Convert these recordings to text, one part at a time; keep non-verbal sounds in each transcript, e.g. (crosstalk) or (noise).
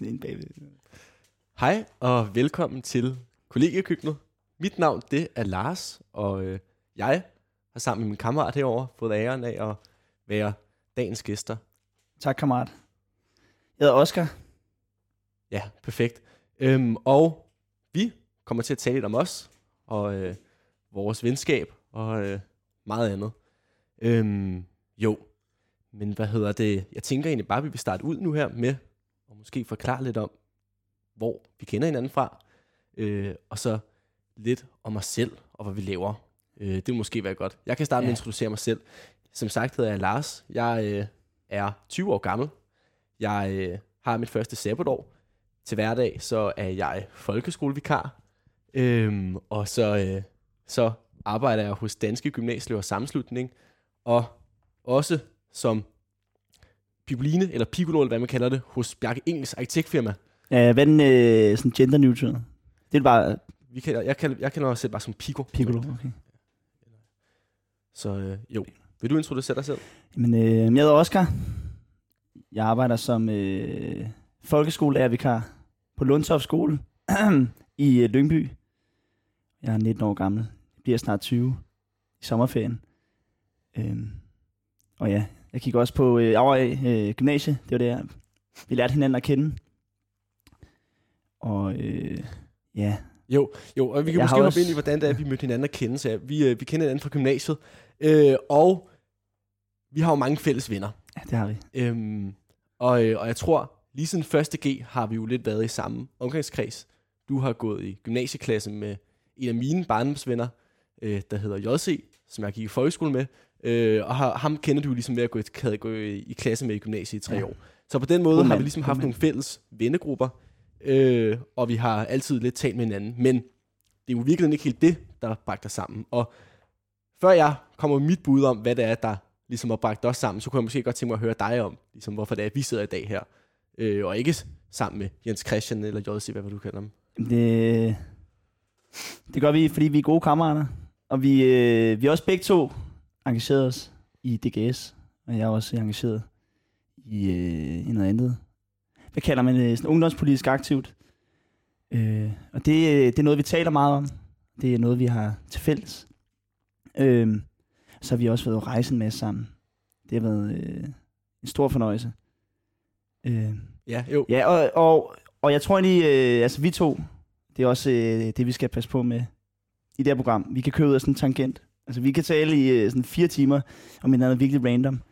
sådan en bagved. Hej og velkommen til kollegiekøkkenet. Mit navn det er Lars, og øh, jeg har sammen med min kammerat herover fået æren af at være dagens gæster. Tak, kammerat. Jeg hedder Oscar. Ja, perfekt. Øhm, og vi kommer til at tale lidt om os, og øh, vores venskab, og øh, meget andet. Øhm, jo, men hvad hedder det? Jeg tænker egentlig bare, at vi vil starte ud nu her med, og måske forklare lidt om, hvor vi kender hinanden fra, øh, og så lidt om os selv, og hvad vi laver. Øh, det vil måske være godt. Jeg kan starte ja. med at introducere mig selv. Som sagt hedder jeg Lars. Jeg øh, er 20 år gammel. Jeg øh, har mit første sabbatår. Til hverdag så er jeg folkeskolevikar. Øhm, og så, øh, så arbejder jeg hos Danske Gymnasieelevers Sammenslutning. Og også som picoline, eller piccolo, eller hvad man kalder det, hos Bjarke Engels arkitektfirma. Ja, hvad er den øh, sådan gender neutral? Det er bare Vi kan, jeg, kan, jeg kender også selv bare som Pico. piccolo, okay. Så øh, jo. Vil du introducere dig selv? Men øh, jeg hedder Oscar. Jeg arbejder som øh, folkeskolelærervikar på Lundtoft skole (clears throat) i øh, Lyngby. Jeg er 19 år gammel. Jeg bliver snart 20 i sommerferien. Øhm, og ja, jeg gik også på øh, Aarhus øh, Gymnasie. Det var der, vi lærte hinanden at kende. Og øh, ja, Jo, jo, og vi kan Jeg måske hoppe også- ind i, hvordan det er, vi mødte hinanden at kende. Så vi, øh, vi kender hinanden fra gymnasiet, øh, og vi har jo mange fælles venner. ja, det har vi. Øhm, og, øh, og jeg tror, lige siden første G har vi jo lidt været i samme omgangskreds. Du har gået i gymnasieklasse med en af mine barndomsvenner, øh, der hedder JC, som jeg gik i folkeskole med. Øh, og har, ham kender du ligesom ved at gå i, havde gå i, i klasse med i gymnasiet i tre Ja. år. Så på den måde God har vi ligesom haft mand. nogle fælles vennegrupper, øh, og vi har altid lidt talt med hinanden. Men det er jo virkelig ikke helt det, der bragte os sammen. Og før jeg kommer med mit bud om, hvad det er, der ligesom har bragt os sammen, så kunne jeg måske godt tænke mig at høre dig om, ligesom hvorfor det er, at vi sidder i dag her. Øh, og ikke sammen med Jens Christian eller JC, hvad du kalder ham. Det, det gør vi, fordi vi er gode kammerater. Og vi, øh, vi er også begge to engageret os i DGS. Og jeg er også engageret i, øh, i noget andet. Hvad kalder man det? Sådan ungdomspolitisk aktivt. Øh, og det, øh, det er noget, vi taler meget om. Det er noget, vi har til fælles. Øh, så har vi også været at rejse en masse sammen. Det har været øh, en stor fornøjelse. Øh, Ja, jo. Ja, og, og, og jeg tror egentlig, øh, altså vi to, det er også øh, det, vi skal passe på med i det her program. Vi kan køre ud af sådan en tangent. Altså vi kan tale i øh, sådan fire timer om en andet virkelig random.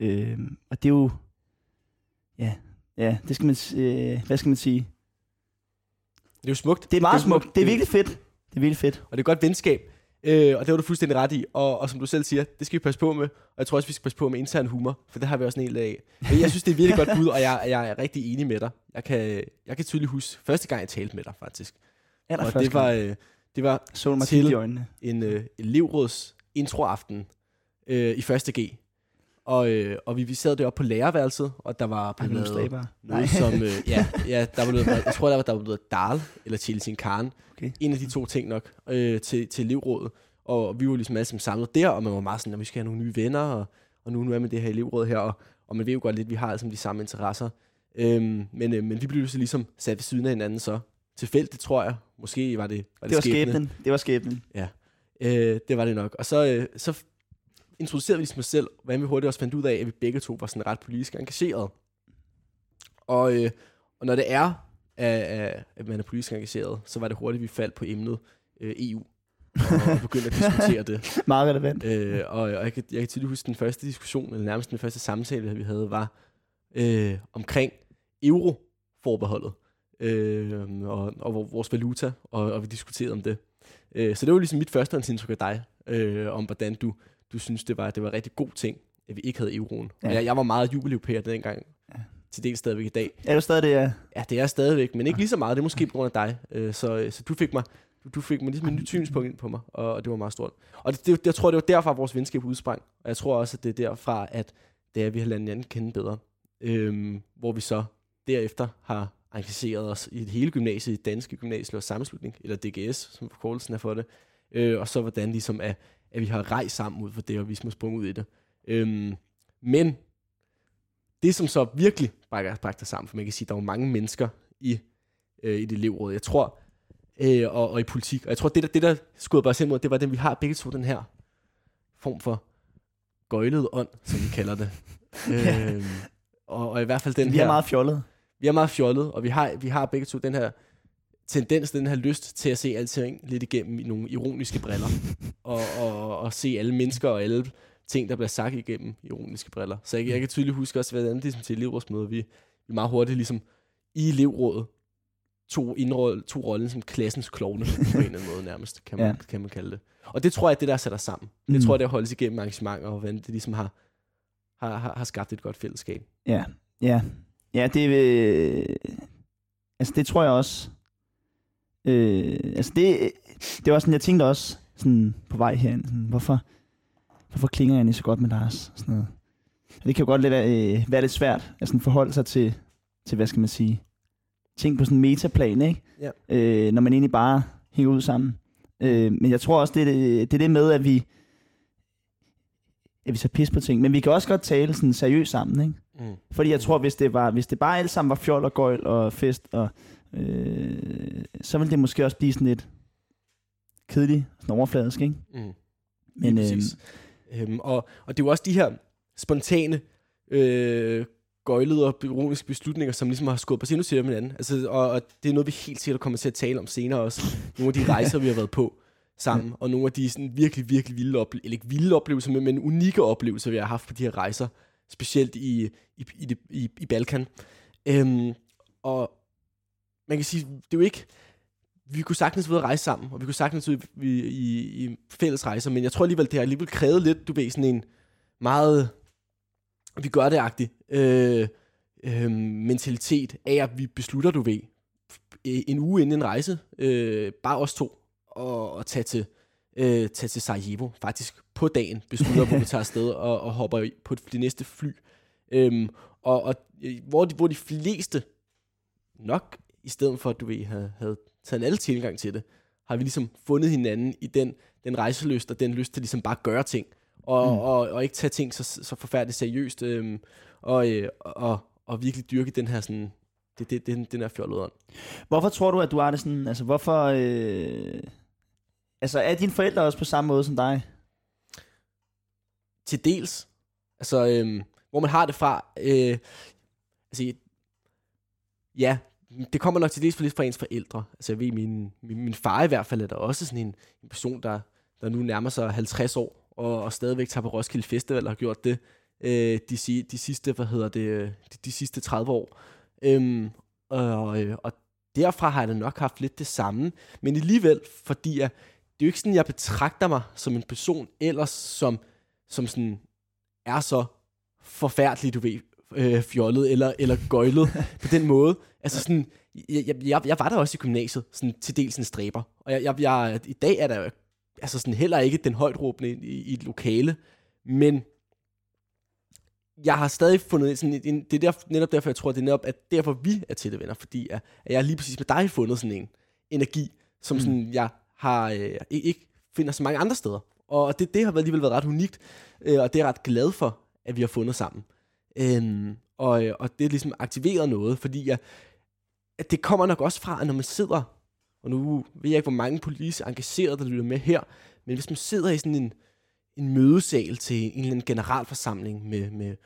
Øh, og det er jo, ja, ja, det skal man, øh, hvad skal man sige? Det er jo smukt. Det er meget jo smukt. Det er virkelig fedt. Det er virkelig fedt. Og det er godt venskab. Øh, og det var du fuldstændig ret i. Og, og som du selv siger, det skal vi passe på med. Og jeg tror også, vi skal passe på med intern humor. For det har vi også en del af. Men jeg synes, det er virkelig godt bud, og jeg, jeg er rigtig enig med dig. Jeg kan, jeg kan tydeligt huske, første gang jeg talte med dig, faktisk. Aller og det var, øh, det var så mig til- i øjnene. en øh, elevråds introaften øh, i første G. Og, øh, og vi, vi sad deroppe på lærerværelset, og der var Ej, blevet lavet slaber. noget som, øh, ja, (laughs) ja, der var noget, jeg tror, der var, der var noget Dal, eller Chelsea Karen. Okay. En af de to ting nok, øh, til, til elevrådet. Og vi var ligesom alle sammen samlet der, og man var meget sådan, at vi skal have nogle nye venner, og, og nu, nu er man det her elevråd her, og, og man ved jo godt lidt, at vi har alle sammen de samme interesser. Øhm, men, øh, men vi blev så ligesom sat ved siden af hinanden så. Tilfældigt, tror jeg. Måske var det, var det, Det var skæbne. skæbnen. Det var skæbnen. Øh, det var det nok. Og så, øh, så introducerede vi ligesom os selv, hvordan vi hurtigt også fandt ud af, at vi begge to var sådan ret politisk engageret. Og, øh, og når det er, at, at- at man er politisk engageret, så var det hurtigt, vi faldt på emnet øh, EU. Og, og begyndte at diskutere det. (laughs) Meget relevant. Øh, og, og jeg, kan, jeg kan tydeligt huske, den første diskussion, eller nærmest den første samtale, vi havde, var øh, omkring euroforbeholdet. Øh, og, og vores valuta, og, og vi diskuterede om det. Øh, så det var ligesom mit førstehåndsindtryk af dig, øh, om hvordan du, du synes, det var, det var en rigtig god ting, at vi ikke havde euroen. Ja. Jeg, jeg var meget jubeleuropæer dengang, Ja. til dels stadigvæk i dag. Er du stadig det? Ja? Ja, det er jeg stadigvæk, men ikke lige så meget. Det er måske på grund af dig. Øh, så, så du fik mig du, du fik mig ligesom et nyt synspunkt ind på mig, og, og det var meget stort. Og det, det, jeg tror, det var derfra, vores venskab udsprang. Og jeg tror også, at det er derfra, at det er, at vi har lært hinanden kende bedre. Øhm, hvor vi så derefter har engageret os i det hele gymnasiet, i Danske Gymnasieløs Sammenslutning, eller DGS, som forkortelsen er for det. Øh, og så hvordan ligesom, at, at vi har rejst sammen ud for det, og vi har sprunget ud i det. Øhm, men det, som så virkelig brækker, brækker sammen, for man kan sige, at der er jo mange mennesker i, øh, i det elevråd. Jeg tror, øh, og, og i politik. Og jeg tror, det der, det der skudde bare mod, det var den, vi har begge to den her form for gøjlet ånd, som vi kalder det. (laughs) øh, og, og i hvert fald den vi her... er meget fjollet. Vi er meget fjollet, og vi har, vi har begge to den her tendens, den her lyst til at se alting lidt igennem i nogle ironiske briller. og, og, og se alle mennesker og alle ting, der bliver sagt igennem ironiske briller. Så jeg, jeg kan tydeligt huske også, hvordan det ligesom til elevrådsmøder, vi, vi meget hurtigt ligesom i elevrådet to, indroll, to rollen som klassens klovne, på en eller anden måde nærmest, kan man, ja. kan man kalde det. Og det tror jeg, det der sætter sammen. Det mm. tror jeg, det holdes igennem arrangementer, og hvordan det ligesom har, har, har, har skabt et godt fællesskab. Ja, ja. Ja, det, øh, altså det tror jeg også. Øh, altså det, det var sådan, jeg tænkte også sådan på vej herind, sådan, hvorfor, hvorfor klinger jeg så godt med Lars? Sådan noget. Og det kan jo godt lidt, øh, være lidt svært at sådan forholde sig til, til, hvad skal man sige, ting på sådan en metaplan, ikke? Ja. Øh, når man egentlig bare hænger ud sammen. Øh, men jeg tror også, det er det, det, er det med, at vi, at vi så pis på ting. Men vi kan også godt tale sådan seriøst sammen, ikke? Mm. Fordi jeg tror, hvis det, var, hvis det bare alt sammen var fjol og gøjl og fest, og, øh, så ville det måske også blive sådan lidt kedeligt, sådan overfladisk, ikke? Mm. Men, øhm, øhm, og, og det er jo også de her spontane øh, gøjlede og ironiske beslutninger, som ligesom har skubbet os endnu til hinanden. Altså, og, og det er noget, vi helt sikkert kommer til at tale om senere også. Nogle af de (laughs) rejser, vi har været på sammen, ja. og nogle af de sådan, virkelig, virkelig vilde oplevelser, eller ikke vilde oplevelser, men, men unikke oplevelser, vi har haft på de her rejser, specielt i, i, i, det, i, i Balkan. Øhm, og man kan sige, det er jo ikke, vi kunne sagtens være rejse sammen, og vi kunne sagtens ud i, i, i fælles rejser, men jeg tror alligevel, det har alligevel krævet lidt, du ved, sådan en meget vi gør det-agtig øh, øh, mentalitet af, at vi beslutter, du ved, en uge inden en rejse, øh, bare os to, og, og tage til øh, tage til Sarajevo. Faktisk på dagen beslutter, hvor vi tager afsted og, og hopper på det næste fly. Øhm, og, og hvor, de, hvor de fleste nok, i stedet for at du ved, havde, havde taget en alle tilgang til det, har vi ligesom fundet hinanden i den, den rejseløst og den lyst til ligesom bare at gøre ting og, mm. og, og ikke tage ting så, så forfærdeligt seriøst, øhm, og, øh, og, og virkelig dyrke den her sådan, det, det, den, den her fjollede ånd. Hvorfor tror du, at du er det sådan, altså hvorfor, øh, altså er dine forældre også på samme måde som dig? Til dels, altså øhm, hvor man har det fra, øh, altså ja, det kommer nok til dels for lidt fra ens forældre. Altså jeg ved, min, min, min far i hvert fald er der også sådan en, en person, der, der nu nærmer sig 50 år, og, og stadigvæk tager på Roskilde Festival og har gjort det øh, de, de sidste, hvad hedder det, øh, de, de sidste 30 år. Øhm, og, og, og derfra har jeg da nok haft lidt det samme, men alligevel, fordi jeg, det er jo ikke sådan, jeg betragter mig som en person ellers, som, som sådan er så forfærdelig, du ved, øh, fjollet eller, eller gøjlet på den måde. Altså sådan, jeg, jeg, jeg var der også i gymnasiet, sådan til dels en stræber. Og jeg, jeg, jeg, i dag er der altså sådan heller ikke den højt råbende i, i et lokale, men jeg har stadig fundet sådan en, det er der, netop derfor, jeg tror, det er netop, at derfor vi er tætte venner, fordi at, at jeg lige præcis med dig fundet sådan en energi, som mm. sådan, jeg har øh, ikke finder så mange andre steder. Og det, det har alligevel været ret unikt, øh, og det er jeg ret glad for, at vi har fundet sammen. Øhm, og, og det er ligesom aktiveret noget, fordi jeg, at det kommer nok også fra, at når man sidder og nu ved jeg ikke, hvor mange politisk engagerede, der lytter med her, men hvis man sidder i sådan en, en mødesal til en eller anden generalforsamling med, med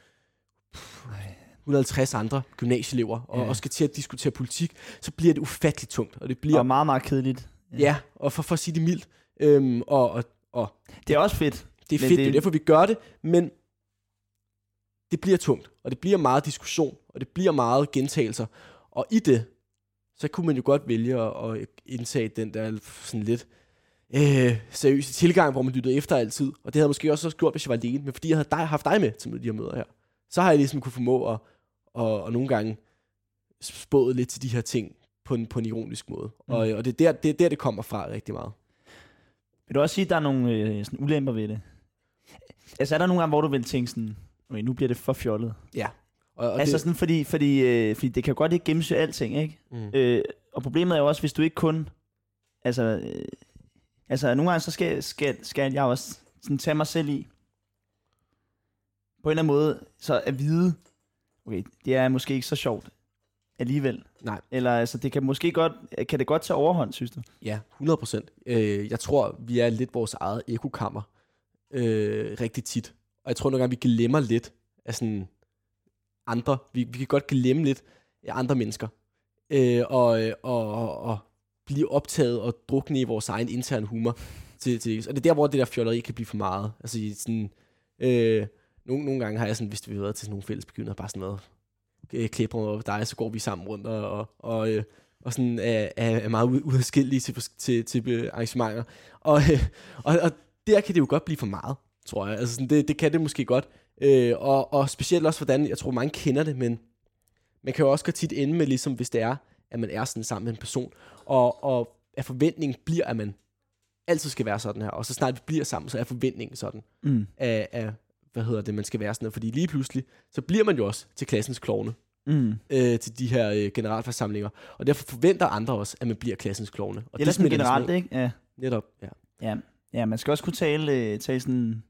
150 andre gymnasieelever, og, ja. og skal til at diskutere politik, så bliver det ufatteligt tungt. Og det bliver og meget, meget kedeligt. Ja, ja og for, for at sige det mildt. Øhm, og, og, og, det er også fedt. Det er fedt, det... det er derfor, vi gør det, men det bliver tungt, og det bliver meget diskussion, og det bliver meget gentagelser. Og i det, så kunne man jo godt vælge at, at indtage den der sådan lidt øh, seriøse tilgang, hvor man lyttede efter altid. Og det havde jeg måske også gjort, hvis jeg var alene. Men fordi jeg havde dig, haft dig med til de her møder her, så har jeg ligesom kunne formå at, og, og nogle gange spået lidt til de her ting på en, på en ironisk måde. Mm. Og, og det, er der, det er der, det kommer fra rigtig meget. Vil du også sige, at der er nogle øh, sådan ulemper ved det? Altså er der nogle gange, hvor du vil tænke sådan, okay, nu bliver det for fjollet? Ja. Og, og altså det... sådan, fordi, fordi, øh, fordi det kan godt ikke gennemsøge alting, ikke? Mm. Øh, og problemet er jo også, hvis du ikke kun... Altså, øh, altså nogle gange så skal, skal, skal jeg også sådan tage mig selv i, på en eller anden måde, så at vide, okay, det er måske ikke så sjovt alligevel. Nej. Eller altså, det kan måske godt, kan det godt tage overhånd, synes du? Ja, 100 procent. Øh, jeg tror, vi er lidt vores eget ekokammer øh, rigtig tit. Og jeg tror nogle gange, vi glemmer lidt af sådan andre. Vi, vi kan godt glemme lidt af andre mennesker. Øh, og, og, og, og blive optaget og drukne i vores egen interne humor. Til, til, og det er der, hvor det der fjolleri kan blive for meget. Altså sådan... Øh, nogle, nogle gange har jeg sådan, hvis vi har været til sådan nogle fælles begivenheder, bare sådan noget, øh, klipper og dig, så går vi sammen rundt og, og, og, øh, og sådan er, er, meget udskillige til, til, til øh, arrangementer. Og, øh, og, og der kan det jo godt blive for meget, tror jeg. Altså sådan, det, det kan det måske godt. Øh, og, og specielt også hvordan, jeg tror mange kender det, men man kan jo også godt tit ende med, ligesom hvis det er, at man er sådan sammen med en person, og, og at forventningen bliver, at man altid skal være sådan her, og så snart vi bliver sammen, så er forventningen sådan, Mm. af, af hvad hedder det, man skal være sådan her, fordi lige pludselig, så bliver man jo også til klassens klovne, Mm. øh, til de her øh, generalforsamlinger, og derfor forventer andre også, at man bliver klassens klovne. Og Eller sådan smitter generelt, ikke? Ja. Netop, ja. ja. Ja, man skal også kunne tale, øh, tale sådan...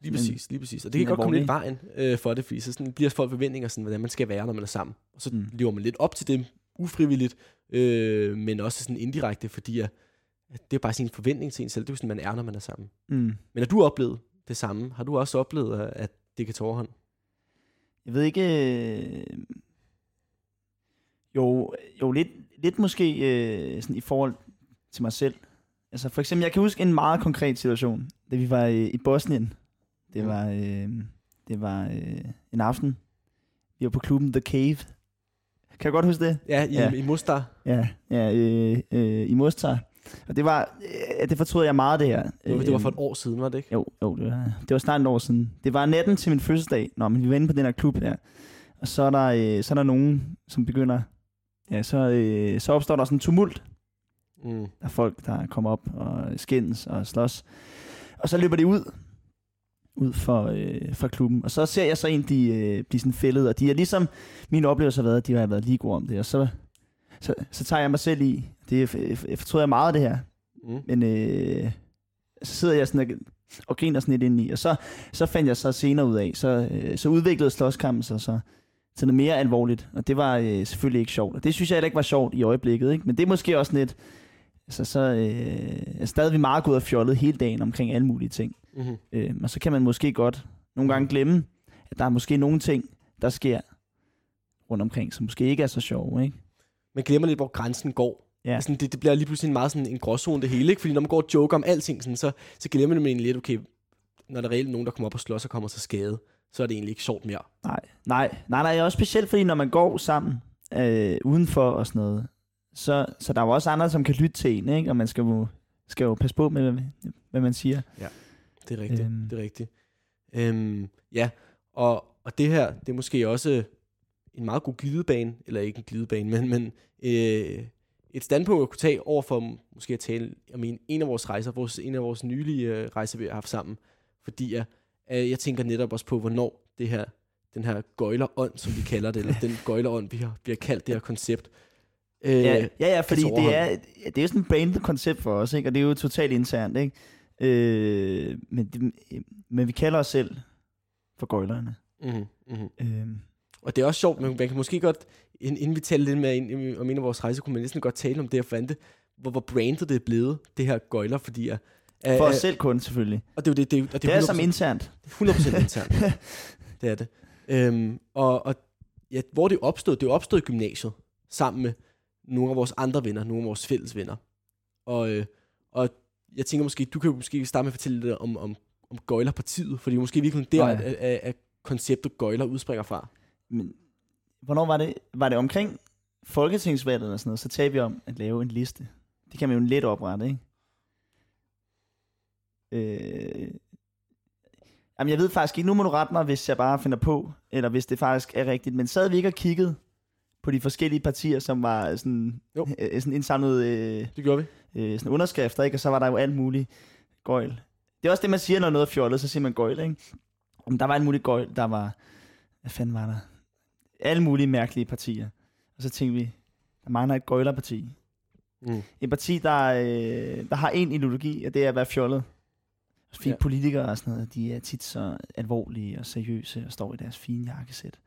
Lige præcis, lige præcis. Og det kan godt komme lidt vejen øh, for det, fordi så sådan bliver folk forventninger, sådan, hvordan man skal være, når man er sammen. Og så mm. lever man lidt op til det, ufrivilligt, øh, men også sådan indirekte, fordi at, at det er bare sin forventning til en selv. Det er jo sådan, man er, når man er sammen. Mm. Men har du oplevet det samme? Har du også oplevet, at- det kan tage overhånd? Jeg ved ikke... Øh... Jo, jo lidt, lidt måske øh, sådan i forhold til mig selv. Altså for eksempel, jeg kan huske en meget konkret situation, da vi var øh, i Bosnien. Det var, øh, det var øh, en aften. Vi var på klubben The Cave. Kan du godt huske det? Ja, i, ja. i Mostar. Ja, ja øh, øh, i Mostar. Og det var, øh, det fortrød jeg meget det her. Det var, var for Øh, et år siden, var det ikke? jo, jo det, var, det var snart et år siden. Det var natten til min fødselsdag. Nå, men vi var inde på den her klub her. Og så er der, øh, så er der nogen, som begynder... Ja, så, øh, så opstår der sådan en tumult. Mm. Der er folk, der kommer op og skændes og slås. Og så løber de ud. Ud for, øh, fra klubben. Og så ser jeg så en, de øh, bliver sådan fældet. Og de er ligesom... Min oplevelse har været, at de har været lige gode om det. Og så, så, så tager jeg mig selv i. Det er- jeg fortryder jeg meget af det her. Mm. Men øh, så sidder jeg sådan og, og griner sådan lidt ind i. Og så, så fandt jeg så senere ud af, så, øh, så udviklede slåskampen sig så til noget mere alvorligt. Og det var øh, selvfølgelig ikke sjovt. Og det synes jeg heller ikke var sjovt i øjeblikket. Ikke? Men det er måske også lidt... Altså, så øh, er stadig vi meget gået og fjollet hele dagen omkring alle mulige ting. Mm-hmm. Øh, og så kan man måske godt nogle gange glemme, at der er måske nogle ting, der sker rundt omkring, som måske ikke er så sjove. Ikke? Man glemmer lidt, hvor grænsen går. Ja. Sådan, det, det bliver lige pludselig en meget sådan en gråzone det hele, ikke? Fordi når man går og joker om alting, sådan, så, så glemmer man egentlig lidt, okay, når der er reelt nogen, der kommer op og slås og kommer til skade, så er det egentlig ikke sjovt mere. Nej, nej, nej, nej, også specielt fordi, når man går sammen øh, udenfor og sådan noget, så, så der er jo også andre, som kan lytte til en, ikke? og man skal jo, skal jo passe på med, hvad, hvad man siger. Det er rigtigt, øhm. det er rigtigt. Øhm, ja, og, og det her, det er måske også en meget god glidebane, eller ikke en glidebane, men, men øh, et standpunkt at kunne tage over for måske at tale om en, en af vores rejser, vores, en af vores nylige øh, rejser, vi har haft sammen. Fordi jeg, øh, jeg tænker netop også på, hvornår det her, den her gøjlerånd, som vi kalder det, eller den (laughs) gøjlerånd, vi har, vi har kaldt det her koncept. Øh, Ja, ja, ja fordi det er, det er jo sådan et branded koncept for os, ikke? og det er jo totalt internt. Ikke? Øh, men, men vi kalder os selv for gøjlerne. mm-hmm, mm-hmm. Øh, Og det er også sjovt, men man kan måske godt, ind- inden vi taler lidt mere ind, om en af vores rejser, kunne man næsten godt tale om det her, hvordan det, hvor, hvor brandet det er blevet, det her gøjler, fordi at, for os selv kun, selvfølgelig. Og det er det, det, er og Det, det er som 100%, internt. 100% internt. (laughs) det er det. Øhm, og, og ja, hvor det opstået, det er jo opstået i gymnasiet, sammen med nogle af vores andre venner, nogle af vores fælles venner. Og, øh, og jeg tænker måske, du kan jo måske starte med at fortælle lidt om, om, om Gøjlerpartiet, fordi måske virkelig der, oh, ja. at, at, at konceptet Gøjler udspringer fra. Men hvornår var det? Var det omkring folketingsvalget og sådan noget? Så talte vi om at lave en liste. Det kan man jo let oprette, ikke? Øh, jamen, jeg ved faktisk ikke. Nu må du rette mig, hvis jeg bare finder på, eller hvis det faktisk er rigtigt. Men sad vi ikke og kiggede på de forskellige partier, som var sådan, Jo. øh, sådan indsamlet øh, Det gjorde vi. øh, sådan underskrifter, ikke? Og så var der jo alt muligt gøjl. Det er også det, man siger, når noget er fjollet, så siger man gøjl, ikke? Men der var alt muligt gøjl, der var... Hvad fanden var der? Alle mulige mærkelige partier. Og så tænkte vi, der mangler et gøjlerparti. Mm. Et parti, der, øh, der har en ideologi, og det er at være fjollet. Fordi Ja. politikere og sådan noget, de er tit så alvorlige og seriøse og står i deres fine jakkesæt.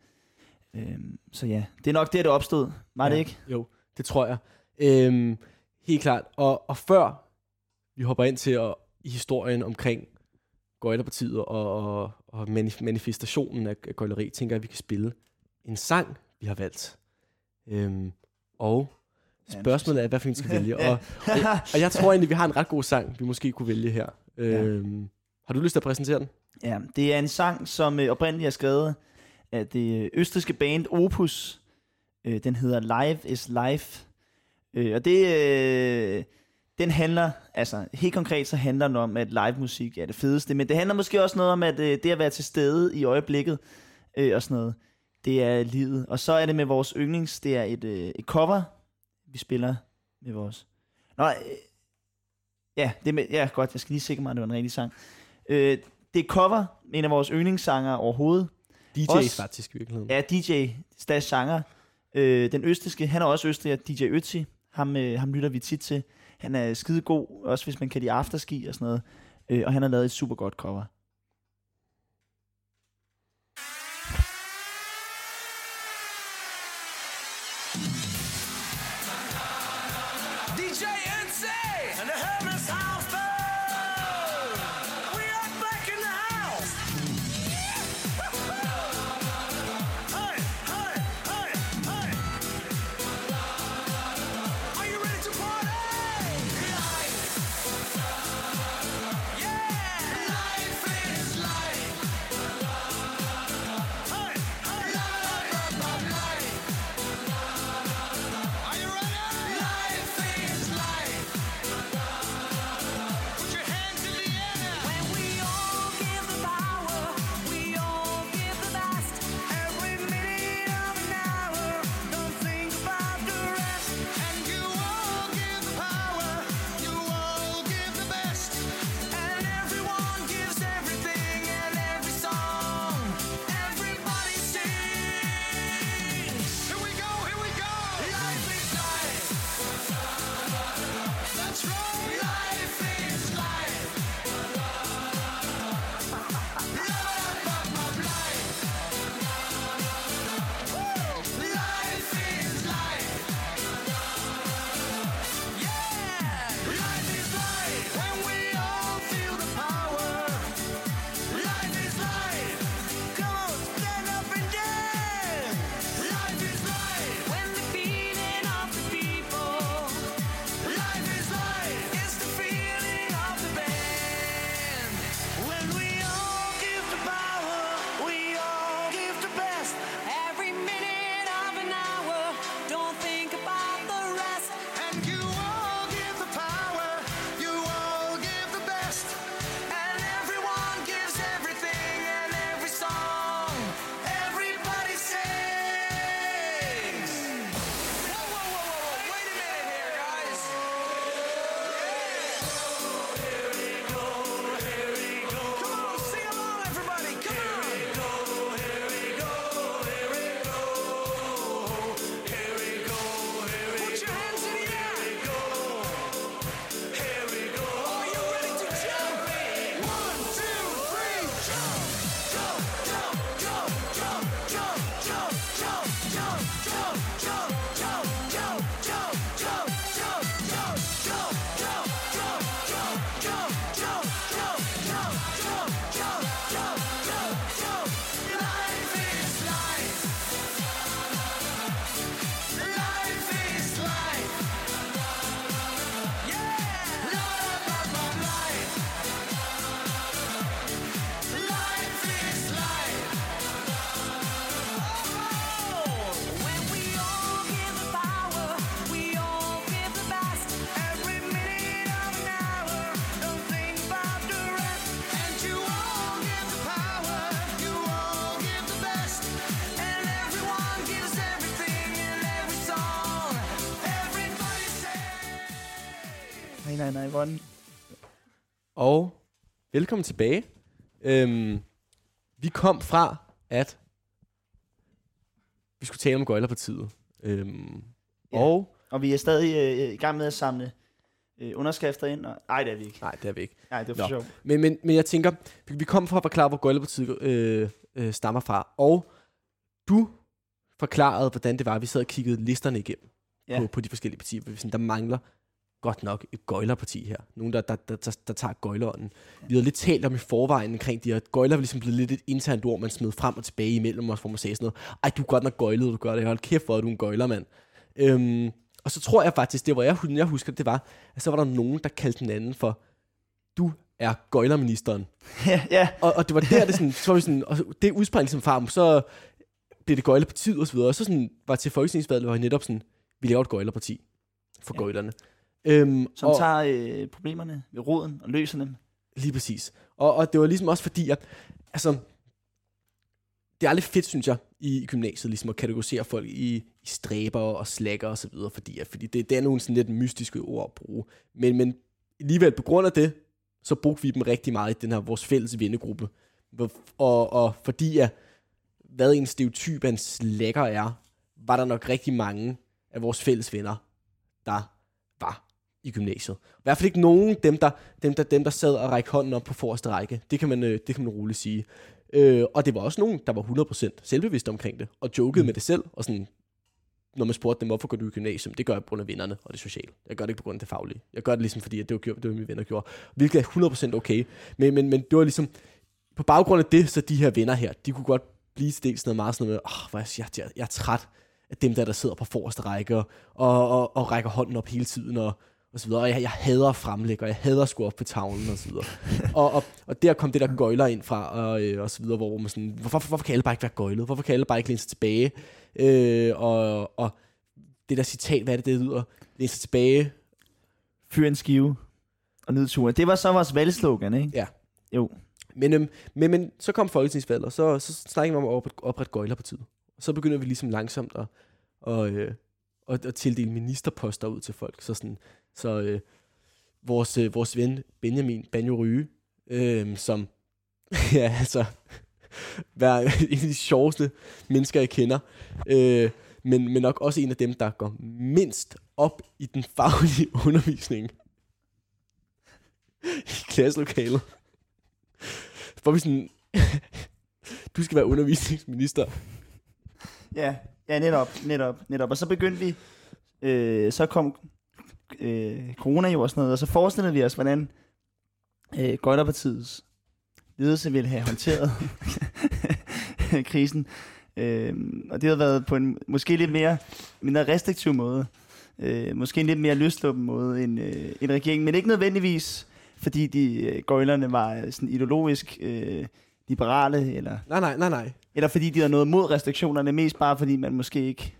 Øhm, så ja, det er nok der, det opstod. Var ja. det ikke? Jo, det tror jeg. Øhm, helt klart. Og, og før vi hopper ind til at, i historien omkring Gøjlerpartiet og, og, og manif- manifestationen af, af gøjleri, tænker jeg, at vi kan spille en sang, vi har valgt. Øhm, og spørgsmålet er, hvad for en skal (laughs) vælge. og, og, og jeg tror egentlig, vi har en ret god sang, vi måske kunne vælge her. Øhm, har du lyst til at præsentere den? Ja, det er en sang, som øh, oprindeligt er skrevet af det østriske band Opus. Øh, den hedder Live is Life. Øh, og det, øh, den handler, altså helt konkret så handler den om, at live musik er det fedeste, men det handler måske også noget om, at øh, det at være til stede i øjeblikket øh, og sådan noget, det er livet. Og så er det med vores yndlings, det er et, øh, et cover, vi spiller med vores... Nå, øh, ja, det er med, ja, godt, jeg skal lige sikre mig, at det var en rigtig sang. Øh, det er cover, en af vores yndlingssanger overhovedet. DJ's også, faktisk i virkeligheden. Ja, DJ, stads sanger. Øh, den østiske, han er også østriger, DJ Ötzi. Ham, øh, ham lytter vi tit til. Han er skide god, også hvis man kan lide afterski og sådan noget. Øh, og han har lavet et super godt cover. Nej, nej, Yvonne. Og velkommen tilbage. Øhm, vi kom fra, at vi skulle tale om Gøjlerpartiet. Øhm, ja. Og, og vi er stadig øh, i gang med at samle øh, underskrifter ind. Og, nej, det er vi ikke. Nej, det er vi ikke. Nej, det er for sjovt. Men, men, men jeg tænker, vi kom fra at forklare, hvor Gøjlerpartiet øh, øh, stammer fra. Og du forklarede, hvordan det var, vi sad og kiggede listerne igennem Ja. på, på de forskellige partier. Sådan, der mangler godt nok et gøjlerparti her. Nogen, der, der, der, der, der tager gøjlerånden. Vi havde lidt talt om i forvejen omkring de her. Gøjler var ligesom blevet lidt et internt ord, man smed frem og tilbage imellem os, hvor man sagde sådan noget. Ej, du er godt nok gøjlet, du gør det. Hold kæft for, at du er en gøjler, mand. Øhm, og så tror jeg faktisk, det var jeg, jeg husker, det var, at så var der nogen, der kaldte den anden for, du er gøjlerministeren. ja, (laughs) ja. Og, og det var der, det, sådan, så var vi sådan, og det udsprang ligesom farm, så blev det gøjlerpartiet og så videre. Og så sådan, var til folketingsvalget, var jeg netop sådan, vi laver et gøjlerparti for ja. gøjlerne. Øhm, Som og, tager øh, problemerne ved roden og løser dem. Lige præcis. Og, og det var ligesom også fordi, at altså, det er aldrig fedt, synes jeg, i gymnasiet, ligesom at kategorisere folk i, i stræber og slækker og så videre, fordi, at, fordi det, det er nogle sådan lidt mystiske ord at bruge. Men, men alligevel, på grund af det, så brugte vi dem rigtig meget i den her vores fælles vennegruppe. Og, og fordi at, hvad en stereotyp af en slækker er, var der nok rigtig mange af vores fælles venner, der i gymnasiet. I hvert fald ikke nogen dem, der, dem, der, dem, der sad og rækte hånden op på forreste række. Det kan man, øh, det kan man roligt sige. Øh, og det var også nogen, der var 100% selvbevidste omkring det, og jokede mm. med det selv, og sådan, når man spurgte dem, hvorfor går du i gymnasium, det gør jeg på grund af vennerne og det sociale. Jeg gør det ikke på grund af det faglige. Jeg gør det ligesom fordi, at det var, gjort- det var mine venner gjorde. Hvilket er 100% okay. Men, men, men det var ligesom, på baggrund af det, så de her venner her, de kunne godt blive til dels noget meget sådan noget med, oh, hvor jeg, jeg, jeg, jeg er træt af dem der, der sidder på forreste række og, og, og, og rækker hånden op hele tiden og, og så videre. Og jeg, jeg hader at fremlægge, og jeg hader at skulle op på tavlen og så videre. og, og, og der kom det der gøjler ind fra og, øh, og så videre, hvor man sådan, hvorfor, hvorfor kan alle bare ikke være gøjlet? Hvorfor kan alle bare ikke læne sig tilbage? Øh, og, og det der citat, hvad er det, det lyder? Læne sig tilbage. Fyr en skive og nyd turen. Det var så vores valgslogan, ikke? Ja. Jo. Men, øhm, men, men så kom folketingsvalget, og så, så snakkede vi om at oprette, oprette gøjlerpartiet. Og så begynder vi ligesom langsomt at, og, øh, at, at tildele ministerposter ud til folk. Så, sådan, så øh, vores, øh, vores ven Benjamin Banjo Ryge, øh, som (laughs) ja, altså, er (laughs) en af de sjoveste mennesker, jeg kender, øh, men, men nok også en af dem, der går mindst op i den faglige (laughs) undervisning i klasselokalet. Hvor vi sådan, du skal være undervisningsminister. Ja, ja netop, netop, netop. Og så begyndte vi, øh, så kom øh, corona jo og sådan noget, og så forestillede vi os, hvordan øh, Gøjlerpartiets ledelse ville have håndteret (laughs) krisen. Øh, og det havde været på en måske lidt mere mindre restriktiv måde. Øh, måske en lidt mere løsluppen måde end, øh, end regeringen, men ikke nødvendigvis, fordi de øh, gøjlerne var øh, sådan ideologisk øh, liberale, eller Nej, nej, nej, nej. eller fordi de havde noget mod restriktionerne, mest bare fordi man måske ikke...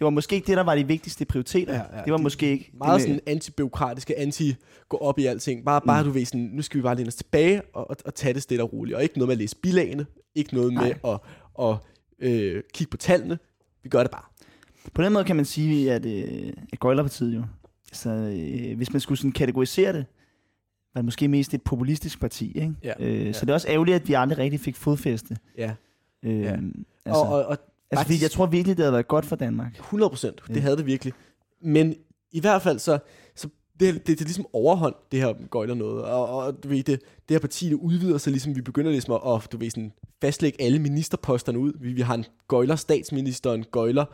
Det var måske ikke det, der var de vigtigste prioriteter. Ja, ja, det var det- måske ikke... Meget sådan anti-byråkratiske, anti gå op i alting. Bare, bare Mm. du ved sådan, nu skal vi bare læne os tilbage og, og, og tage det stille og roligt. Og ikke noget med at læse bilagene. Ikke noget Nej. med at, at øh, kigge på tallene. Vi gør det bare. På den måde kan man sige, at, øh, at Gøjlerpartiet jo... Altså, øh, hvis man skulle sådan kategorisere det, var det måske mest et populistisk parti, ikke? Ja, Øh, ja. Så det er også ærgerligt, at vi aldrig rigtig fik fodfæste. Ja. Øh, Ja. Altså, og, og, og altså, fordi jeg tror virkelig, det havde været godt for Danmark. 100 procent. Ja. Det havde det virkelig. Men i hvert fald så, så det, det, det er ligesom overhånd, det her gøjler noget. Og, og du ved, det, det her parti, det udvider sig ligesom, vi begynder ligesom at, at du ved, sådan, fastlægge alle ministerposterne ud. Vi, vi har en gøjler statsminister, en gøjler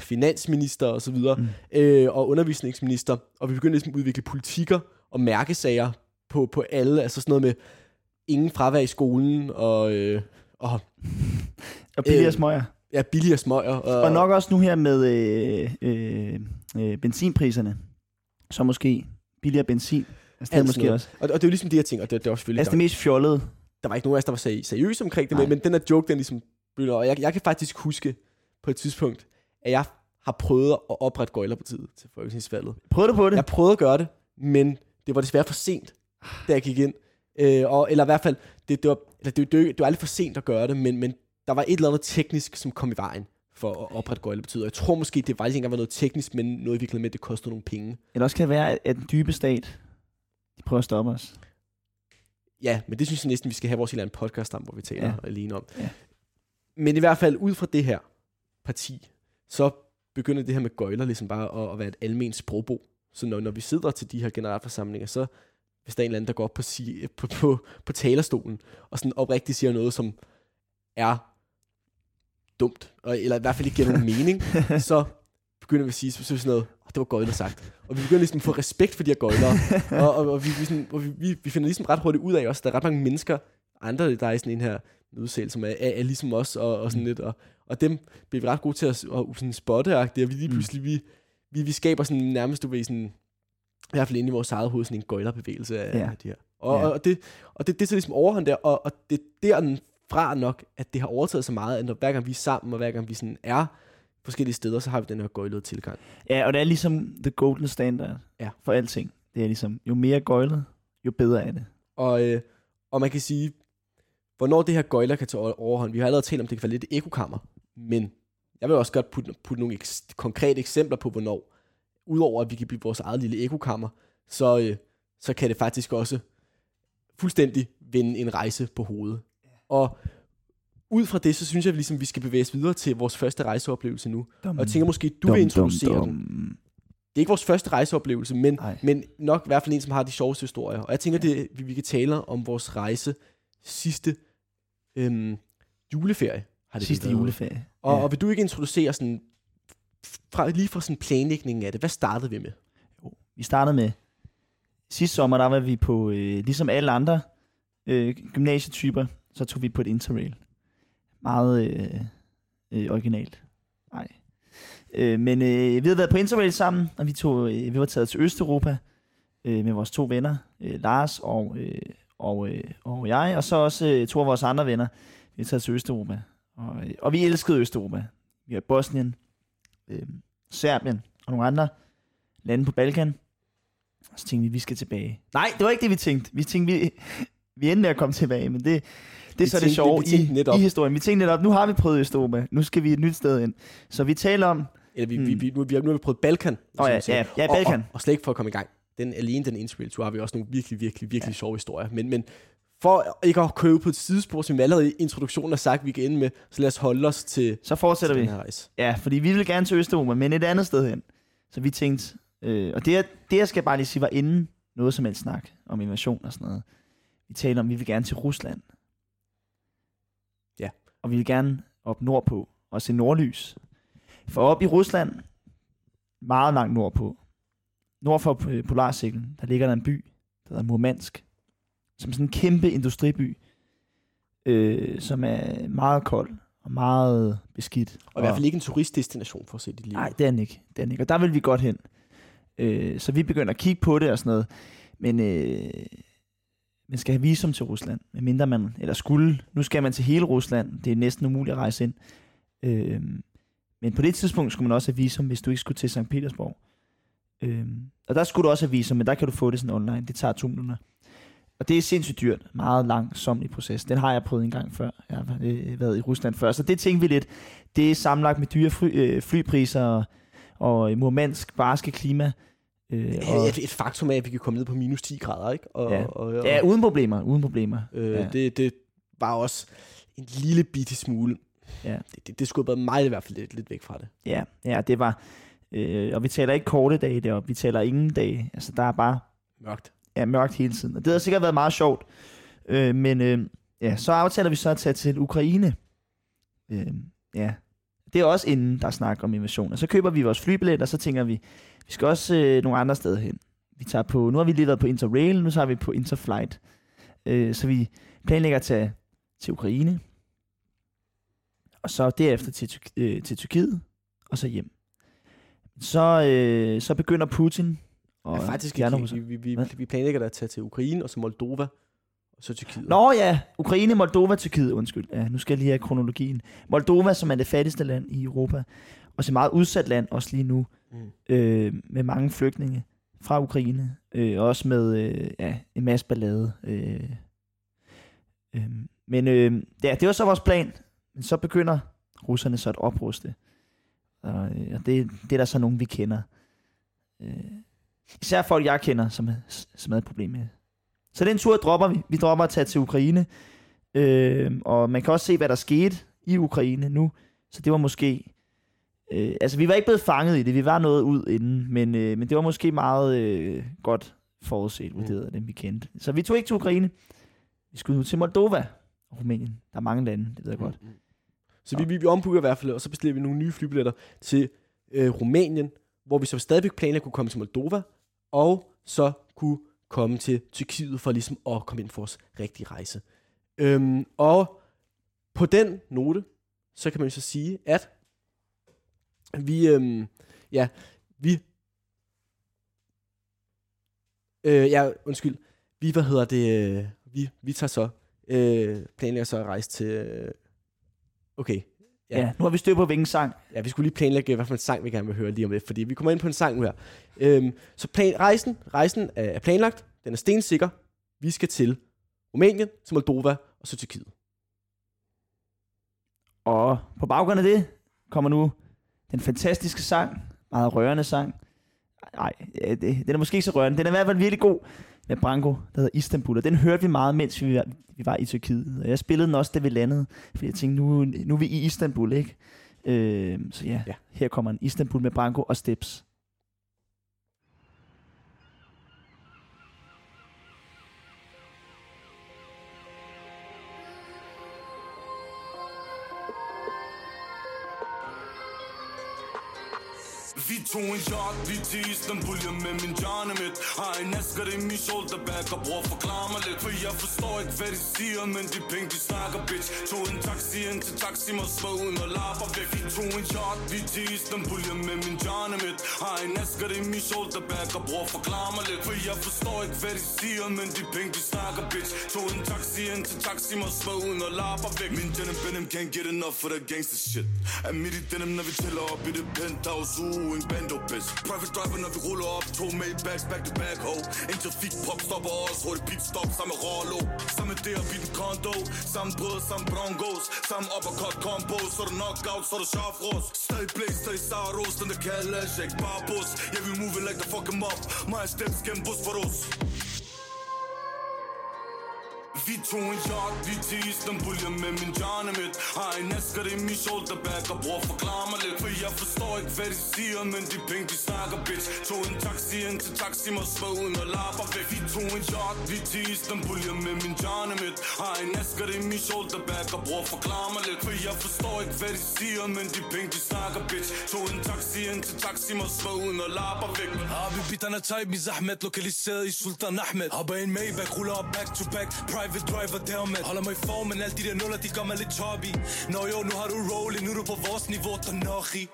finansminister og så videre, Mm. mm. øh, og undervisningsminister. Og vi begynder ligesom at udvikle politikker og mærkesager på, på alle. Altså sådan noget med ingen fravær i skolen, og, øh, og (laughs) Og billigere Øh, smøger. Ja, billigere smøger. Og, Og nok også nu her med øh, øh, øh, benzinpriserne. Så måske billigere benzin. Altså, det måske også. Og, og det er jo ligesom de her ting, og det, det er også selvfølgelig... Altså det mest fjollede. der var ikke nogen af os, der var seri- seriøse omkring det, men, men den her joke, den ligesom og jeg, jeg kan faktisk huske på et tidspunkt, at jeg har prøvet at oprette Gøjlerpartiet til folketingsvalget. Prøvede du på det? Jeg prøvede at gøre det, men det var desværre for sent, da jeg gik ind. Øh, og, eller i hvert fald, det, det, var, eller det, det, det var aldrig for sent at gøre det, men, men der var et eller andet teknisk, som kom i vejen for at oprette Gøjlerpartiet. Og jeg tror måske, det faktisk ikke engang var noget teknisk, men noget i virkeligheden med, at det kostede nogle penge. Eller også kan det være, at- den dybe stat, de prøver at stoppe os. Ja, men det synes jeg næsten, vi skal have vores anden podcast om, hvor vi taler Ja. alene om. Ja. Men i hvert fald ud fra det her parti, så begynder det her med gøjler ligesom bare at, at være et almindeligt sprogbo. Så når, når vi sidder til de her generalforsamlinger, så hvis der er en eller anden, der går op på, sige, på, på, på talerstolen, og sådan oprigtigt siger noget, som er dumt, og, eller i hvert fald ikke giver nogen (laughs) mening, så begynder vi at sige så, så sådan noget, oh, det var gøjler sagt. Og vi begynder ligesom at få respekt for de her gøjlere. (laughs) og, og, og, vi, vi, sådan, og vi, vi, vi finder ligesom ret hurtigt ud af også, at der er ret mange mennesker, andre der er i sådan en her udsæl, som er, er, er ligesom os, og, og sådan Mm. lidt, og, og dem bliver vi ret gode til at, at sådan spotte, og vi lige Mm. pludselig, vi, vi, vi skaber sådan nærmest, du ved, sådan, i hvert fald inde i vores eget hoved, sådan en gøjlerbevægelse af, Ja. af de her. Og, Ja. og, det, og det, det er så ligesom overhånd der, og, og det er derfra nok, at det har overtaget så meget, at når, hver gang vi er sammen, og hver gang vi sådan er forskellige steder, så har vi den her gøjlede tilgang. Ja, og det er ligesom the golden standard Ja. for alting. Det er ligesom, jo mere gøjlet, jo bedre er det. Og, øh, og man kan sige, hvornår det her gøjler kan tage over- overhånd. Vi har allerede talt om, det kan være lidt ekokammer, men jeg vil også godt putte, putte nogle eks- konkrete eksempler på, hvornår. Udover at vi kan blive vores eget lille ekokammer, så, øh, så kan det faktisk også fuldstændig vende en rejse på hovedet. Og ud fra det, så synes jeg, at vi, ligesom, vi skal bevæge os videre til vores første rejseoplevelse nu. Og jeg tænker måske, du vil introducere den. Det er ikke vores første rejseoplevelse, men, men nok i hvert fald en, som har de sjoveste historier. Og jeg tænker, det, vi, vi kan tale om vores rejse sidste øhm, juleferie. Har det Sidste juleferie. Og, ja. og vil du ikke introducere sådan, fra, lige fra sådan planlægningen af det, hvad startede vi med? Vi startede med, sidste sommer, der var vi på, øh, ligesom alle andre øh, gymnasietyper, så tog vi på et interrail. Meget øh, øh, originalt. Nej. Øh, men øh, vi havde været på interrail sammen, og vi, tog, øh, vi var taget til Østeuropa øh, med vores to venner, øh, Lars og, øh, og, øh, og jeg, og så også øh, to af vores andre venner. Vi er taget til Østeuropa. Og, øh, og vi elskede Østeuropa. Vi var i Bosnien, øh, Serbien og nogle andre lande på Balkan. Og så tænkte vi, vi skal tilbage. Nej, det var ikke det, vi tænkte. Vi tænkte, vi, (laughs) vi endte med at komme tilbage, men det, det er så det sjove i, netop. i historien. Vi tænkte netop, nu har vi prøvet Østeuropa. Nu skal vi et nyt sted ind. Så vi taler om... Eller vi, Hmm. vi, vi, nu, vi, har, nu har vi prøvet Balkan. Som ja, ja, ja, Og, Balkan. og, og slet ikke for at komme i gang. Den, alene den interrail tur har vi også nogle virkelig, virkelig, virkelig ja. sjove historier. Men, men for ikke at købe på et sidespor, som vi allerede i introduktionen har sagt, vi kan ende med, så lad os holde os til, Så fortsætter til vi. rejse. Ja, fordi vi ville gerne til Østeuropa, men et andet sted hen. Så vi tænkte... Øh, og det, det, jeg skal bare lige sige, var inden noget som helst snak om invasion og sådan noget. Vi taler om, at vi vil gerne til Rusland. Og vi vil gerne op nordpå og se nordlys. For op i Rusland, meget langt nordpå, nord for øh, Polarcirklen, der ligger der en by, der hedder Murmansk, som sådan en kæmpe industriby, øh, som er meget kold og meget beskidt. Og i hvert fald ikke en turistdestination for at se dit liv. Nej, det er den ikke. Det er den ikke. Og der vil vi godt hen. Øh, så vi begynder at kigge på det og sådan noget. Men øh, man skal have visum til Rusland, medmindre man, eller skulle, nu skal man til hele Rusland. Det er næsten umuligt at rejse ind. Øh, men på det tidspunkt skulle man også have visum, hvis du ikke skulle til St. Petersborg. Øh, og der skulle du også have visum, men der kan du få det sådan online. Det tager to minutter. Og det er sindssygt dyrt. Meget langsommelig proces. Den har jeg prøvet en gang før. Jeg har øh, været i Rusland før. Så det tænkte vi lidt. Det er sammenlagt med dyre fly, øh, flypriser og, og øh, Murmansk barske klima. Øh, og, Et, et faktum er, at vi kan komme ned på minus 10 grader, ikke? Og, Ja. og, og, ja, uden problemer. Uden problemer. øh, ja. det, det var også en lille bitte smule. Ja. Det, det, det skubbede mig i hvert fald lidt, lidt væk fra det. Ja, ja det var... Øh, og vi taler ikke korte dage deroppe. Vi taler ingen dage. Altså, der er bare Mørkt. ja, mørkt hele tiden. Og det har sikkert været meget sjovt. Øh, men øh, ja, så aftaler vi så at tage til Ukraine. Øh, ja, det er også inden der er snak om invasion. Og så køber vi vores flybillet, og så tænker vi, vi skal også øh, nogle andre steder hen. Vi tager på, nu har vi lige været på Interrail, nu har vi på Interflight. Øh, så vi planlægger at tage til Ukraine. Og så derefter til, øh, til Tyrkiet, og så hjem. Så, øh, så begynder Putin og Ja, faktisk de andre Vi, vi, vi, vi planlægger at tage til Ukraine, og så Moldova, så Tyrkiet. Nå ja, Ukraine, Moldova, Tyrkiet, undskyld. Ja, nu skal jeg lige have kronologien. Moldova, som er det fattigste land i Europa, og så et meget udsat land også lige nu, Mm. øh, med mange flygtninge fra Ukraine, øh, også med øh, ja, en masse ballade. Øh, øh, men øh, ja, det var så vores plan. Men så begynder russerne så at opruste. Og, øh, og det, det er der så nogen, vi kender. Øh, især folk, jeg kender, som, som er et problem med. Så den tur dropper vi. Vi dropper at tage til Ukraine. Øh, og man kan også se, hvad der skete i Ukraine nu. Så det var måske... Øh, altså, vi var ikke blevet fanget i det. Vi var noget ud inden. Men, øh, men det var måske meget øh, godt forudset, vurderet af dem, vi kendte. Så vi tog ikke til Ukraine. Vi skulle nu til Moldova og Rumænien. Der er mange lande, det ved jeg godt. Mm. Så vi, vi, vi ombooker i hvert fald, og så bestiller vi nogle nye flybilletter til øh, Rumænien, hvor vi så stadigvæk planlægger kunne komme til Moldova, og så kunne komme til Tyrkiet for ligesom at komme ind for vores rigtige rejse. Øhm, og på den note, så kan man jo så sige, at vi, øhm, ja, vi, øh, ja, undskyld, vi, hvad hedder det, øh, vi, vi tager så, øh, planlægger så at rejse til, øh, okay, Ja. ja, nu har vi styr på hvilken sang. Ja, vi skulle lige planlægge, hvad for en sang vi gerne vil høre lige om lidt, fordi vi kommer ind på en sang nu her. Øhm, så plan, rejsen, rejsen er planlagt, den er stensikker. Vi skal til Rumænien, til Moldova og så Tyrkiet. Og på baggrund af det kommer nu den fantastiske sang, meget rørende sang. Nej, det, den er måske ikke så rørende. Den er i hvert fald virkelig god med Branko, der hedder Istanbul. Og den hørte vi meget, mens vi var, vi var i Tyrkiet. Og jeg spillede den også, da vi landede. Fordi jeg tænkte, nu, nu er vi i Istanbul, ikke? Øh, så ja, ja, her kommer en Istanbul med Branko og Steps. Vi to en shot, vi til Istanbul, jeg med min mit Har en asker i min shoulderback og bror forklare mig lidt. For jeg forstår ikke, hvad de siger, men de penge, de snakker, bitch. Tog en taxi ind til taxi, Må så uden og lapper væk. Vi to en shot, vi til Istanbul, jeg med min mit Har en asker i min shoulderback og bror forklare mig lidt. For jeg forstår ikke, hvad de siger, men de penge, de snakker, bitch. Tog en taxi ind til taxi, Må så uden og lapper væk. Min denim, denim, can't get enough for the gangster shit. Er midt i denim, når vi tæller op i det penthouse, uh, en bando bitch Private driver, når vi ruller op. To Maybachs back to back, ho. En trafik pop stopper os Hurtig pit stop, samme Rollo Samme der, vi den condo. Samme brød, samme broncos. Samme uppercut combo. Så er der knockout, så er der chafros Stadig blaze, stadig Saros Den der kalder, ikke bare bus Yeah, we moving like the fuck em up. My steps gennem bus for os. Vi tog en yacht lige til Istanbul Jeg med min Johnny mit Har en asker i min shoulderback Og bror forklarer mig lidt For jeg forstår ikke hvad de siger Men de penge de snakker bitch. Tog en taxi ind til taxi Moskva uden og lapper væk Vi tog en yacht lige til Istanbul Jeg med min Johnny mit Har en asker i min shoulderback Og bror forklarer mig lidt For jeg forstår ikke hvad de siger Men de penge de snakker bitch. Tog en taxi ind til taxi Moskva uden og lapper væk Habibi, der er type i Zahmet Lokaliseret i Sultan Ahmed. Hopper en Maybach, ruller op back to back Pride Private driver dermed Holder mig i form, men alle de der nuller, de gør mig lidt choppy. Nå jo, nu har du rolling, nu er du på vores niveau, der nok i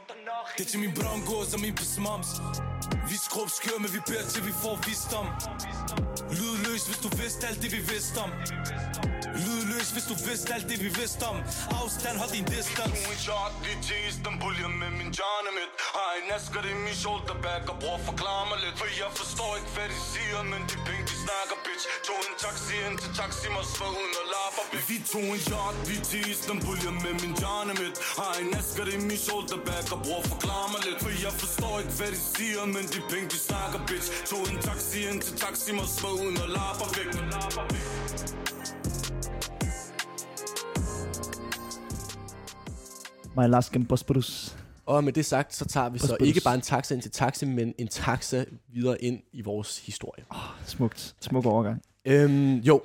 det er til min broncos og min besmams. Vi skrubskør, men vi beder til vi får visdom. Lydløs, hvis du vidste alt det vi vidste om. Lydløs, hvis du vidste alt det vi vidste om. Afstand, hold din distance. En shot, vi til Istanbul, jeg med min mit Har en asker i min shoulderback og bror forklare mig lidt. For jeg forstår ikke, hvad de siger, men de penge, de snakker, bitch. Tog en taxi ind til taxi, må svær uden og lapper væk Vi tog en shot, vi til Istanbul, jeg med min mit Har en asker i min shoulderback og bror forklare mig lidt For jeg forstår ikke, hvad de siger, men de penge, de snakker, bitch Tog en taxi ind til taxi, må svær uden og lapper væk My last game Bosporus. Og med det sagt, så tager vi så ikke bare en taxa ind til taxi, men en taxa videre ind i vores historie. Oh, smukt. Smuk overgang. Øhm, jo.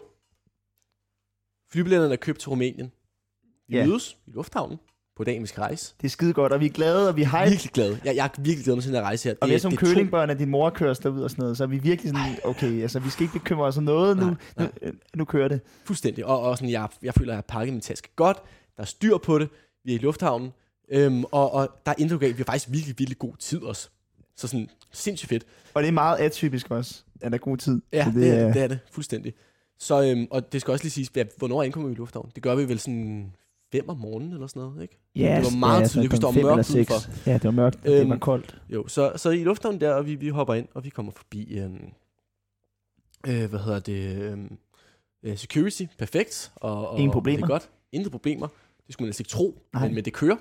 Flybilletterne er købt til Rumænien. Vi Ja. yeah. mødes i lufthavnen på skal rejse. Det er skide godt, og vi er glade, og vi hype. virkelig glad. Jeg, jeg er virkelig glad med sådan en rejse her. Og vi er som kølingbørn, at din mor kører os derud og sådan noget, så er vi virkelig sådan, okay, altså vi skal ikke bekymre os om noget, nu, Nej, nej. nu, nu kører det. Fuldstændig. Og, og sådan, jeg, jeg føler, at jeg har pakket min taske godt. Der er styr på det. Vi er i lufthavnen. Øhm, og, og der er intet. Vi har faktisk virkelig, virkelig god tid også. Så sådan sindssygt fedt. Og det er meget atypisk også, at der er god tid. Ja, det, det, er, det er det. Fuldstændig. Så, øhm, og det skal også lige siges, hvornår ankommer vi i lufthavnen? Det gør vi vel sådan 5 om morgenen eller sådan noget, ikke? Ja, det var meget tidligt. Jeg husker, der var mørkt udenfor. Ja, det var mørkt, og det Øhm, var koldt. Jo, så, så i lufthavnen der, og vi, vi hopper ind, og vi kommer forbi, øhm, øh, hvad hedder det, øhm, øh, security, perfekt. Og, og Ingen problemer. Det er godt. Intet problemer. Det skulle man næsten ikke tro, Nej. men, men det kører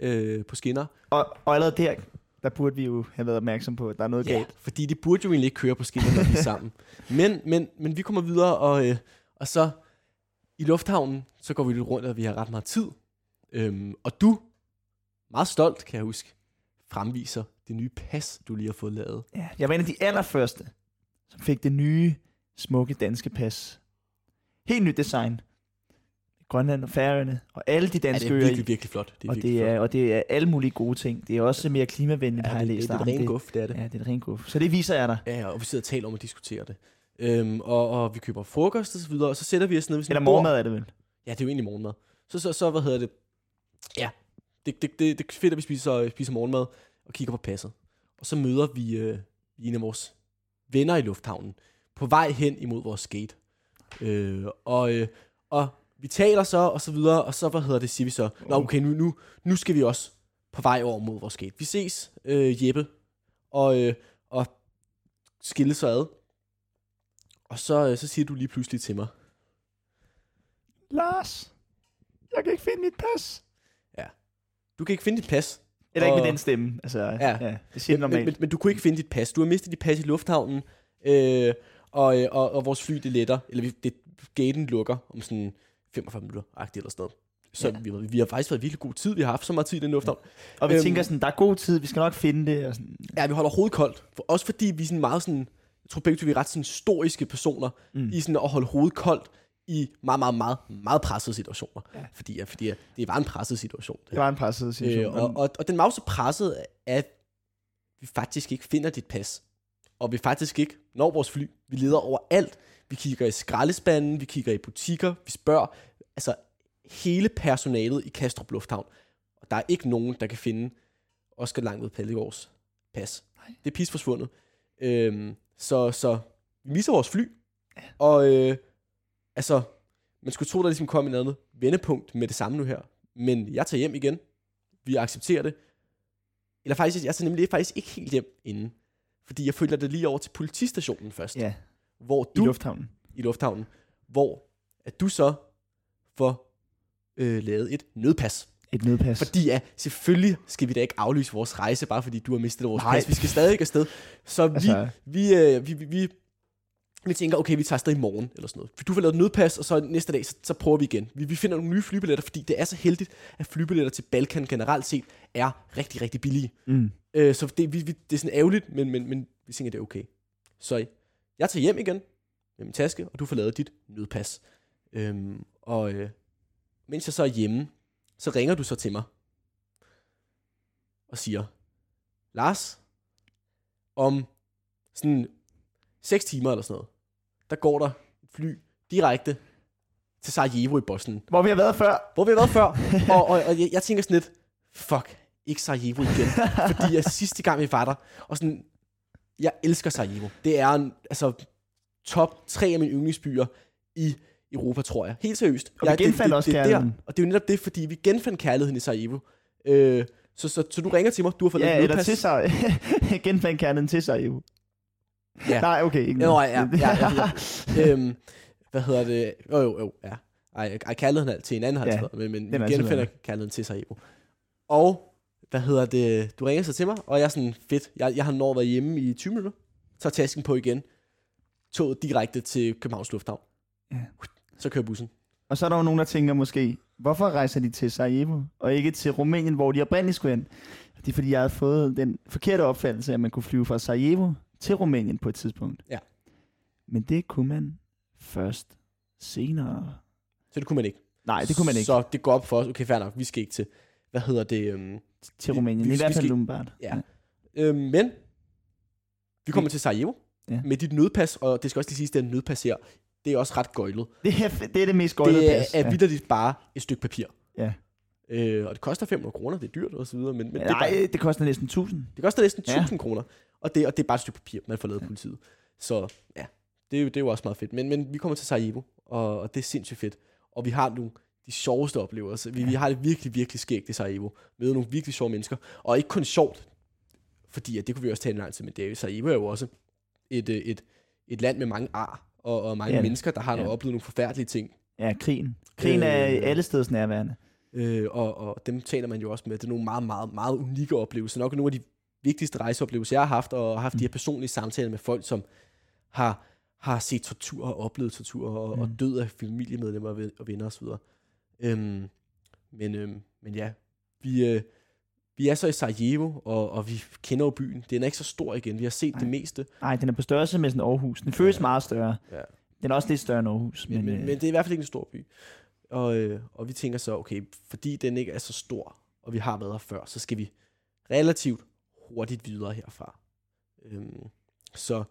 øh, på skinner. Og, og allerede der, der burde vi jo have været opmærksom på, at der er noget galt. fordi det burde jo egentlig ikke køre på skinner, når de er sammen. (laughs) Men, men, men vi kommer videre, og, øh, og så i lufthavnen, så går vi lidt rundt, og vi har ret meget tid. Øhm, og du, meget stolt, kan jeg huske, fremviser det nye pas, du lige har fået lavet. Ja, jeg var en af de allerførste, som fik det nye, smukke danske pas. Helt nyt design. Grønland og Færøerne, og alle de Ja, danske det er øer. virkelig, virkelig flot. Det er og, virkelig det flot. er, og det er alle mulige gode ting. Det er også mere klimavenligt, Ja, har jeg det, læst. det, det er om. et rent guf, det er det. Ja, det er et rent guf. Så det viser jeg dig. Ja, og vi sidder og taler om at diskutere det. Øhm, og, og vi køber frokost og så videre, og så sætter vi os ned ved sådan Eller morgenmad er det vel? Ja, det er jo egentlig morgenmad. Så, så, så hvad hedder det? Ja, det, det, det, det er fedt, at vi spiser, spiser morgenmad og kigger på passet. Og så møder vi øh, en af vores venner i lufthavnen på vej hen imod vores gate. Øh, og, øh, og vi taler så, og så videre, og så, hvad hedder det, siger vi så, Nå, okay, nu, nu, nu skal vi også på vej over mod vores gate. Vi ses, øh, Jeppe, og, øh, og skille så ad. Og så, øh, så siger du lige pludselig til mig, Lars, jeg kan ikke finde mit pas. du kan ikke finde dit pas. Eller ikke med Og- den stemme. Altså, Ja. ja. ja det siger men, normalt. men, men du kunne ikke finde dit pas. Du har mistet dit pas i lufthavnen, øh, og, øh, og, og vores fly det letter, eller vi, det, gaten lukker om sådan 45 minutter, agtigt eller sådan noget. Så Ja. ja. vi, vi har faktisk været virkelig god tid. Vi har haft så meget tid i den lufthavn. og vi øhm, tænker sådan, der er god tid, vi skal nok finde det. Og sådan. Ja, vi holder hovedet koldt. For, også fordi vi er sådan meget sådan, jeg tror begge to, vi er ret sådan historiske personer, Mm. i sådan at holde hovedet koldt i meget, meget, meget, meget pressede situationer. Ja. Fordi, ja, fordi det var en presset situation. Det var en presset situation. Øh, og, og, og den var jo så presset, at vi faktisk ikke finder dit pas. Og vi faktisk ikke når vores fly. Vi leder over alt. Vi kigger i skraldespanden, vi kigger i butikker, vi spørger altså hele personalet i Kastrup Lufthavn. Og der er ikke nogen, der kan finde Oscar Langved Pellegårds pas. Nej. Det er pis forsvundet. Øhm, så, så vi misser vores fly. Og øh, altså, man skulle tro, der ligesom kom en andet vendepunkt med det samme nu her. Men jeg tager hjem igen. Vi accepterer det. Eller faktisk, jeg tager nemlig faktisk ikke helt hjem inden. Fordi jeg følger det lige over til politistationen først. ja, Hvor i du, lufthavnen. i lufthavnen, hvor at du så får øh, lavet et nødpas. Et nødpas. Fordi ja, selvfølgelig skal vi da ikke aflyse vores rejse, bare fordi du har mistet vores Nej. pas. Vi skal stadig afsted. Så vi, Altså- vi, øh, vi, vi, vi, vi tænker, okay, vi tager afsted i morgen, eller sådan noget. Du får lavet et nødpas, og så næste dag, så, så prøver vi igen. Vi, vi finder nogle nye flybilletter, fordi det er så heldigt, at flybilletter til Balkan generelt set er rigtig, rigtig billige. Mm. Øh, så det, vi, vi, det er sådan ærgerligt, men, men, men vi tænker, det er okay. Så jeg tager hjem igen med min taske, og du får lavet dit nødpas. Øhm, og øh, mens jeg så er hjemme, så ringer du så til mig og siger, Lars, om sådan 6 timer eller sådan noget, der går der et fly direkte til Sarajevo i Bosnien. Hvor vi har været før. Hvor vi har været før, (laughs) og, og, og jeg, jeg tænker sådan lidt, fuck, ikke Sarajevo igen. (laughs) fordi jeg sidste gang vi var der, og sådan, jeg elsker Sarajevo. Det er en, altså top tre af mine yndlingsbyer i Europa, tror jeg. Helt seriøst. Og vi jeg, genfandt også det, det, kærligheden. der, og det er jo netop det, fordi vi genfandt kærligheden i Sarajevo. Øh, så, så, så, du ringer til mig, du har fået Ja, lavet eller til sig. (laughs) Genfandt kernen til jo. Ja. Nej, okay. Ikke Nå, ja, ja, ja, ja. (laughs) øhm, hvad hedder det? Jo, jo, jo, ja. Ej, ej kærligheden til en anden har Ja, ja, men, men vi genfinder kærligheden til Sarajevo. Og, hvad hedder det? Du ringer så til mig, og jeg er sådan, fedt, jeg, jeg har nået været hjemme i 20 minutter. Tager tasken på igen. Toget direkte til Københavns Lufthavn. Ja. Så kører bussen. Og så er der jo nogen, der tænker måske, hvorfor rejser de til Sarajevo, og ikke til Rumænien, hvor de oprindeligt skulle hen? Det er fordi, jeg havde fået den forkerte opfattelse, at man kunne flyve fra Sarajevo til Rumænien på et tidspunkt. Ja. Men det kunne man først senere. Så det kunne man ikke. Nej, det kunne man ikke Så det går op for os. Okay, fair nok. Vi skal ikke til, hvad hedder det? Øhm, til Rumænien. vi- I hvert fald umiddelbart. Ja. øhm, men, vi kommer til Sarajevo. Ja. Med dit nødpas, og det skal også lige siges, det er nødpas her. Det er også ret gøjlet. Det er, det er det mest gøjlede Det er, pas. er vidderligt bare et stykke papir. Ja. Øh, og det koster 500 kroner, det er dyrt og så videre, men, men det, Nej, bare, det koster næsten 1000. det koster næsten Ja. 1000 kroner. Og det, og det er bare et stykke papir, man får lavet af politiet. Så ja, det er, jo, det er jo også meget fedt. Men, men vi kommer til Sarajevo, og, og det er sindssygt fedt. Og vi har nogle de sjoveste oplevelser. Vi, vi har det virkelig, virkelig skægt i Sarajevo. Med nogle virkelig sjove mennesker. Og ikke kun sjovt, fordi at det kunne vi også tale en lang tid, men det er jo, Sarajevo er jo også et, øh, et, et land med mange ar, og, og mange Ja. mennesker, der har Ja. oplevet nogle forfærdelige ting. Ja, krigen. Krigen er Øh. alle steds nærværende. Øh, og, og dem taler man jo også med. Det er nogle meget, meget, meget unikke oplevelser. Nok nogle af de vigtigste rejseoplevelser, jeg har haft, og har haft mm. de her personlige samtaler med folk, som har, har set tortur og oplevet tortur, og, mm. og død af familiemedlemmer og venner osv. Øhm, men, øhm, men ja, vi, øh, vi er så i Sarajevo, og, og vi kender jo byen. Den er ikke så stor igen. Vi har set Nej. det meste. Nej, den er på størrelse med sådan Aarhus. Den føles Ja. meget større. Ja. Den er også lidt større end Aarhus. Men, men, øh, men det er i hvert fald ikke en stor by. Og, øh, og vi tænker så, okay, fordi den ikke er så stor, og vi har været her før, så skal vi relativt hurtigt videre herfra. Øhm, så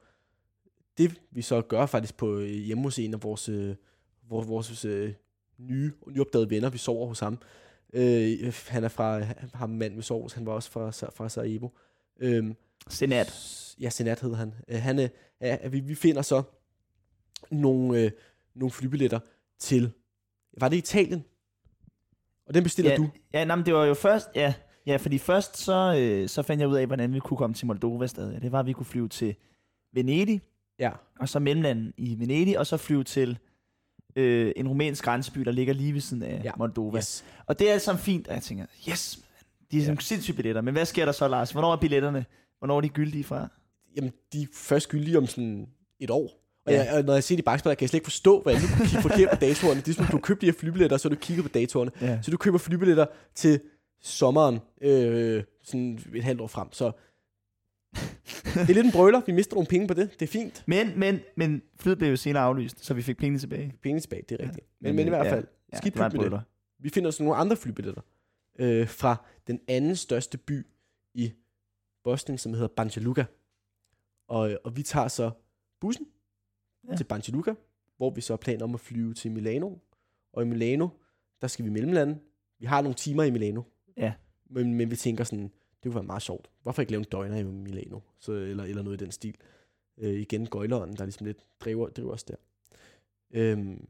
det vi så gør faktisk på øh, hjemme hos en af vores, øh, vores, vores øh, nye, nyopdagede venner, vi sover hos ham. Øh, han er fra, ham mand sover hos, han var også fra, fra Sarajevo. Øhm, Senat. Ja, Senat hed han. Øh, han øh, er, vi, vi finder så nogle, øh, nogle flybilletter til, var det Italien? Og den bestiller ja, du. Ja, nej, men det var jo først, ja, ja fordi først så, øh, så fandt jeg ud af, hvordan vi kunne komme til Moldova stadig. Det var, at vi kunne flyve til Venedig, Ja, og så mellemlanden i Venedig, og så flyve til øh, en rumænsk grænseby, der ligger lige ved siden af Ja. Moldova. yes. Og det er alt sammen fint, og jeg tænker, yes, de er Ja. ja. sindssyge billetter. Men hvad sker der så, Lars? Hvornår er billetterne? Hvornår er de gyldige fra? Jamen, de er først gyldige om sådan et år. Og, Ja. jeg, og når jeg ser de bagspejler, kan jeg slet ikke forstå, hvad jeg nu kunne kigge forkert på datorerne. Det er som, du køber de her flybilletter, så du kigger på datorerne. Ja. Så du køber flybilletter til sommeren, øh, sådan et halvt år frem. Så det er lidt en brøler. Vi mister nogle penge på det. Det er fint. Men, men, men flyet blev jo senere aflyst, så vi fik pengene tilbage. Penge tilbage, det er Ja. rigtigt. Men, men i hvert ja, fald, Ja, skidt det. brøler. Vi finder så nogle andre flybilletter øh, fra den anden største by i Bosnien, som hedder Banja Luka. Og, og vi tager så bussen ja. Ja. til Banja Luka, hvor vi så har planer om at flyve til Milano. Og i Milano, der skal vi mellemlande. Vi har nogle timer i Milano. Ja. Men, men vi tænker sådan, det kunne være meget sjovt. Hvorfor ikke lave en døgner i Milano? Så, eller, eller noget i den stil. Øh, igen, gøjleren, der ligesom lidt driver, driver os der. Øhm,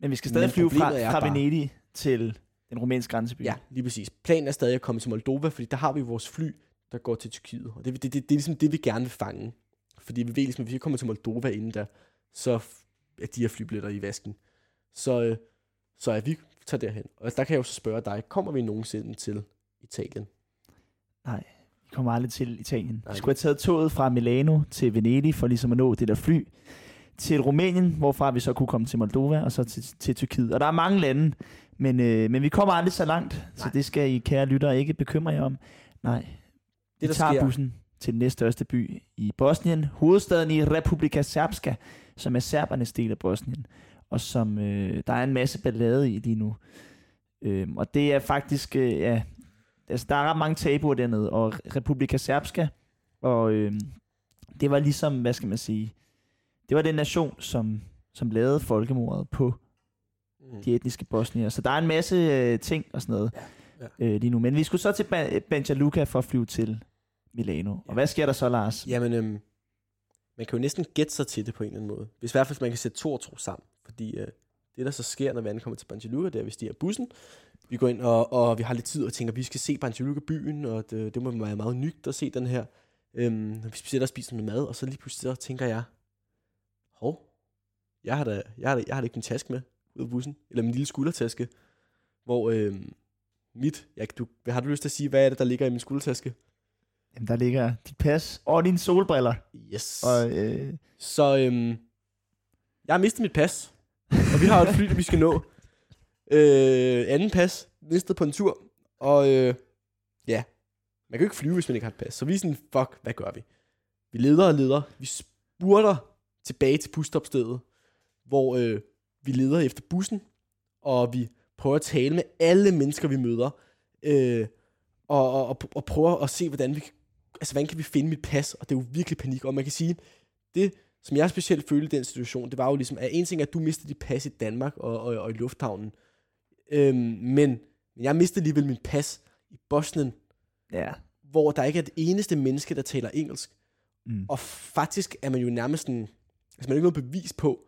Men vi skal stadig flyve fra, fra bare- Venedig til den rumænske grænseby. Ja, lige præcis. Planen er stadig at komme til Moldova, fordi der har vi vores fly, der går til Tyrkiet. Og det, det, det, det er ligesom det, vi gerne vil fange. Fordi vi ved ligesom, at hvis vi kommer til Moldova inden der, så er de her flybilletter i vasken. Så, øh, så er vi tager derhen. Og der kan jeg jo så spørge dig, kommer vi nogensinde til Italien? Vi kommer aldrig til Italien. Nej. Vi skulle have taget toget fra Milano til Venedig, for ligesom at nå det der fly, til Rumænien, hvorfra vi så kunne komme til Moldova, og så til, til Tyrkiet. Og der er mange lande, men, øh, men vi kommer aldrig så langt, Nej. så Nej. det skal I, kære lyttere, ikke bekymre jer om. Nej, Det, vi tager sker, bussen til den næststørste by i Bosnien, hovedstaden i Republika Srpska, som er serbernes del af Bosnien, og som øh, der er en masse ballade i lige nu. Øhm, og det er faktisk, øh, ja, altså der er ret mange tabuer dernede, og Republika Srpska, og øh, det var ligesom, hvad skal man sige, det var den nation, som, som lavede folkemordet på Mm. de etniske bosnier. Så der er en masse øh, ting og sådan noget Ja, Øh, lige nu. Men vi skulle så til ba- Banja Luka for at flyve til Milano. Og hvad sker der så, Lars? Jamen, øhm, man kan jo næsten gætte sig til det på en eller anden måde. Hvis i hvert fald man kan sætte to og to sammen. Fordi øh, det, der så sker, når vi ankommer til Banja Luka, det er, at vi stiger bussen. Vi går ind, og, og vi har lidt tid og tænker, at vi skal se Banja Luka byen, og det, det må være meget nyt at se den her. Øhm, vi sætter og spiser noget mad, og så lige pludselig så tænker jeg, hov, jeg har da, jeg har da, jeg har da ikke min taske med ud af bussen, eller min lille skuldertaske, hvor øhm, mit, jeg, du, har du lyst til at sige, hvad er det, der ligger i min skuldertaske? Jamen, der ligger dit pas og dine solbriller. Yes. Og, øh, Så øhm, jeg har mistet mit pas, og vi har et fly, vi skal nå. Øh, anden pas, mistet på en tur, og øh, ja, man kan jo ikke flyve, hvis man ikke har et pas. Så vi er sådan, fuck, hvad gør vi? Vi leder og leder, vi spurter tilbage til busstopstedet, hvor øh, vi leder efter bussen, og vi prøver at tale med alle mennesker, vi møder, øh, og, og, og, og prøver at se, hvordan vi, altså, hvordan kan vi finde mit pas, og det er jo virkelig panik, og man kan sige, det, som jeg specielt følte i den situation, det var jo ligesom, at en ting er, at du mistede dit pas i Danmark og, og, og i lufthavnen, øhm, men jeg mistede alligevel mit pas i Bosnien, ja. hvor der ikke er det eneste menneske, der taler engelsk. Mm. Og faktisk er man jo nærmest sådan, altså man har ikke noget bevis på,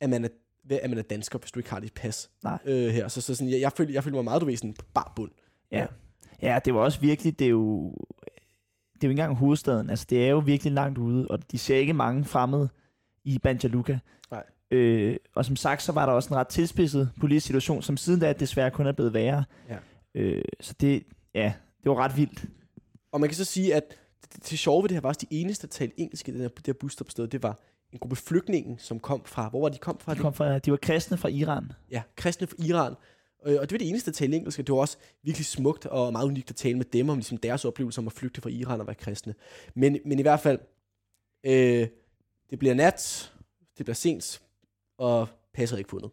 at man er, at man er dansker, hvis du ikke har dit pas Nej. øh, her. Så, så sådan, jeg, jeg, føler, jeg føler mig meget, du ved, sådan på bar bund. Ja. ja, det var også virkelig, det er jo, det er jo ikke engang hovedstaden. Altså, det er jo virkelig langt ude, og de ser ikke mange fremmede i Banja Luka. Nej. Øh, og som sagt, så var der også en ret tilspidset politisk situation, som siden da desværre kun er blevet værre. Ja. Øh, så det, ja, det var ret vildt. Og man kan så sige, at det, det sjove ved det her var også de eneste, der talte engelsk i det her, det her busstopsted, det var en gruppe flygtninge, som kom fra, hvor var de kom fra? De, kom fra, de var kristne fra Iran. ja, kristne fra Iran. Øh, Og det var det eneste, der talte engelsk, og det var også virkelig smukt og meget unikt at tale med dem om ligesom deres oplevelse om at flygte fra Iran og være kristne. Men, men i hvert fald, øh, det bliver nat, det bliver sent, og passer ikke fundet.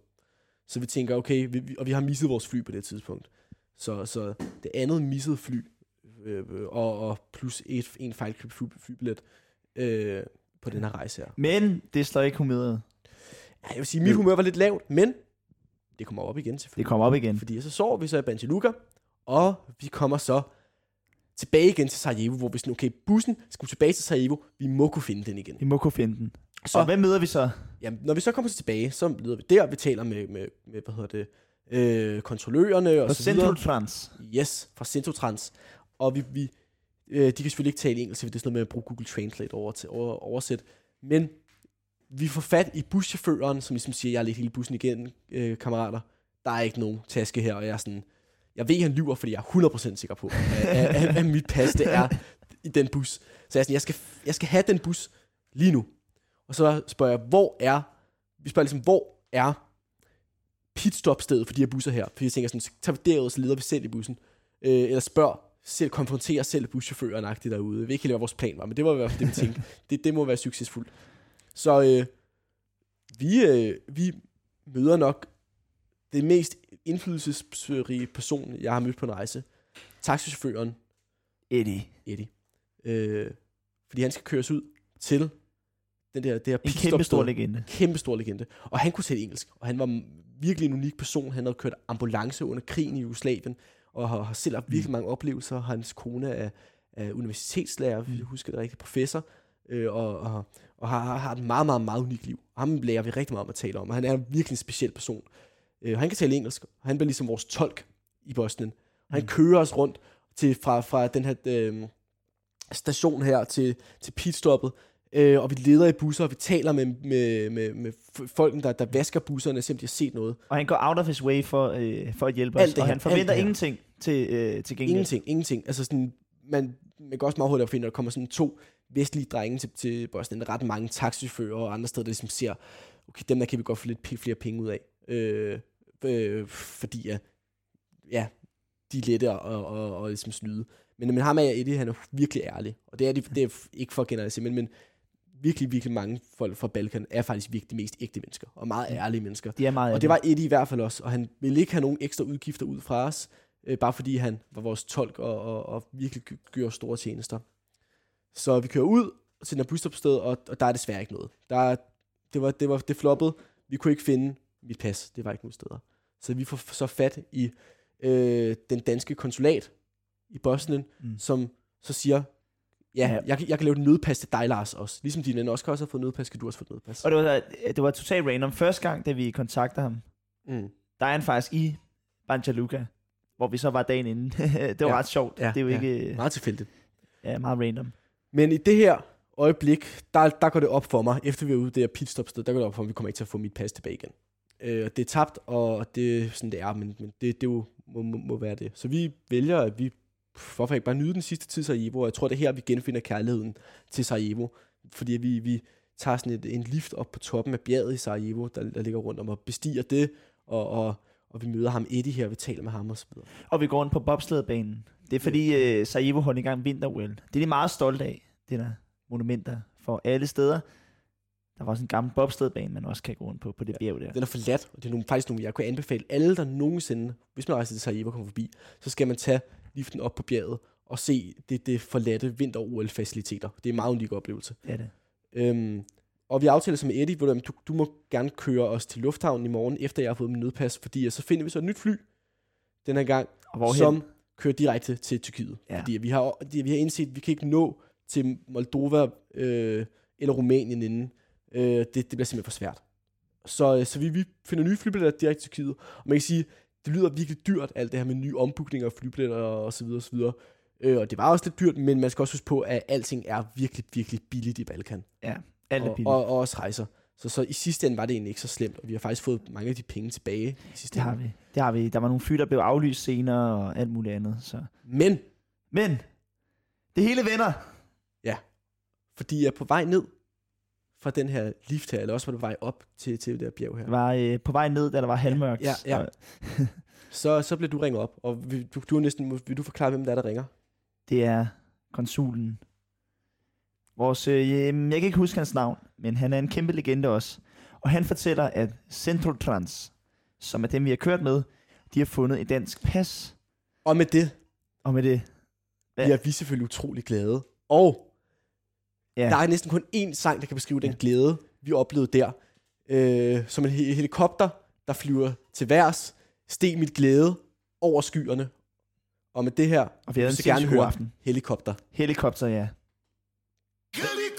Så vi tænker, okay, vi, og vi har misset vores fly på det tidspunkt. Så, så det andet missede fly, øh, og, og plus et, en fejlkøbt fly, flybillet øh, på den her rejse her. Men det slår ikke humøret. Ja, jeg vil sige, mit humør var lidt lavt, men det kommer op igen Det selvfølgelig. kommer op igen. Fordi så sover vi så i Banjaluka, og vi kommer så tilbage igen til Sarajevo, hvor vi sådan, okay, bussen skal tilbage til Sarajevo, vi må kunne finde den igen. Vi må kunne finde den. Så-. Og hvem møder vi så? Jamen, når vi så kommer tilbage, så lyder vi der, vi taler med, med, med hvad hedder det, øh, kontrollørerne og På så videre. Central Trans. Yes, fra Centrotrans. Og vi, vi, øh, de kan selvfølgelig ikke tale engelsk, for det er sådan noget med at bruge Google Translate over til over, oversæt. Men vi får fat i buschaufføren, som ligesom siger, jeg har lidt hele bussen igen, øh, kammerater. Der er ikke nogen taske her, og jeg er sådan, jeg ved, han lyver, fordi jeg er 100% sikker på, at, at, at mit pas, det er i den bus. Så jeg er sådan, jeg skal, jeg skal have den bus lige nu. Og så spørger jeg, hvor er, vi spørger ligesom, hvor er pitstopstedet for de her busser her? Fordi jeg tænker sådan, så tager vi derud, så leder vi selv i bussen. Øh, eller spørg, selv, konfronterer selv buschaufføren agtigt derude. Jeg ved ikke helt, hvad vores plan var, men det var i hvert fald det, vi tænkte. (laughs) det, det må være succesfuldt. Så øh, vi, øh, vi møder nok det mest indflydelsesrige person, jeg har mødt på en rejse. Taxichaufføren Eddie. Eddie. Øh, fordi han skal køres ud til den der, det her En kæmpe stor legende. Kæmpe stor legende. Og han kunne tale engelsk, og han var virkelig en unik person. Han havde kørt ambulance under krigen i Jugoslavien, og har, har selv haft virkelig mange oplevelser. Hans kone er, er universitetslærer, hvis jeg husker det rigtigt, professor, øh, og, og, og har, har, et meget, meget, meget unikt liv. Ham lærer vi rigtig meget om at tale om, og han er virkelig en speciel person. Øh, han kan tale engelsk, og han bliver ligesom vores tolk i Bosnien. Og han Mm. kører os rundt til, fra, fra den her øh, station her til, til pitstoppet, øh, og vi leder i busser, og vi taler med, med, med, med f- folkene, der, der vasker busserne, selvom de har set noget. Og han går out of his way for, øh, for at hjælpe Alt os. det og her, han forventer ingenting til, øh, til gengæld. Ingenting, ingenting. Altså sådan, man, man kan også meget hurtigt finde, at der kommer sådan to vestlige drenge til, til Bosnien. Ret mange taxichauffører og andre steder, der ligesom ser, okay, dem der kan vi godt få lidt flere penge ud af. Øh, øh, fordi ja, ja, de er lette og, og, og, og ligesom snyde. Men, men ham er Eddie, han er virkelig ærlig. Og det er, det, det er ikke for at generalisere, men, men virkelig, virkelig mange folk fra Balkan er faktisk virkelig de mest ægte mennesker. Og meget ærlige mennesker. De er meget Og det var Eddie i hvert fald også, og han ville ikke have nogen ekstra udgifter ud fra os, øh, bare fordi han var vores tolk og, og, og virkelig gjorde store tjenester. Så vi kører ud til den her busstopsted, og, og der er desværre ikke noget. Der er, det, var, det var det floppede. Vi kunne ikke finde mit pas. Det var ikke nogen steder. Så vi får så fat i øh, den danske konsulat i Bosnien, Mm. mm. som så siger, ja, Ja. Jeg, kan- jeg kan lave et nødpas til dig, Lars, også. Ligesom din også kan også have fået nødpas, kan du også få nødpas. Og det var, det var totalt random. Første gang, da vi kontakter ham, Mm. der er han faktisk i Banja Luka, hvor vi så var dagen inden. (laughs) det var Ja. ret sjovt. Ja, det er jo ja. ikke Meget tilfældigt. ja, meget random. Men i det her øjeblik, der, der går det op for mig, efter vi er ude det her pitstop-sted, der går det op for mig, vi kommer ikke til at få mit pas tilbage igen. Øh, det er tabt, og det er sådan, det er, men, men det, det jo må, må, må være det. Så vi vælger, at vi, hvorfor ikke bare nyde den sidste tid Sarajevo, og jeg tror, det er her, vi genfinder kærligheden til Sarajevo, fordi vi, vi tager sådan et, en lift op på toppen af bjerget i Sarajevo, der, der ligger rundt om, og bestiger det, og, og, og vi møder ham Eddie her, vi taler med ham og så videre. Og vi går rundt på bobsledbanen. Det er fordi øh, Sarajevo holdt i gang vinter-OL. Det er de meget stolte af, det der monumenter for alle steder. Der var også en gammel bobsledbane, man også kan gå rundt på, på det bjerg der. Den er forladt, og det er nogle, faktisk nogle, jeg kunne anbefale alle, der nogensinde, hvis man rejser til Sarajevo og kommer forbi, så skal man tage liften op på bjerget og se det, det forladte vinter-OL-faciliteter. Det er en meget unik oplevelse. Det er det. Øhm, og vi aftaler så med Eddie, hvor du, du må gerne køre os til lufthavnen i morgen, efter jeg har fået min nødpas, fordi så finder vi så et nyt fly den her gang, hvorhen? som kører direkte til Tyrkiet. Ja. Fordi vi har, vi har indset, at vi kan ikke nå til Moldova øh, eller Rumænien inden. Øh, det, det bliver simpelthen for svært. Så, øh, så vi, vi finder nye flybilletter direkte til Tyrkiet. Og man kan sige, det lyder virkelig dyrt, alt det her med nye ombookinger af flybilletter og så videre og så videre. Øh, og det var også lidt dyrt, men man skal også huske på, at alting er virkelig, virkelig billigt i Balkan. Ja, alt er Og, billigt. og, og også rejser. Så, så i sidste ende var det egentlig ikke så slemt, og vi har faktisk fået mange af de penge tilbage i sidste Det har ende. vi. Det har vi. Der var nogle fly, der blev aflyst senere og alt muligt andet. Så. Men Men, det hele vender. fordi jeg er på vej ned fra den her lift her, eller også var på vej op til, til det her bjerg her. Var øh, på vej ned, da der var halvmørkt. Ja, ja. (laughs) Så, så bliver du ringet op, og vil, du, du er næsten, vil du forklare, hvem der er, der ringer? Det er konsulen. Vores, øh, jeg kan ikke huske hans navn, men han er en kæmpe legende også. Og han fortæller, at Centrotrans, som er dem, vi har kørt med, de har fundet et dansk pas. Og med det Og med det, Ja. bliver vi selvfølgelig utrolig glade. Og ja, der er næsten kun én sang, der kan beskrive den Ja. glæde, vi oplevede der. Øh, som en he- helikopter, der flyver til værs, steg mit glæde over skyerne. Og med det her, og vi en så gerne høre aften. helikopter. Helikopter, ja. Helikopter,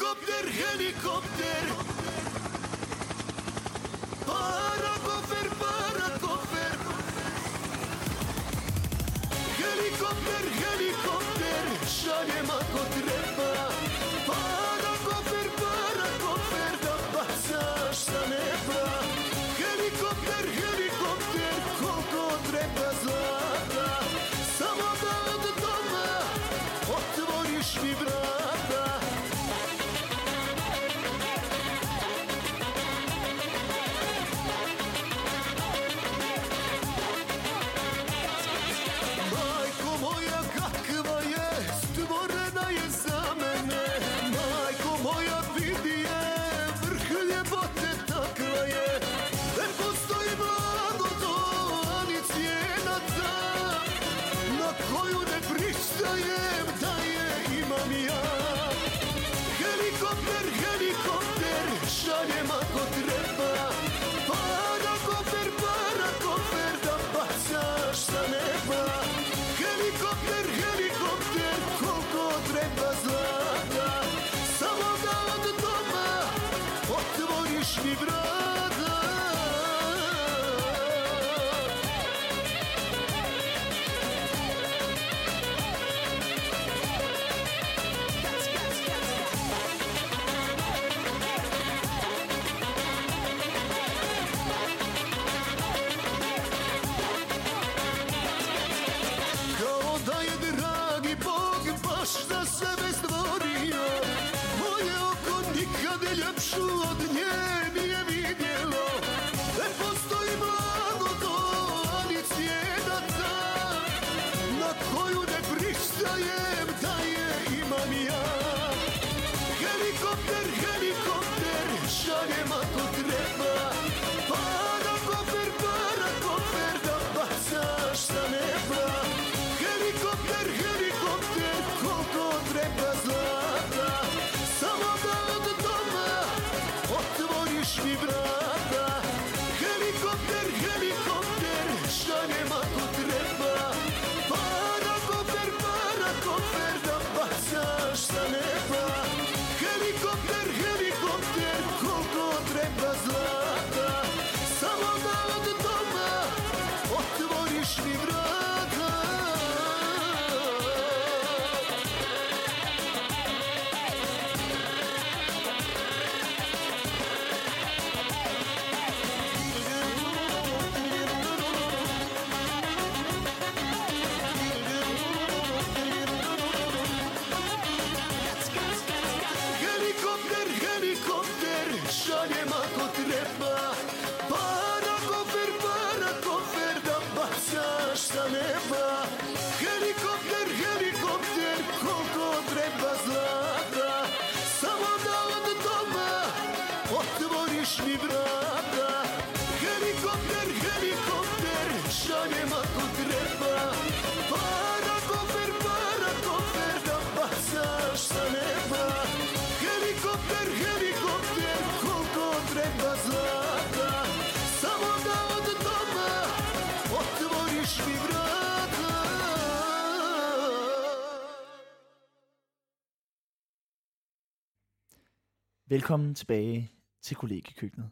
Velkommen tilbage til kollegekøkkenet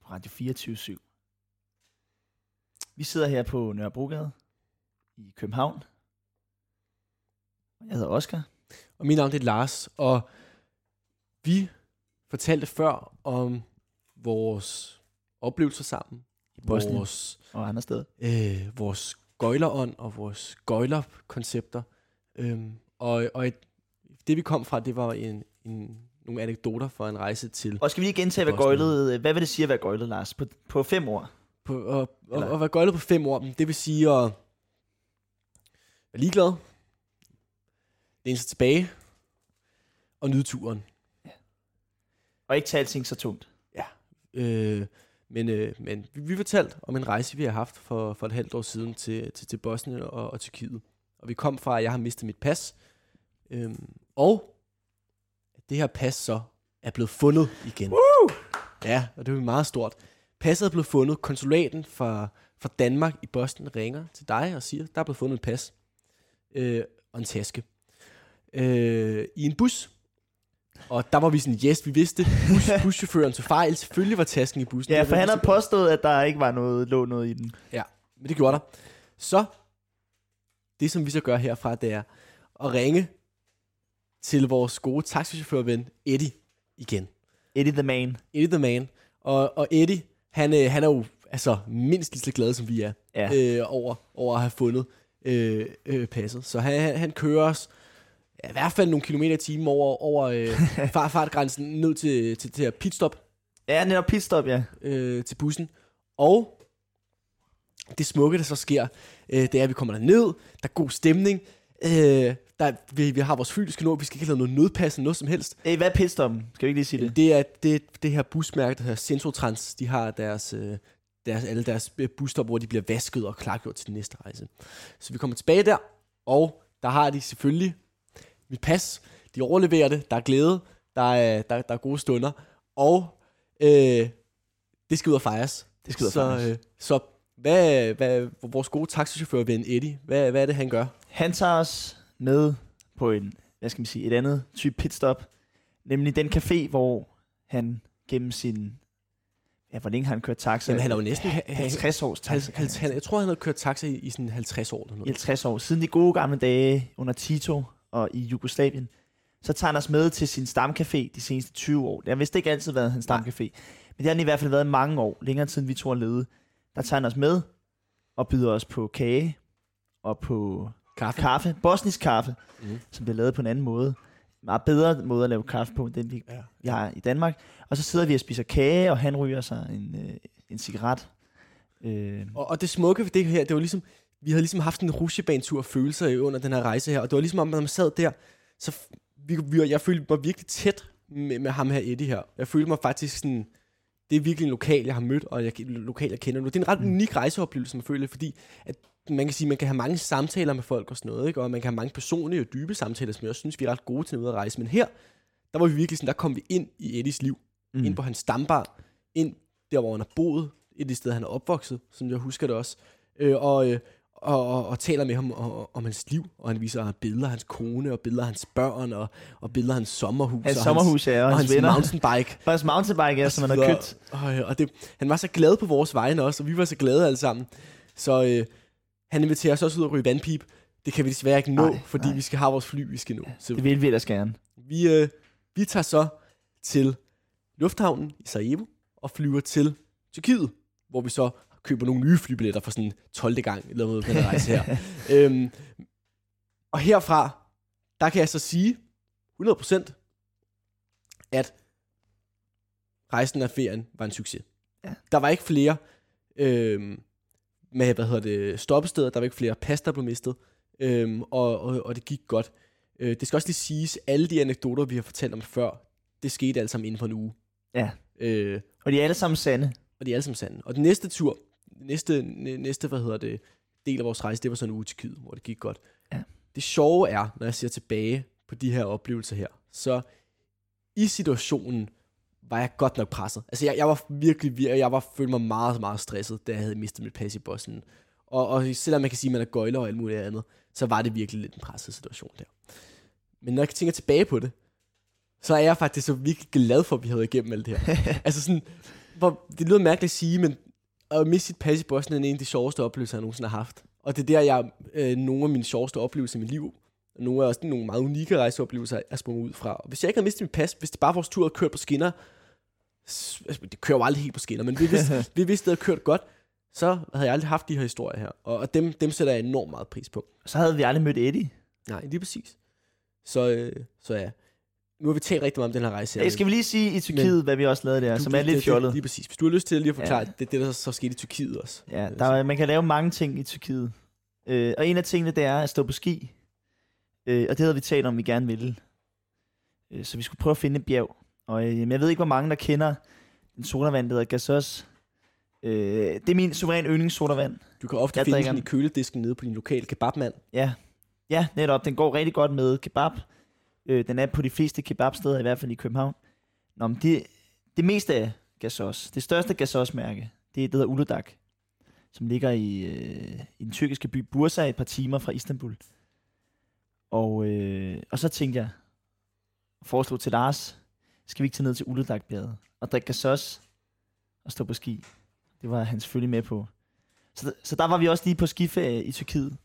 på Radio 24 Vi sidder her på Nørrebrogade i København. Jeg hedder Oscar. Og mit navn er Lars, og vi fortalte før om vores oplevelser sammen. I Bosnien Vores, og andre steder. øh, vores gøjlerånd og vores gøjlerkoncepter. Øhm, og og et, det vi kom fra, det var en, en, nogle anekdoter fra en rejse til Og skal vi lige gentage, hvad Bosnien. gøjlet, hvad vil det sige at være gøjlet, Lars? På, på fem år. på, og, og, og være gøjlet på fem år. Det vil sige at være ligeglad, læne sig tilbage og nyde turen. Og ikke tage alting så tungt. Øh, Men, øh, men vi, vi fortalte om en rejse, vi har haft for, for et halvt år siden til, til, til Bosnien og, og Tyrkiet. Og vi kom fra, at jeg har mistet mit pas. Øhm, og det her pas så er blevet fundet igen. Woo! Ja, og det er jo meget stort. Passet er blevet fundet. Konsulaten fra, fra Danmark i Boston ringer til dig og siger, der er blevet fundet et pas øh, og en taske øh, i en bus. Og der var vi sådan, yes, vi vidste, bus, (laughs) buschaufføren tog fejl. Selvfølgelig var tasken i bussen. Ja, for han har påstået, at der ikke var noget, lå noget i den. Men det gjorde der. Så, det som vi så gør herfra, det er at ringe til vores gode taxichaufførven Eddie igen. Eddie the Man. Eddie the man. Og, og Eddie, han, øh, han er jo altså mindst lige så glad, som vi er, Ja. øh, over, over at have fundet øh, øh, passet. Så han, han- han kører os ja, i hvert fald nogle kilometer i timen over, over øh, (laughs) fart, fartgrænsen ned til, til, til, pitstop Ja, netop pitstop, ja. øh, til bussen. Og det smukke, der så sker, øh, det er, at vi kommer derned, der er god stemning, øh, der, vi, vi har vores skal nå, vi skal ikke have noget nødpas eller noget som helst. Hey, hvad er pitstoppen? Skal vi ikke lige sige det? Det er det, det her busmærke, der hedder Centrotrans, de har deres, øh, deres, alle deres øh, busstop, hvor de bliver vasket og klargjort til den næste rejse. Så vi kommer tilbage der, og der har de selvfølgelig mit pas, de overleverer det, der er glæde, der er, der, der er gode stunder, og øh, det skal ud og fejres. Det skal ud og så, fejres. øh, så hvad, hvad, vores gode taxichauffør ven Eddie, hvad, hvad er det, han gør? Han tager os med på en, hvad skal man sige, et andet type pitstop. Nemlig den café, hvor han gennem sin... Ja, hvor længe har han kørt taxa? Jamen, han er jo næsten... Han, 50 års taxa. han, jeg tror, han har kørt taxa i, i sådan 50 år. Eller noget. 50 år. Siden de gode gamle dage under Tito og i Jugoslavien. Så tager han os med til sin stamcafé de seneste 20 år. Det har vist ikke altid været hans stamcafé. Men det har han i hvert fald været i mange år. Længere tid, end vi to har levet. Der tager han os med og byder os på kage og på Kaffe. kaffe. Bosnisk kaffe, mm. som bliver lavet på en anden måde. Meget bedre måde at lave kaffe på, end den vi, Ja. vi har i Danmark. Og så sidder vi og spiser kage, og han ryger sig en, øh, en cigaret. Øh, Og, og det smukke ved det her, det var ligesom, vi havde ligesom haft en rusjebanetur af følelser under den her rejse her, og det var ligesom om, man sad der, så vi, vi, jeg følte mig virkelig tæt med, med ham her, Eddie her. Jeg følte mig faktisk sådan, det er virkelig en lokal, jeg har mødt, og jeg, lokal, jeg kender nu. Det er en ret unik rejseoplevelse, man føler, fordi at man kan sige, man kan have mange samtaler med folk og sådan noget, ikke? og man kan have mange personlige og dybe samtaler, som jeg også synes, vi er ret gode til at rejse. Men her, der var vi virkelig sådan, der kom vi ind i Eddies liv, mm. ind på hans stambar, ind der, hvor han har boet, et af de steder, han er opvokset, som jeg husker det også, øh, og, øh, og, og, og taler med ham om, om hans liv, og han viser billeder af hans kone, og billeder af hans børn, og, og billeder af hans sommerhus, hans og sommerhus, ja, og, og hans, hans venner. mountainbike. (laughs) Og hans mountainbike, ja, som han har købt. Og, og det, han var så glad på vores vegne også, og vi var så glade alle sammen. Så øh, han inviterer os også ud at ryge vandpip. Det kan vi desværre ikke nå, Nej, fordi nej. vi skal have vores fly, vi skal nå. Så Det vil vi ellers gerne. vi, øh, vi tager så til lufthavnen i Sarajevo og flyver til Tyrkiet, hvor vi så køber nogle nye flybilletter for sådan 12. gang eller noget på den rejse her. (laughs) øhm, og herfra, der kan jeg så sige 100% at rejsen af ferien var en succes. Ja. Der var ikke flere øhm, med, hvad hedder det, stoppesteder, der var ikke flere pas, der blev mistet, øhm, og, og, og det gik godt. Øh, det skal også lige siges, alle de anekdoter, vi har fortalt om før, det skete alt sammen inden for en uge. Ja. Øh, Og de er alle sammen sande. og de er alle sammen sande. Og den næste tur, næste, næ- næste hvad hedder det, del af vores rejse, det var sådan en uge til Kyd, hvor det gik godt. Ja. Det sjove er, når jeg ser tilbage på de her oplevelser her, så i situationen var jeg godt nok presset. Altså jeg, jeg var virkelig, vir- jeg var følte mig meget, meget stresset, da jeg havde mistet mit pas i Bosnien. Og, og selvom man kan sige, at man er gøjler og alt muligt andet, så var det virkelig lidt en presset situation der. Men når jeg tænker tilbage på det, så er jeg faktisk så virkelig glad for, at vi havde igennem alt det her. (laughs) altså sådan, hvor, det lyder mærkeligt at sige, men at miste sit pas i Bosnien er en af de sjoveste oplevelser, jeg nogensinde har haft. Og det er der, jeg øh, nogle af mine sjoveste oplevelser i mit liv, og nogle af også nogle meget unikke rejseoplevelser, er sprunget ud fra. Og hvis jeg ikke havde mistet mit pas, hvis det bare vores tur havde kørt på skinner, altså, det kører jo aldrig helt på skinner, men vi vidste, (laughs) vi vidste, det havde kørt godt, så havde jeg aldrig haft de her historier her. Og, og dem, dem sætter jeg enormt meget pris på. Så havde vi aldrig mødt Eddie. Nej, lige præcis. Så, øh, så ja, nu har vi talt rigtig meget om den her rejse. Ja, skal vi lige sige i Tyrkiet, Men- hvad vi også lavede der, Du- som er lidt det- fjollet. Lige præcis. Hvis du har lyst til lige at forklare, Ja. det det, der så, så skete i Tyrkiet også. Ja, der, er- man kan lave mange ting i Tyrkiet. Øh, og en af tingene, det er at stå på ski. Øh, og det havde vi talt om, vi gerne ville. Øh, så vi skulle prøve at finde et bjerg. Og øh, jeg ved ikke, hvor mange, der kender en sodavand, der hedder Gasos. Øh, det er min suveræn yndlingssodavand. Du kan ofte Jeg finde den i køledisken nede på din lokale kebabmand. Ja. ja, netop. Den går rigtig godt med kebab. Øh, den er på de fleste kebabsteder, i hvert fald i København. Nå, men det, det meste af Gasos, det største Gasos-mærke, det er det, der hedder Uludag, som ligger i, øh, i den tyrkiske by Bursa et par timer fra Istanbul. Og, øh, og så tænkte jeg, foreslog til Lars, skal vi ikke tage ned til Uludagbjerget og drikke Gasos og stå på ski. Det var han selvfølgelig med på. Så, så der var vi også lige på skiferie i Tyrkiet.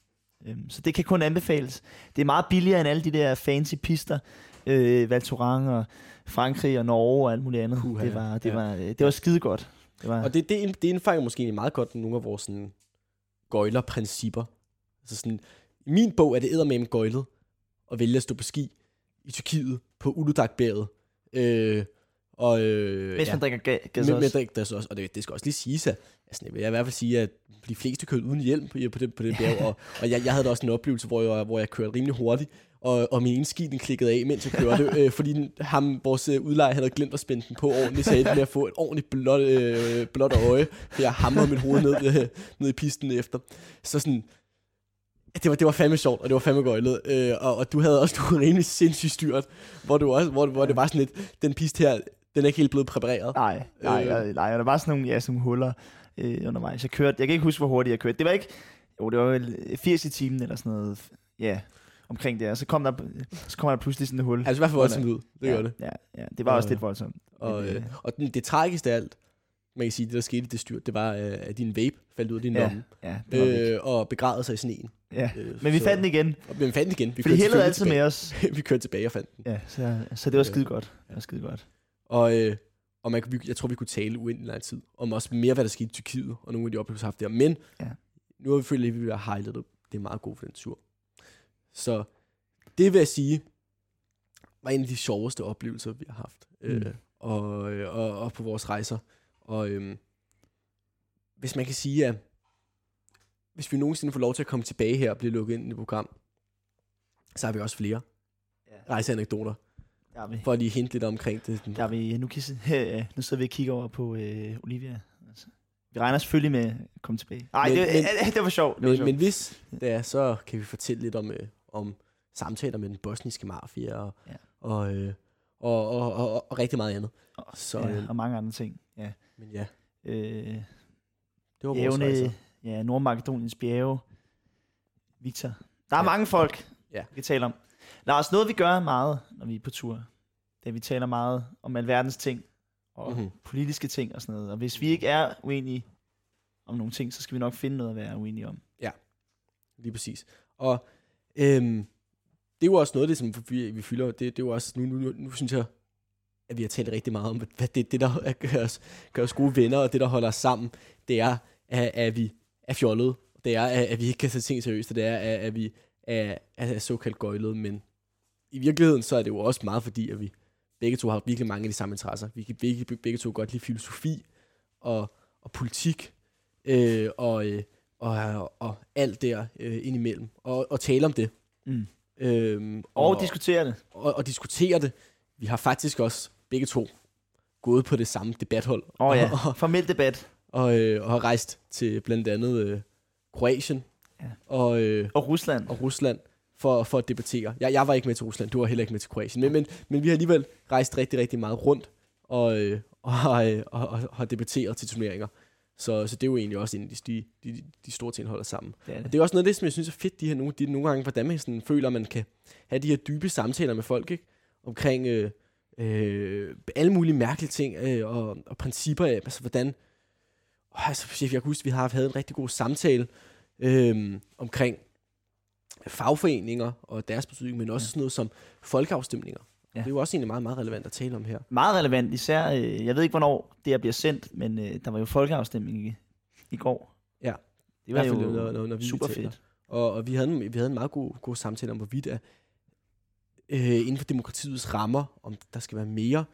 Øhm, så det kan kun anbefales. Det er meget billigere end alle de der fancy pister. Øh, Val Thorens og Frankrig og Norge og alt muligt andet. Puha, det var, det ja. var, det var skide godt. Det var, Og det, det, det indfanger måske meget godt nogle af vores sådan, gøjler-principper. Altså sådan, I min bog er det eddermame gøjlet at vælge at stå på ski i Tyrkiet på Uludag-bjerget. Øh, og, øh, hvis man drikker ga- gas men, men også. det, det, også, og det, det skal også lige siges, at altså, jeg vil i hvert fald sige, at de fleste kørte uden hjelm på, på det, på det bjerg, og, (laughs) og jeg, jeg havde da også en oplevelse, hvor jeg, hvor jeg kørte rimelig hurtigt, og, og min ene ski, den klikkede af, mens jeg kørte, (laughs) øh, fordi den, ham, vores øh, udlejer, havde glemt at spænde den på ordentligt, så jeg med at få et ordentligt blåt, øh, blåt øje, for jeg hamrede mit hoved ned, øh, ned i pisten efter. Så sådan, det var, det var fandme sjovt, og det var fandme gøjlet. Øh, og, og, du havde også du rimelig sindssygt styrt, hvor, du også, hvor, hvor det var sådan lidt, den piste her, den er ikke helt blevet præpareret. Nej, nej, Øh. nej, der var sådan nogle, ja, sådan nogle huller øh, undervejs. Jeg kørte, jeg kan ikke huske, hvor hurtigt jeg kørte. Det var ikke, jo, det var vel 80 i timen eller sådan noget. Ja, omkring det. Og så kom der, så kommer der pludselig sådan et hul. Altså i hvert fald voldsomt ud, det ja, gør det. Ja, ja, det var også Og- lidt voldsomt. Og, Men, øh, øh, og den, det tragiske af alt, man kan sige, det der skete i det styrt, det var, øh, at din vape faldt ud af din Ja, lomme, Ja, øh, og begravede sig i sneen. ja. Øh, Men vi så- fandt den igen, Og, men vi fandt den igen. Vi fordi kørte heldet altid med tilbage. os. (laughs) vi kørte tilbage og fandt den. Ja, så, så det var Øh, skide godt. Det var skide godt. Og, øh, og man, jeg tror, vi kunne tale uendelig lang tid om også mere, hvad der skete i Tyrkiet, og nogle af de oplevelser, vi har haft der. Men Ja. nu har vi følt, at vi har highlightet, det er meget godt for den tur. Så det vil jeg sige, var en af de sjoveste oplevelser, vi har haft. Mm. Øh, Mm. og, øh, og, og på vores rejser. Og øhm, hvis man kan sige, at hvis vi nogensinde får lov til at komme tilbage her og blive lukket ind i det program, så har vi også flere Ja. rejseanekdoter, Er vi. for lige hente lidt omkring det. Der er vi. Nu, kan, (laughs) ja, nu sidder vi og kigger over på øh, Olivia. Altså, vi regner selvfølgelig med at komme tilbage. Nej, det, men- men, (laughs) det var sjovt. Men, sjovt. men hvis det er, så kan vi fortælle lidt om, øh, om samtaler med den bosniske mafia og, Ja. og, øh, og, og, og, og, og rigtig meget andet. Så, ja, øh, og mange andre ting. Ja. men ja, Øh, det var vores rejser. ja, Nordmakedoniens bjerge. Victor. Der er Ja. ja. mange folk, Ja. vi kan tale om. Lars, noget vi gør meget, når vi er på tur, det er, at vi taler meget om alverdens ting, og Mhm. mm-hmm. politiske ting og sådan noget. Og hvis vi ikke er uenige om nogle ting, så skal vi nok finde noget at være uenige om. Lige præcis. Og øhm, det er jo også noget det, som vi, vi fylder. Det, det er jo også, nu, nu, nu, nu synes jeg, at vi har talt rigtig meget om, hvad det, det der er- gør os, gør os gode venner, og det, der holder os sammen, det er, at, at vi er fjollede. Det er, at, at vi ikke kan tage ting seriøst, og det er, at, at vi er, er såkaldt gøjlede, men i virkeligheden, så er det jo også meget fordi, at vi begge to har virkelig mange af de samme interesser. Vi kan begge, begge to godt lide filosofi og, og politik, øh, og, øh, og, og alt der øh, indimellem, og, og tale om det. Mm. Øhm, Og, og diskutere det. og, og diskutere det. Vi har faktisk også begge to gået på det samme debathold. Åh oh, ja, (laughs) og, formel debat. og, øh, og har rejst til blandt andet øh, Kroatien Ja. og, øh, Og Rusland. og Rusland for, for at debattere. Jeg, jeg var ikke med til Rusland, du var heller ikke med til Kroatien, men, men, men vi har alligevel rejst rigtig, rigtig meget rundt og, øh, og, har, øh, og, og har debatteret til turneringer. Så, så det er jo egentlig også en af de, de, de, store ting, der holder sammen. Det er Og det. det er også noget af det, som jeg synes er fedt, de her nogle, de, nogle gange, hvordan man sådan føler, at man kan have de her dybe samtaler med folk, ikke? Omkring øh, øh, alle mulige mærkelige ting øh, og, og principper altså hvordan... Oh, altså, jeg kan huske, at vi har haft en rigtig god samtale øh, omkring fagforeninger og deres betydning, men også Ja. sådan noget som folkeafstemninger. Ja. Det er jo også egentlig meget, meget relevant at tale om her. Meget relevant, især, øh, jeg ved ikke, hvornår det her bliver sendt, men øh, der var jo folkeafstemning i, i går. Ja. Det var I hvert fald, jo når- når- når vi super taler. fedt. Og, og vi, havde vi havde en meget god, god samtale om, hvorvidt at, øh, inden for demokratiets rammer, om der skal være mere,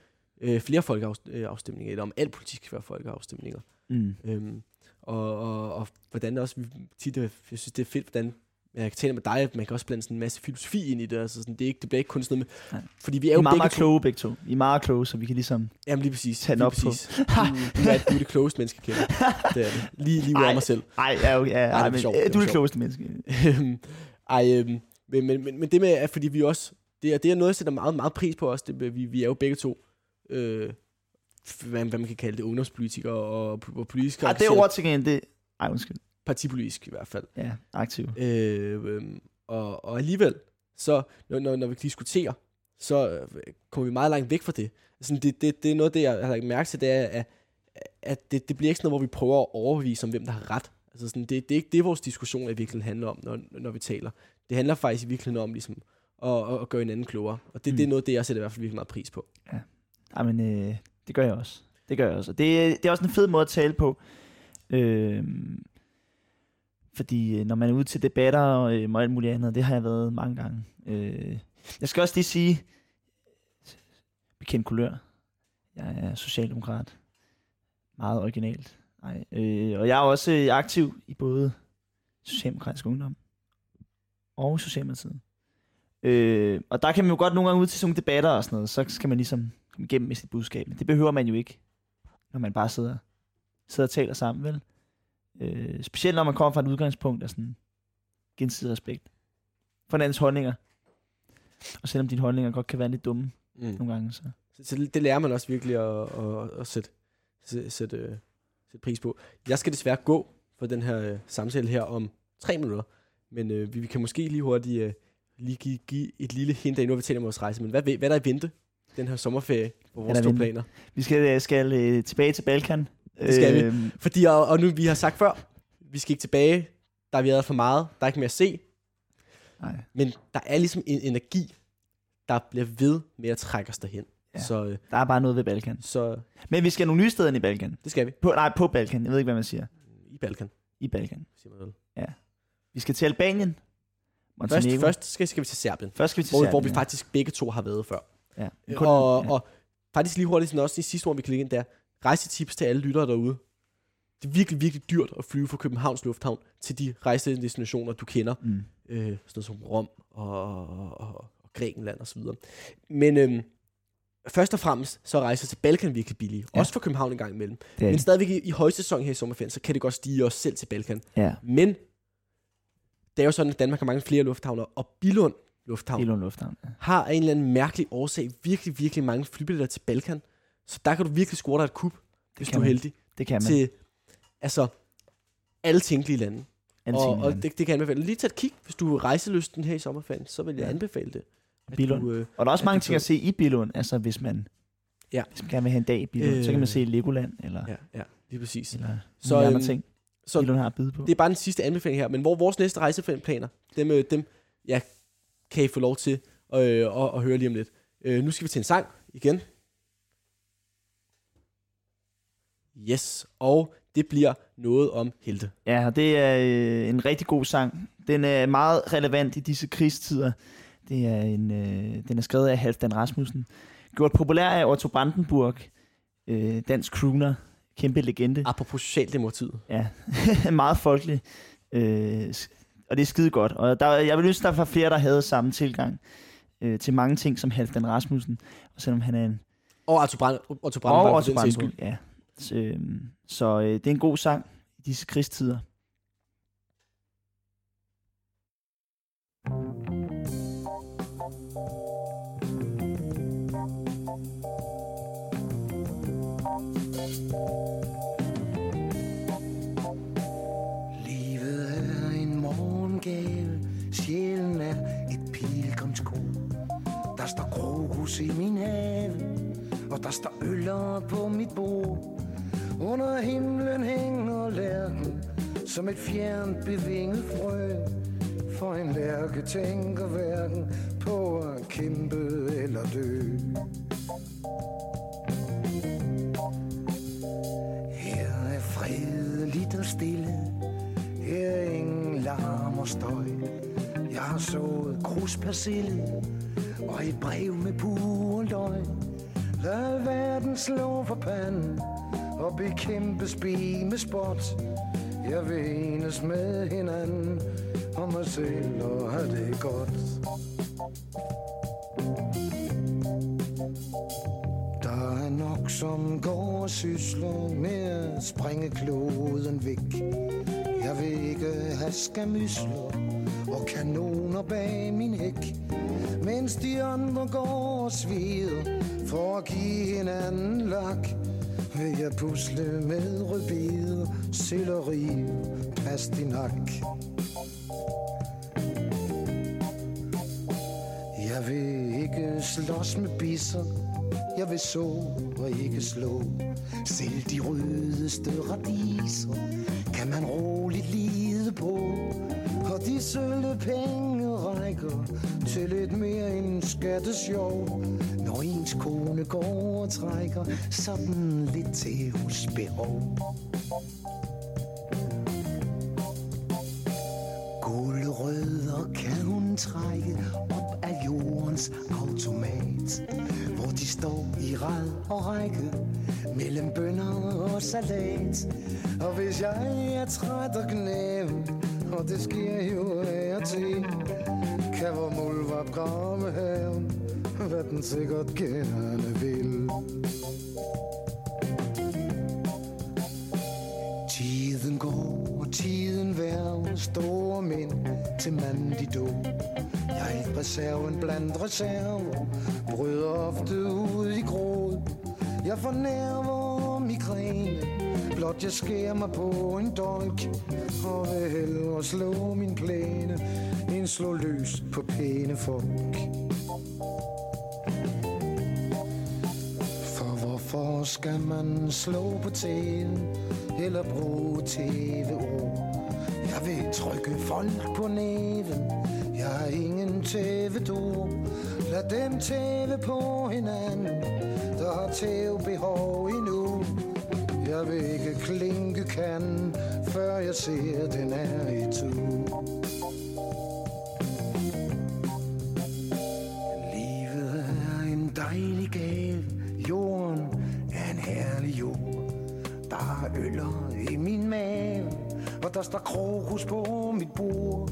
øh, flere folkeafstemninger, eller om al politik skal være folkeafstemninger. Mm. Øhm, og, og, og hvordan også, vi tit, er- jeg synes det er fedt, hvordan jeg kan tale med dig, man kan også blande sådan en masse filosofi ind i det. Altså sådan, det, er ikke, det bliver ikke kun sådan noget med... Nej. Fordi vi I er er jo meget, begge meget to... kloge begge to. I er meget kloge, så vi kan ligesom... Jamen lige præcis. Tag den lige op på. præcis. Du, du, er, du er det klogeste menneske, jeg kender. Det er det. Lige, lige ud Ej. af mig selv. Nej, ja, okay, ja, er ja, men, øh, er du er det klogeste menneske. Ej, øhm, men, men, men, men det med, at fordi vi også, det er, det er noget, jeg sætter meget, meget pris på os. Det, vi, vi er jo begge to, øh, hvad, hvad man kan kalde det, ungdomspolitikere og, og politiske Ej, det engagerede. ord til gengæld, det... Ej, undskyld. partipolitisk i hvert fald. Ja, aktiv. Øh, øhm, og, og alligevel, så når, når, når vi diskuterer, så øh, kommer vi meget langt væk fra det. Altså, det, det, det er noget, det jeg har lagt mærke til, det er, at, at det, det bliver ikke sådan noget, hvor vi prøver at overbevise om, hvem der har ret. Altså, sådan, det, det er ikke det, vores diskussion i virkeligheden handler om, når, når vi taler. Det handler faktisk i virkeligheden om ligesom, at, at, at gøre hinanden klogere. Og det, mm. det er Mm. noget, det jeg sætter i hvert fald virkelig meget pris på. Ej, men øh, det gør jeg også. Det gør jeg også. Og det, det er også en fed måde at tale på. Øhm, øh, fordi når man er ude til debatter og, øh, og alt muligt andet, det har jeg været mange gange. Øh, jeg skal også lige sige, bekendt kulør. Jeg er socialdemokrat. Meget originalt. Nej, øh, og jeg er også øh, aktiv i både Socialdemokratisk Ungdom og Socialdemokratiet. Øh, og der kan man jo godt nogle gange ud til sådan nogle debatter og sådan noget, så skal man ligesom igennem med sit budskab. Men det behøver man jo ikke, når man bare sidder, sidder og taler sammen, vel? Øh, specielt når man kommer fra et udgangspunkt af sådan gensidig respekt for hinandens holdninger. Og selvom dine holdninger godt kan være lidt dumme Mm. nogle gange, så... Så, så det lærer man også virkelig at, at, at sætte, sætte, sætte, øh, sætte pris på. Jeg skal desværre gå for den her øh, samtale her om tre minutter, men øh, vi, vi kan måske lige hurtigt øh, lige give, give et lille hint af, nu har vi talt om vores rejse, men hvad, hvad er der i vente den her sommerferie på vores vente? planer? Vi skal, skal øh, tilbage til Balkan. Det skal vi. Øh, Fordi, og, og nu vi har sagt før, vi skal ikke tilbage, der har vi været for meget, der er ikke mere at se, Nej. men der er ligesom en energi, der bliver ved med at trække os derhen. Ja. Så, øh, Der er bare noget ved Balkan. så Men vi skal nogle nye steder i Balkan. det skal vi. På, nej, på Balkan. Jeg ved ikke, hvad man siger. I Balkan, I Balkan. siger man vel. Vi skal til Albanien. Først, Montenegro. først skal, skal vi til Serbien. først skal vi til hvor, Serbien, hvor vi ja. faktisk begge to har været før. Ja. Kun, Kun- og, ja. og faktisk lige hurtigt, sådan også i sidste ord, vi kan lægge ind der. Rejsetips til alle lyttere derude. Det er virkelig, virkelig dyrt at flyve fra Københavns Lufthavn til de rejsedestinationer, du kender. Mm. Øh, sådan noget som Rom og, og, og, og Grækenland osv. Men øhm, først og fremmest, så er rejser til Balkan virkelig billige. Ja. Også for København en gang imellem. Det Men stadigvæk i, i højsæson her i sommerferien, så kan det godt stige også selv til Balkan. Ja, Men det er jo sådan, at Danmark har mange flere lufthavner, og Bilund Lufthavn Billund Lufthavn. Ja. har af en eller anden mærkelig årsag virkelig, virkelig mange flybilletter til Balkan. Så der kan du virkelig score dig et kub, hvis du er man. heldig, Det kan man. til altså alle tænkelige lande. Alle og og det, det kan jeg anbefale. Lige tage et kig, hvis du er rejselysten her i sommerferien, så vil jeg anbefale det. At Billund. Du, øh, Og der er også mange ting at se i Billund, altså hvis man, Ja. hvis man gerne vil have en dag i Billund, øh, så kan Øh. man se Legoland, eller, ja, ja, lige præcis. eller Så, andre øhm, ting, Så Billund har at byde på. det er bare den sidste anbefaling her, men hvor vores næste rejseplaner, dem, øh, dem ja, kan I få lov til øh, at, at høre lige om lidt. Øh, nu skal vi til en sang igen. Yes, og det bliver noget om helte. Ja, det er øh, en rigtig god sang. Den er meget relevant i disse krigstider. Det er en, øh, den er skrevet af Halvdan Rasmussen. Gjort populær af Otto Brandenburg, øh, dansk crooner, kæmpe legende. Apropos Socialdemokratiet. Ja, (laughs) meget folkelig. Øh, og det er skide godt. Og der, jeg vil ønske, der var flere, der havde samme tilgang øh, til mange ting som Halvdan Rasmussen. Og selvom han er en... Og Otto, Brand, Otto Og Brandenburg for Otto. Brandenburg, ja. Så, øh, så øh, det er en god sang i disse krigstider. Hus i min have, og der står øller på mit bord. Under himlen hænger lærken, som et fjernt bevinget frø. For en lærke tænker hverken på at kæmpe eller dø. Her er fredeligt og stille Her er ingen larm og støj Jeg har sået kruspersille og et brev med pure løgn. Lad verden slå for panden Og bekæmpe spi med spot Jeg vil enes med hinanden om mig selv og have det godt. Der er nok, som går og sysler med at springe kloden væk. Jeg vil ikke have skamysler og kanoner bag min hæk. Mens de andre går og svider for at give hinanden lak. Vil jeg pusle med rødbid, selleri, pastinak. Jeg vil ikke slås med bisser Jeg vil så og ikke slå Selv de rødeste radiser Kan man roligt lide bro Og de sølte penge rækker Til lidt mere end skattesjov. Når ens kone går og trækker Sådan lidt til hos behov Guldrødder kan hun trække Og af jordens automat Hvor de står i rad og række mellem bønder og salat. Og hvis jeg er træt og knæv og det sker jo af og til Kan vor muldvarp grave haven, hvad den sikkert gerne vil. Tiden går, og tiden værver store mænd til mand de dog er reserven blandt reserver, bryder ofte ud i gråd. Jeg får migræne, blot jeg skærer mig på en dolk. Og vil hellere slå min plæne, end slå løs på pæne folk. For hvorfor skal man slå på tæen eller bruge tv-ord? Jeg vil trykke folk på næven, jeg har ingen tævedor. Lad dem tæve på hinanden, der har tævebehov endnu. Jeg vil ikke klinke kan før jeg ser den er i tu. Livet er en dejlig gave, jorden er en herlig jord. Der er øller i min mave, og der står krokus på mit bord.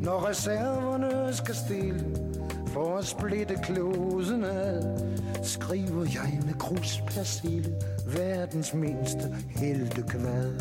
Når reserverne skal stille, for at splitte klosen ad, skriver jeg med kruspersille, verdens mindste heltekvad.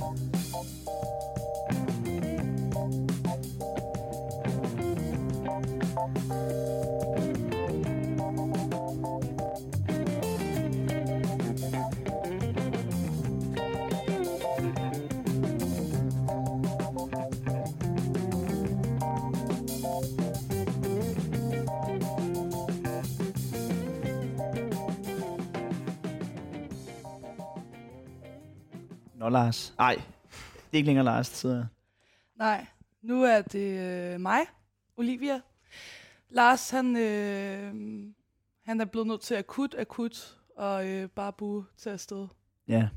Lars. Nej, det er ikke længere Lars, her. Nej, nu er det øh, mig, Olivia. Lars, han, øh, han er blevet nødt til akut, akut, og øh, bare bue til afsted. Ja,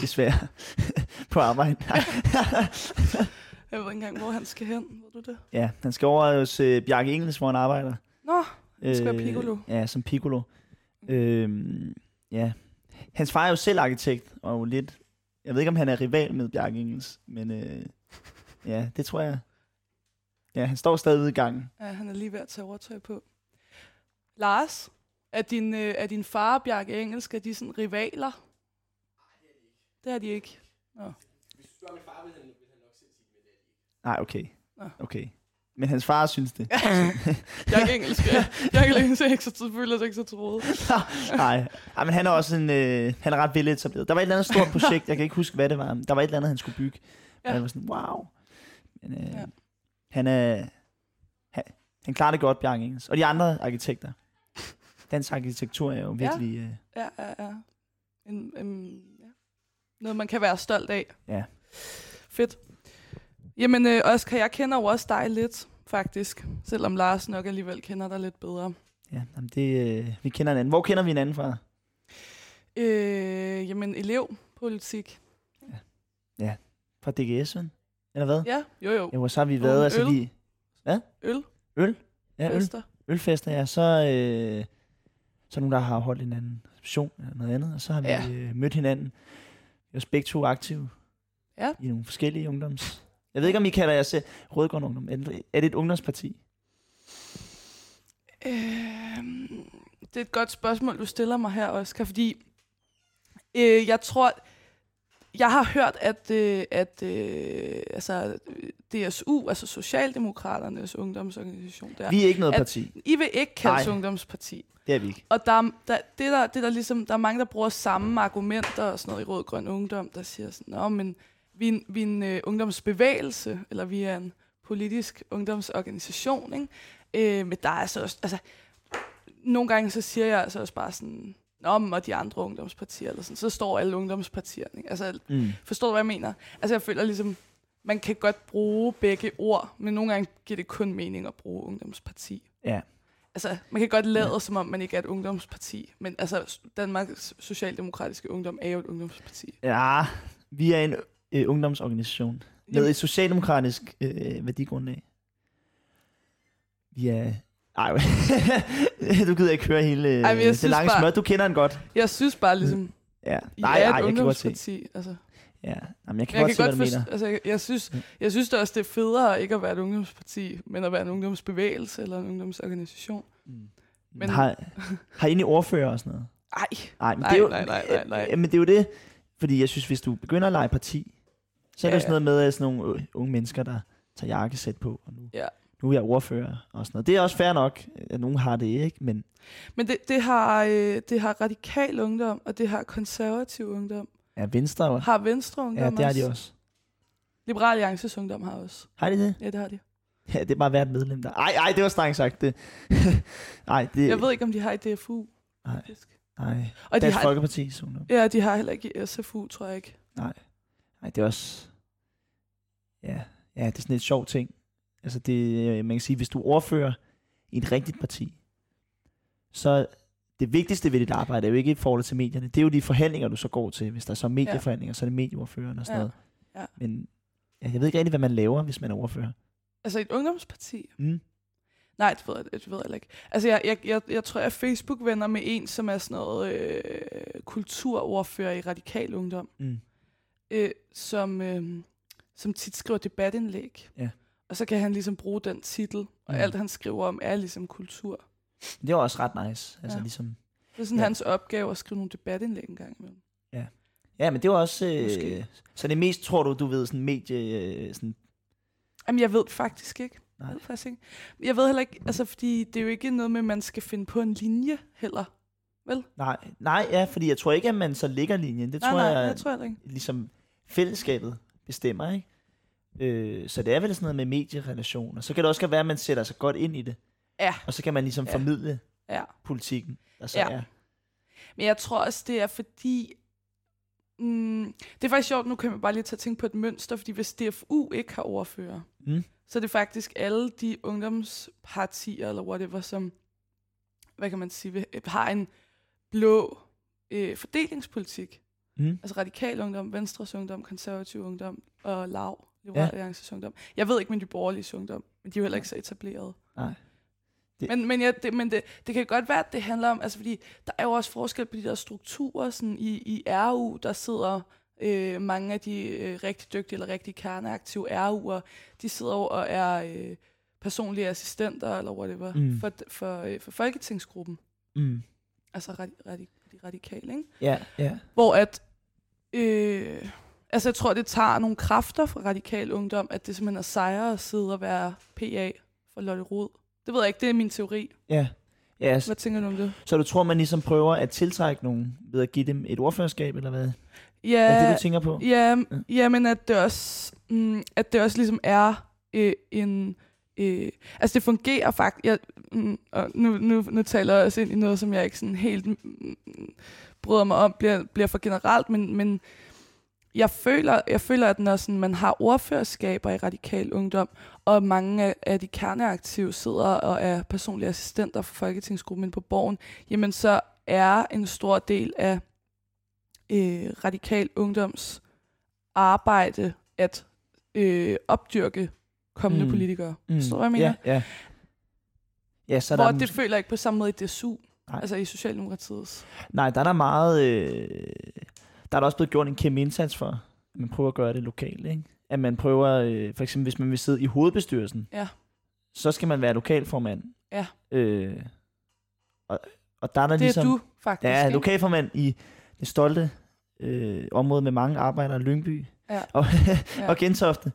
desværre. (laughs) på arbejde. (laughs) Jeg ved ikke engang, hvor han skal hen. Ved du det? ja, han skal over hos øh, Bjarke Engels, hvor han arbejder. Nå, han skal være piccolo. Ja, som piccolo. Øhm, ja. Hans far er jo selv arkitekt, og jo lidt... Jeg ved ikke, om han er rival med Bjarke Engels, men øh, ja, det tror jeg. Ja, han står stadig ude i gangen. Ja, han er lige ved at tage overtøj på. Lars, er din, øh, er din far og Bjarke Engelsk, er de sådan rivaler? Det er de ikke. Nå. Nej, okay. Nå. Okay. Men hans far synes det. Engelsk, ja. Bjarke Engelsk er ikke så, føler sig ikke så troet. Nej, Ej, men han er også en, øh, han er ret veletableret. Der var et eller andet stort projekt, jeg kan ikke huske, hvad det var. Der var et eller andet, han skulle bygge. Ja. Ja. Og jeg var sådan, wow. Men, øh, ja. Ja. han er, han, han klarer det godt, Bjarke Engels. Og de andre arkitekter. Dansk arkitektur er jo virkelig... Øh, Ja, ja, ja. En, en, ja. Noget, man kan være stolt af. Ja. Fedt. Jamen, øh, Oscar, jeg kender jo også dig lidt, faktisk. Selvom Lars nok alligevel kender dig lidt bedre. ja, jamen det, øh, vi kender hinanden. Hvor kender vi hinanden fra? Øh, jamen, elevpolitik. Fra DGS, ven? Eller hvad? Ja, jo jo. Ja, hvor så har vi været, altså øl. vi... Øl, Øl? Ja, øl. fester. ølfester, ja, så, øh, så er nogen, der har holdt en anden reception eller noget andet, og så har vi Ja. øh, mødt hinanden. Vi er også begge to aktive Ja. i nogle forskellige ungdoms Jeg ved ikke, om I kalder jer selv Rødgrøn Ungdom. Er det, er det et ungdomsparti? Øh, det er et godt spørgsmål, du stiller mig her, Oscar, fordi øh, jeg tror, jeg har hørt, at, øh, at øh, altså, DSU, altså Socialdemokraternes ungdomsorganisation, der, Vi er ikke noget At- parti. I vil ikke kaldes Nej. ungdomsparti. Det er vi ikke. Og der, er- der, det, der, det der ligesom, der er mange, der bruger samme argumenter og sådan noget i Rød Grøn Ungdom, der siger sådan, Nå, men vi er en, vi er en øh, ungdomsbevægelse, eller vi er en politisk ungdomsorganisation, ikke? Øh, men der er altså også, altså, nogle gange så siger jeg altså også bare sådan, men og de andre ungdomspartier, eller sådan, så står alle ungdomspartierne, ikke? Altså, Mm. forstår du, hvad jeg mener? Altså, jeg føler ligesom, man kan godt bruge begge ord, men nogle gange giver det kun mening at bruge ungdomsparti. Ja. Altså, man kan godt lade, som om man ikke er et ungdomsparti, men altså, Danmarks Socialdemokratiske Ungdom er jo et ungdomsparti. Ja, vi er en øh, ungdomsorganisation med et socialdemokratisk øh, værdigrundlag. Vi er... Ej, (laughs) du gider ikke høre hele øh, Ej, men jeg det synes lange bare- smør. Du kender den godt. Jeg synes bare ligesom, Ja. I Nej, er nej, et jeg kan godt se. Altså. Ja. Jamen, jeg kan Jeg godt kan se, godt hvad du mener. altså, jeg, jeg, synes, Ja. jeg synes da også, det er federe ikke at være et ungdomsparti, men at være en ungdomsbevægelse eller en ungdomsorganisation. Mm. Men... Har, har I egentlig ordfører og sådan noget? Ej, Nej, men Nej, det er jo, nej, nej, nej, nej. Øh, men det er jo det, fordi jeg synes, hvis du begynder at lege parti, så er det Ja, jo sådan noget med sådan nogle øh, unge mennesker, der tager jakkesæt på, og nu, Ja. nu er jeg ordfører og sådan noget. Det er også fair nok, at nogen har det ikke, men Men det, det, har, øh, det har radikal ungdom, og det har konservativ ungdom. ja, Venstre. Har Venstre ungdom Ja, det har de også. Liberal Alliances ungdom har også. Har de det? Ja, det har de. Ja, det er bare hvert medlem der. Ej, ej, det var strengt sagt. Det. (laughs) Ej, det, Jeg ved ikke, om de har i DFU. Nej. Nej, Og de Dansk har, Folkeparti. Noget. ja, de har heller ikke i SFU, tror jeg ikke. Nej, det er også... Ja, ja, det er sådan et sjovt ting. Altså, det, øh, man kan sige, hvis du ordfører i et rigtigt parti, så det vigtigste ved dit arbejde er jo ikke i forhold til medierne. Det er jo de forhandlinger, du så går til. Hvis der er så medieforhandlinger, så er det medieordføreren og sådan Ja. noget. Ja. Men ja, jeg ved ikke rigtig, hvad man laver, hvis man er ordfører. Altså et ungdomsparti? Mm. Nej, det ved jeg, det ved jeg ikke. Altså, jeg, jeg, jeg, jeg tror, jeg er Facebook-venner med en, som er sådan noget øh, kulturordfører i Radikal Ungdom, Mm. Øh, som, øh, som tit skriver debatindlæg. Ja. Og så kan han ligesom bruge den titel, og Mm. alt han skriver om er ligesom kultur. Det er også ret nice. Altså, Ja. ligesom, Det er sådan Ja. ja. hans opgave at skrive nogle debatindlæg en gang imellem. ja, men det er jo også... Øh, Måske. så det mest, tror du, du ved, sådan medie... Øh, sådan, Jamen, jeg ved faktisk ikke. Nej. Jeg ved faktisk ikke. Jeg ved heller ikke, altså, fordi det er jo ikke noget med, at man skal finde på en linje heller. Vel? nej, nej, ja, fordi jeg tror ikke, at man så lægger linjen. Det nej, tror nej, jeg, jeg tror heller ikke. ligesom fællesskabet bestemmer, ikke? Øh, så det er vel sådan noget med medierelationer. Så kan det også være, at man sætter sig godt ind i det. Ja. Og så kan man ligesom Ja. formidle Ja. politikken, der så Ja. er. Men jeg tror også, det er fordi... Mm, det er faktisk sjovt, nu kan man bare lige tage tænke på et mønster, fordi hvis DFU ikke har ordfører, Mm. så er det faktisk alle de ungdomspartier, eller whatever, som, hvad kan man sige, har en blå øh, fordelingspolitik. Mm. Altså radikal ungdom, Venstres ungdom, konservativ ungdom og lav, Liberal Ja. Alliances ungdom. Jeg ved ikke med de borgerlige ungdom, men de er jo heller ikke så etableret. Nej. Det- Men, men, ja, det, men det, det kan godt være, at det handler om, altså fordi der er jo også forskel på de der strukturer, sådan i, i RU, der sidder øh, mange af de øh, rigtig dygtige eller rigtig kerneaktive RU'er, de sidder jo og er øh, personlige assistenter eller whatever, Mm. for, for, øh, for folketingsgruppen, Mm. altså radi, radi, de radikale, ikke? Ja, ja. Hvor at, øh, altså jeg tror, det tager nogle kræfter fra radikal ungdom, at det simpelthen er sejre at sidde og være PA for Lotte Rod. Det ved jeg ikke, det er min teori. Ja. ja så, Hvad tænker du om det? så du tror, man ligesom prøver at tiltrække nogen ved at give dem et ordførerskab, eller hvad? Ja, Er det du tænker på? ja, ja men at det også, mm, at det også ligesom er øh, en... Øh, altså det fungerer faktisk... Jeg, mm, og nu, nu, nu taler jeg også ind i noget, som jeg ikke sådan helt mm, bryder mig om, bliver, bliver for generelt, men, men jeg føler, jeg føler, at når sådan, man har ordførerskaber i radikal ungdom, og mange af, af de kerneaktive sidder og er personlige assistenter for Folketingsgruppen på borgen, jamen så er en stor del af øh, radikal ungdoms arbejde at øh, opdyrke kommende Mm. politikere. Mm. Forstår du, hvad jeg mener? Ja, ja. Ja, så Hvor der, det mås- føler jeg ikke på samme måde i DSU, Nej. altså i Socialdemokratiets. Nej, der er der meget... Øh, der er der også blevet gjort en kæmpe indsats for, at man prøver at gøre det lokalt, ikke? at man prøver, øh, for eksempel hvis man vil sidde i hovedbestyrelsen, Ja. så skal man være lokalformand. Ja. Øh, og, og der er der Det ligesom... er du faktisk. Ja, ikke? lokalformand i det stolte øh, område med mange arbejdere, Lyngby Ja. (laughs) og, og Gentofte.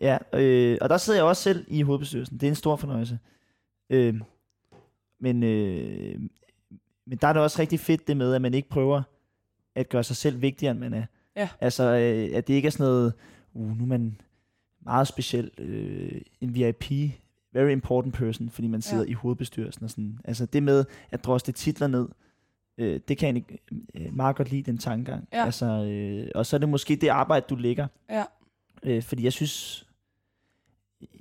Ja, øh, og der sidder jeg også selv i hovedbestyrelsen. Det er en stor fornøjelse. Øh, men, øh, men der er det også rigtig fedt det med, at man ikke prøver at gøre sig selv vigtigere, end man er. Ja. Altså, øh, at det ikke er sådan noget, uh, nu er man meget speciel, øh, en VIP, very important person, fordi man sidder Ja. i hovedbestyrelsen og sådan. Altså det med at drosle titler ned, øh, det kan jeg øh, meget godt lide, den tankegang. Ja. Altså, øh, og så er det måske det arbejde, du lægger. Ja. Øh, fordi jeg synes,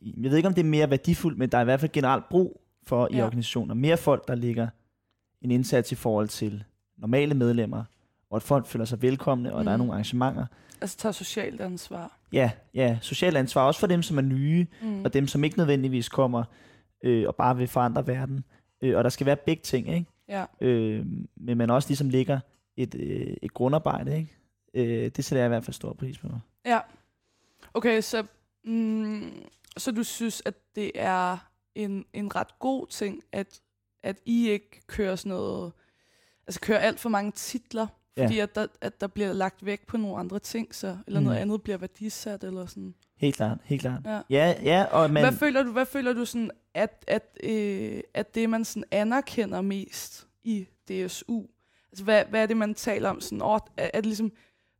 jeg ved ikke, om det er mere værdifuldt, men der er i hvert fald generelt brug for i Ja. organisationer. Mere folk, der ligger en indsats i forhold til normale medlemmer, og at folk føler sig velkomne, og mm. der er Mm. nogle arrangementer. Altså tager socialt ansvar. Ja, ja, socialt ansvar, også for dem, som er nye, Mm. og dem, som ikke nødvendigvis kommer øh, og bare vil forandre verden. Øh, og der skal være begge ting, ikke? Ja. Øh, men man også ligesom ligger et, øh, et grundarbejde, ikke? Øh, det sætter jeg i hvert fald stor pris på. Ja. Okay, så, mm, så du synes, at det er en, en ret god ting, at, at I ikke kører sådan noget, altså kører alt for mange titler, Ja. fordi at der, at der bliver lagt væk på nogle andre ting, så, eller Mm. noget andet bliver værdisat, eller sådan. Helt klart, helt klart. Ja. Ja, ja og man... Hvad føler du, hvad føler du sådan, at, at, øh, at det, man sådan anerkender mest i DSU, altså hvad, hvad er det, man taler om? Sådan, åh, er, er det ligesom,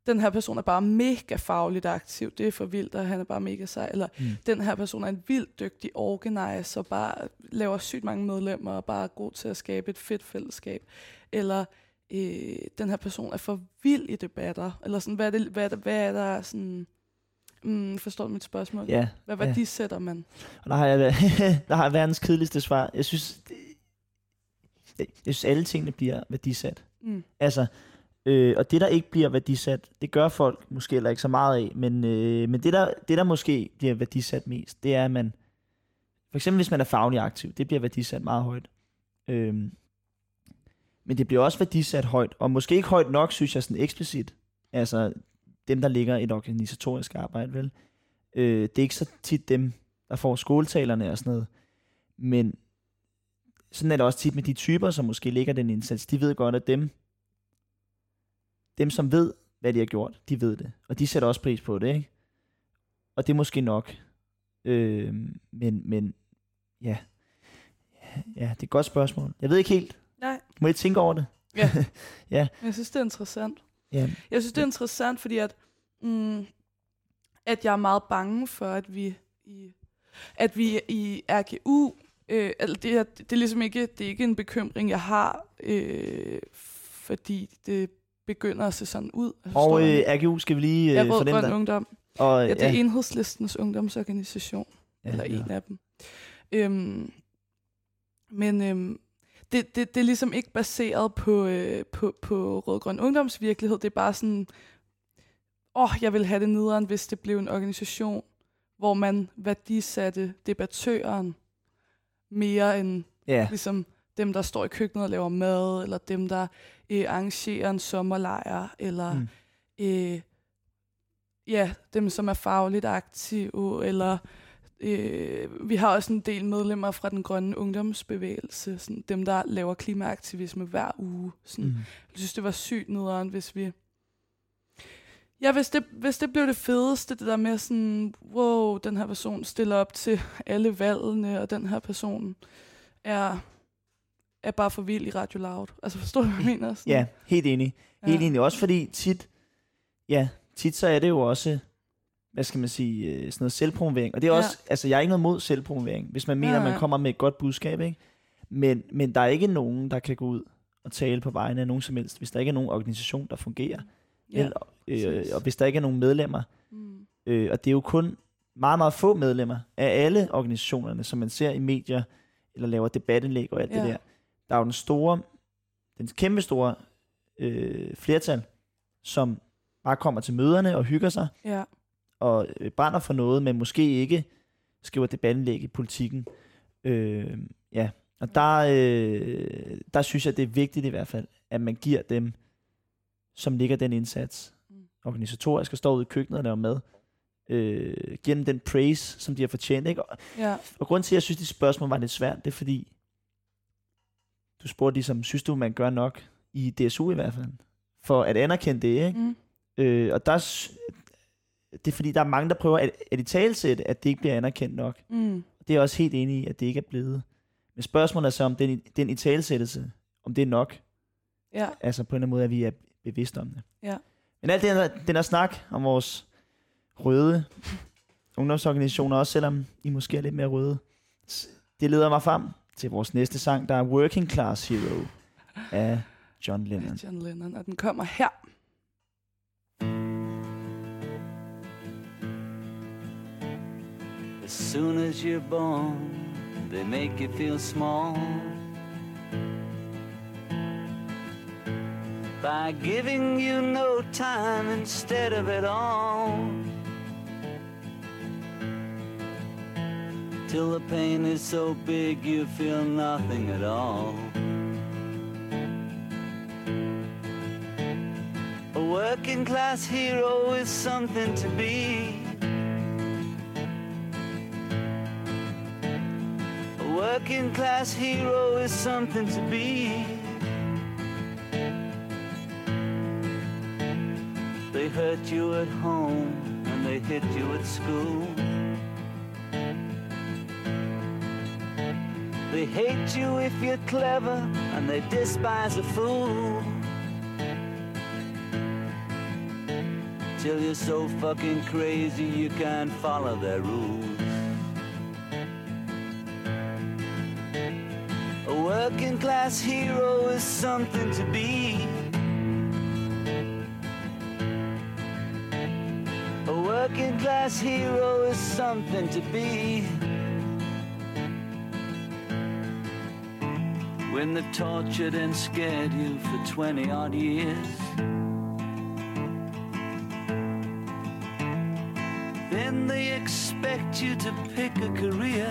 den her person er bare mega fagligt aktiv, det er for vildt, og han er bare mega sej, eller Mm. den her person er en vildt dygtig organizer, og bare laver sygt mange medlemmer, og bare er god til at skabe et fedt fællesskab, eller øh, den her person er for vild i debatter, eller sådan, hvad er, det, hvad er, der, hvad er der sådan, mm, forstår du mit spørgsmål? Ja, Hvad ja. værdisætter man? Og der har jeg, (laughs) der har jeg verdens kedeligste svar. Jeg synes, det, jeg, jeg synes alle tingene bliver værdisat. Mm. Altså, øh, og det der ikke bliver værdisat, det gør folk måske heller ikke så meget af, men, øh, men det, der, det der måske bliver værdisat mest, det er, at man, for eksempel hvis man er faglig aktiv, det bliver værdisat meget højt. Øh, men det bliver også værdisat højt, og måske ikke højt nok, synes jeg sådan eksplicit. Altså, dem, der ligger i et organisatorisk arbejde, vel? Øh, det er ikke så tit dem, der får skoletalerne og sådan noget. Men sådan er det også tit med de typer, som måske ligger den indsats. De ved godt, at dem, dem som ved, hvad de har gjort, de ved det. Og de sætter også pris på det, ikke? Og det er måske nok. Øh, men, men ja. Ja, det er et godt spørgsmål. Jeg ved ikke helt. Nej. Må jeg tænke over det? Ja. (laughs) Ja. Jeg synes, det er interessant. Ja. Jeg synes, det er interessant, fordi at, mm, at jeg er meget bange for, at vi i, at vi i RGU, øh, altså det, er, det er ligesom ikke, det er ikke en bekymring, jeg har, øh, fordi det begynder at se sådan ud. Altså, Og øh, RGU skal vi lige jeg øh, for dem, Rød Grøn der... Ungdom. Og, Ja, det er enhedslistens ungdomsorganisation. ja, eller ja. en af dem. Øhm, men øhm, det, det, det er ligesom ikke baseret på, øh, på, på rød-grøn ungdomsvirkelighed. Det er bare sådan, åh, oh, jeg vil have det nederen, hvis det blev en organisation, hvor man værdisatte debattøren mere end Ja, ligesom dem, der står i køkkenet og laver mad, eller dem, der øh, arrangerer en sommerlejr, eller Mm. øh, ja, dem, som er fagligt aktive, eller øh, vi har også en del medlemmer fra den grønne ungdomsbevægelse, sådan dem, der laver klimaaktivisme hver uge. Sådan. Mm. Jeg synes, det var sygt nederen, hvis vi... Ja, hvis det, hvis det blev det fedeste, det der med sådan, wow, den her person stiller op til alle valgene, og den her person er, er bare for vild i Radio Loud. Altså, forstår du, hvad jeg mener? Sådan, ja, helt enig. Helt Ja. enig. Også fordi tit, ja, tit så er det jo også, hvad skal man sige, øh, sådan noget selvpromovering. Og det er Ja. også, altså jeg er ikke noget mod selvpromovering, hvis man mener, Nej, at man kommer med et godt budskab, ikke? Men, men der er ikke nogen, der kan gå ud og tale på vegne af nogen som helst, hvis der ikke er nogen organisation, der fungerer. Ja, Eller, øh, og hvis der ikke er nogen medlemmer. mm, Øh, og det er jo kun meget, meget få medlemmer af alle organisationerne, som man ser i medier, eller laver debatindlæg og alt Ja. det der. Der er jo den store, den kæmpe store øh, flertal, som bare kommer til møderne og hygger sig, ja, og øh, brænder for noget, men måske ikke skriver debatindlæg i politikken. Øh, ja, og der, øh, der synes jeg, det er vigtigt i hvert fald, at man giver dem, som ligger den indsats, Mm. organisatorisk og står ude i køkkenet og laver mad, øh, giver dem den praise, som de har fortjent. Ikke? Og, Ja. og grund til, at jeg synes, det spørgsmål var lidt svært, det er fordi, du spurgte ligesom, synes du, man gør nok, i DSU i hvert fald, for at anerkende det, ikke? Mm. Øh, og der, er det er fordi, der er mange, der prøver at, at i talsætte, at det ikke bliver anerkendt nok. Mm. Det er jeg også helt enig i, at det ikke er blevet. Men spørgsmålet er så, om den, den i talsættelse, om det er nok. Ja. Altså på en eller anden måde, at vi er bevidste om det. Ja. Men alt det her, den her snak om vores røde ungdomsorganisationer, også selvom I måske er lidt mere røde, det leder mig frem til vores næste sang, der er Working Class Hero af John Lennon. John Lennon, og den kommer her. As soon as you're born, they make you feel small. By giving you no time instead of it all. Till the pain is so big you feel nothing at all. A working class hero is something to be. A working class hero is something to be. They hurt you at home and they hit you at school. They hate you if you're clever and they despise a fool. Till you're so fucking crazy you can't follow their rules. A working class hero is something to be. A working class hero is something to be. When they tortured and scared you for 20 odd years. Then they expect you to pick a career.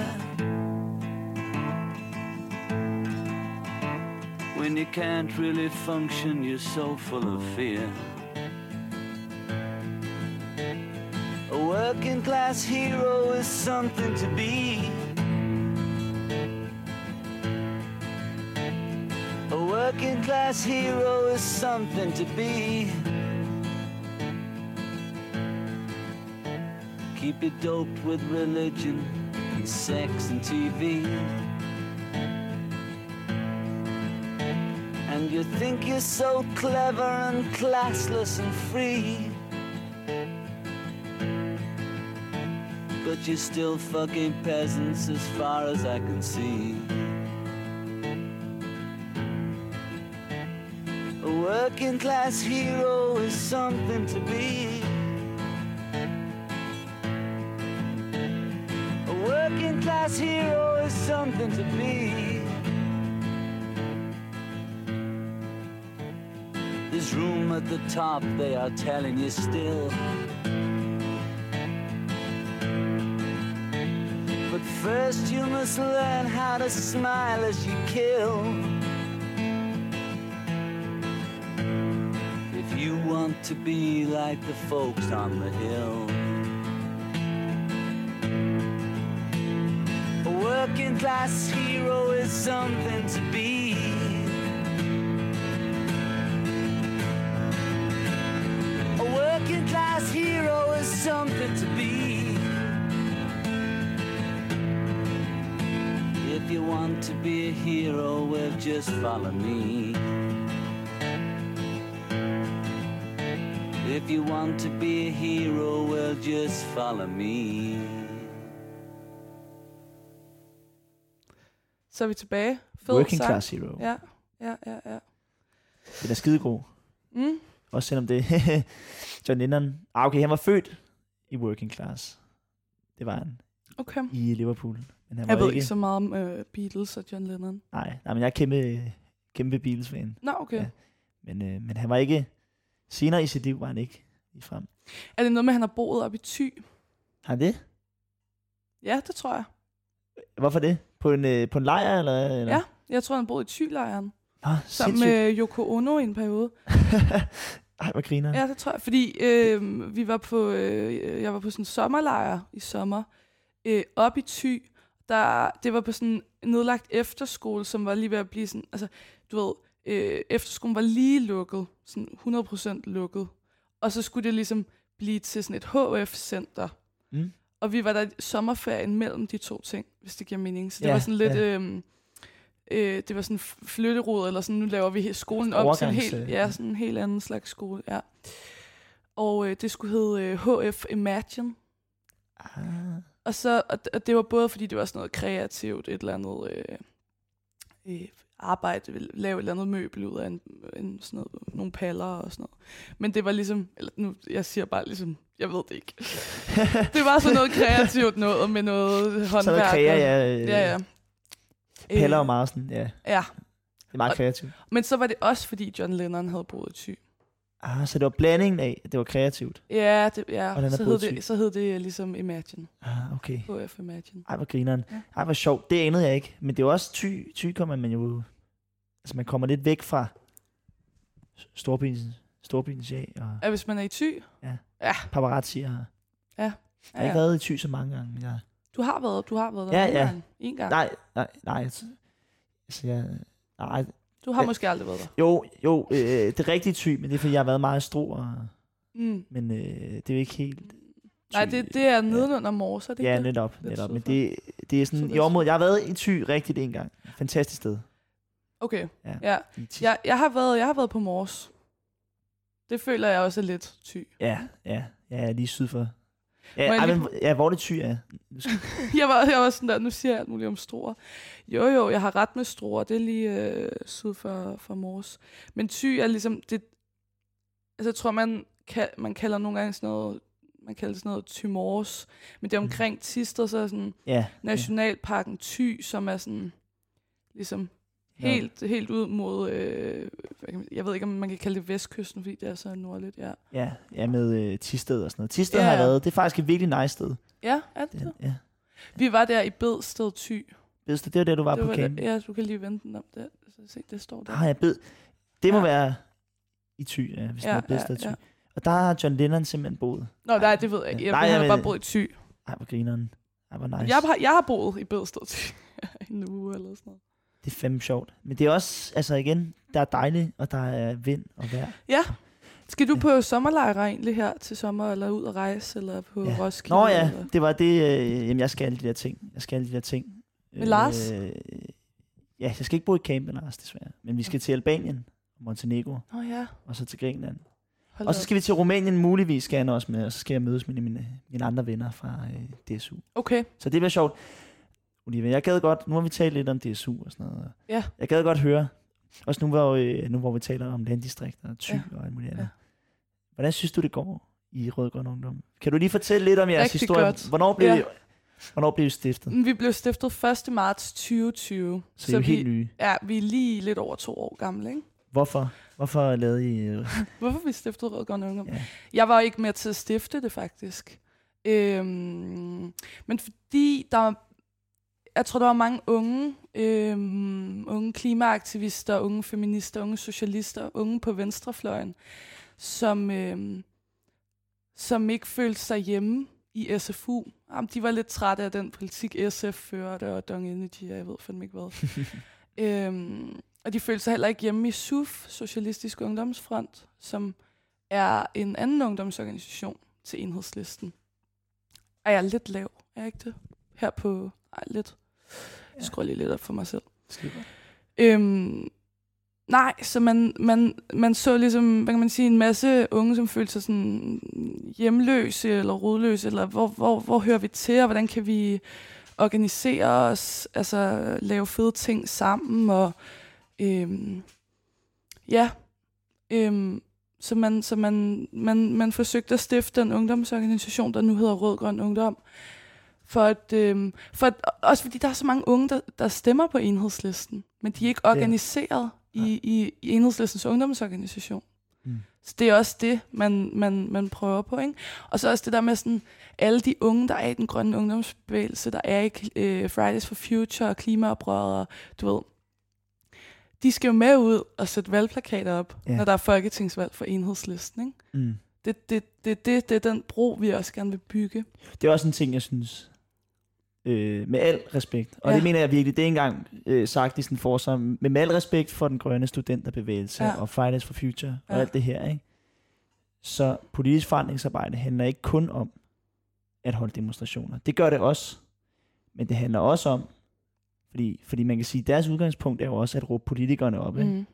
When you can't really function, you're so full of fear. A working class hero is something to be. Working class hero is something to be. Keep you doped with religion and sex and TV. And you think you're so clever and classless and free. But you're still fucking peasants as far as I can see. Working class hero is something to be. A working class hero is something to be. There's room at the top, they are telling you still. But first, you must learn how to smile as you kill. To be like the folks on the hill. A working class hero is something to be. A working class hero is something to be. If you want to be a hero, well, just follow me. If you want to be a hero, well, just follow me. Så er vi tilbage. Fed Working sang. Class Hero. Ja, ja, ja, ja. Den er skidegod. Mm. Også selvom det (laughs) John Lennon... Ah, okay, han var født i working class. Det var han Okay. i Liverpool. Men han Jeg var ved ikke... så meget om uh, Beatles og John Lennon. Nej, nej, men jeg er kæmpe, kæmpe Beatles-fan. Nå, okay. Ja. Men, øh, men han var ikke... Senere i sit liv var han ikke i frem. Er det noget med, at han har boet op i Thy? Har han det? Ja, det tror jeg. Hvorfor det? På en, øh, på en lejr, eller? eller? Ja, jeg tror, han boede i Thy-lejren. Nå, Sammen sindssygt. med Yoko Ono i en periode. (laughs) Ej, hvor griner Ja, det tror jeg. Fordi øh, vi var på, øh, jeg var på sådan en sommerlejr i sommer, øh, op i Thy. Der, det var på sådan en nedlagt efterskole, som var lige ved at blive sådan, altså, du ved, øh, efterskolen var lige lukket, sådan 100% lukket. Og så skulle det ligesom blive til sådan et HF-center. Mm. Og vi var der i sommerferien mellem de to ting, hvis det giver mening. Så det Ja, var sådan lidt... ja. Øh, øh, det var sådan flytterod, eller sådan, nu laver vi skolen om til en helt, øh, ja, sådan en helt anden slags skole, ja. Og øh, det skulle hedde øh, HF Imagine. Ah, Og, så, og, og det var både, fordi det var sådan noget kreativt, et eller andet øh, øh, arbejde, lave et eller andet møbel ud af en, en, sådan noget, nogle paller og sådan noget. Men det var ligesom, eller nu, jeg siger bare ligesom, jeg ved det ikke. (laughs) det var sådan noget kreativt noget med noget håndværk. så er kræger, og- ja. Øh, Ja, ja. Øh, og Marsen, ja. Ja, Det er meget Og- kreativt. men så var det også, fordi John Lennon havde boet i Thy. Ah, så det var blandingen af, det var kreativt. Ja, det, ja. Og den så, hed det, så hed det ligesom Imagine. Ah, okay. HF Imagine. Ej, hvor grineren. Ja. Ej, hvor sjovt. Det anede jeg ikke. Men det er jo også ty, ty kommer man jo... Altså, man kommer lidt væk fra storbyens, storbyens ja, og Ja, hvis man er i Thy. paparazzi. Og, Ja. Jeg har ikke været i Thy så mange gange. Men jeg, Du har været, du har været der Ja, en ja. gang. En gang. nej, nej, nej. Altså jeg, nej. Du har Ja. måske aldrig været der. Jo, jo, øh, det er rigtigt Thy, men det er fordi, jeg har været meget stor. Og, Mm. men øh, det er jo ikke helt... Nej, Thy. det, det er nedenunder Mors, er det Ja, det? netop. Netop. Men det, det er sådan i Sydvest. området. Jeg har været i Thy rigtigt en gang. Fantastisk sted. Okay, Ja. ja. I Jeg, jeg, har været, jeg har været på Mors. Det føler jeg også er lidt Thy. Ja, ja, ja, lige syd for. Ja, jeg lige men, ja hvor er det ty er. Nu skal- jeg, var, jeg var sådan der, nu siger jeg alt muligt om Struer. Jo, jo, jeg har ret med Struer. Det er lige øh, syd for, for Mors. Men Thy er ligesom... Det, altså, jeg tror, man, kal, man kalder nogle gange sådan noget... Man kalder det sådan noget Thy Mors. Men det er omkring Tisted, så er sådan Ja, Nationalparken Thy, som er sådan... Ligesom Ja. helt, helt ud mod... Øh, jeg ved ikke, om man kan kalde det vestkysten, fordi det er så nordligt, ja. ja, ja med øh, Tisted og sådan noget. Tisted Ja, har ja. været. Det er faktisk et virkelig nice sted. Ja, er det Det, det? ja. Vi var der i Bedsted Thy. Bedsted, det var der, du var det på var camp. der, ja, du kan lige vente den om der. Så se, det står der. Ah, jeg bed. Det må Ja. være i Thy, ja, hvis Ja, ja, det er Bedsted ja, Thy. ja. Og der har John Lennon simpelthen boet. Nå, nej, det ved jeg ikke. Jeg, Nej, jeg jeg ved- bare boet i Thy. Ej, hvor grineren. Ej, hvor nice. Jeg, har, jeg har boet i Bedsted Thy. (laughs) en uge eller sådan noget. Det er fandme sjovt. Men det er også, altså igen, der er dejligt, og der er vind og vejr. Ja. Skal du Ja. på sommerlejre egentlig her til sommer, eller ud at rejse, eller på Ja. Roskilde? Nå ja, Eller? det var det, øh, jamen jeg skal alle de der ting. Jeg skal alle de der ting. Med Lars? Øh, ja, jeg skal ikke bo i campen, Lars, desværre. Men vi skal til Albanien og Montenegro, Nå ja. og så til Grækenland. Hold Og så skal vi til Rumænien, muligvis skal jeg også med, og så skal jeg mødes med mine, mine andre venner fra øh, DSU. Okay. Så det bliver sjovt. Olivia, jeg gad godt, nu har vi talt lidt om DSU og sådan noget. Ja. Jeg gad godt høre, også nu hvor, øh, nu hvor vi taler om landdistrikter og Thy Ja. og alt muligt andet. Ja. Hvordan synes du, det går i Rødgrøn Ungdom? Kan du lige fortælle lidt om jeres Rigtig historie? godt. Hvornår blev, Ja. hvornår blev I stiftet? Vi blev stiftet 1. marts 2020. Så, I er jo vi, helt nye. Ja, vi er lige lidt over to år gamle, ikke? Hvorfor? Hvorfor lavede I... (laughs) Hvorfor vi stiftede Rødgrøn Ungdom? Ja. Jeg var ikke med til at stifte det, faktisk. Øhm, men fordi der jeg tror, der var mange unge, øhm, unge klimaaktivister, unge feminister, unge socialister, unge på venstrefløjen, som, øhm, som ikke følte sig hjemme i SFU. Jamen, de var lidt trætte af den politik, SF førte, og Dong Energy, og jeg ved fandme ikke hvad. (laughs) øhm, og de følte sig heller ikke hjemme i SUF, Socialistisk Ungdomsfront, som er en anden ungdomsorganisation til enhedslisten. Er jeg lidt lav? Er jeg ikke det? Her på... Ej, lidt. Jeg skruer lige lidt op for mig selv. Skipper. Øhm, nej, så man, man, man så ligesom, hvad kan man sige, en masse unge, som følte sig sådan hjemløse eller rodløse, eller hvor, hvor, hvor hører vi til, og hvordan kan vi organisere os, altså lave fede ting sammen, og øhm, ja, øhm, så, man, så man, man, man forsøgte at stifte en ungdomsorganisation, der nu hedder Rød Grøn Ungdom, for at, øhm, for at, også fordi der er så mange unge, der, der stemmer på enhedslisten, men de er ikke Ja. organiseret i, i, i enhedslistens ungdomsorganisation. Mm. Så det er også det, man, man, man prøver på. Ikke? Og så også det der med sådan, alle de unge, der er i den grønne ungdomsbevægelse, der er i øh, Fridays for Future og klimaoprøret, og du ved, de skal jo med ud og sætte valgplakater op, Ja. ja. når der er folketingsvalg for enhedslisten. Ikke? Mm. Det, det, det, det, det er den bro, vi også gerne vil bygge. Det er også en ting, jeg synes, øh, med al respekt, og ja. Det mener jeg virkelig, det er ikke engang øh, sagt i sådan forsvar, men med al respekt for den grønne studenterbevægelse ja. Og og Fridays for Future og Ja. alt det her, ikke? så politisk forandringsarbejde handler ikke kun om at holde demonstrationer. Det gør det også, men det handler også om, fordi, fordi man kan sige, at deres udgangspunkt er jo også at råbe politikerne op. Ikke? Mm.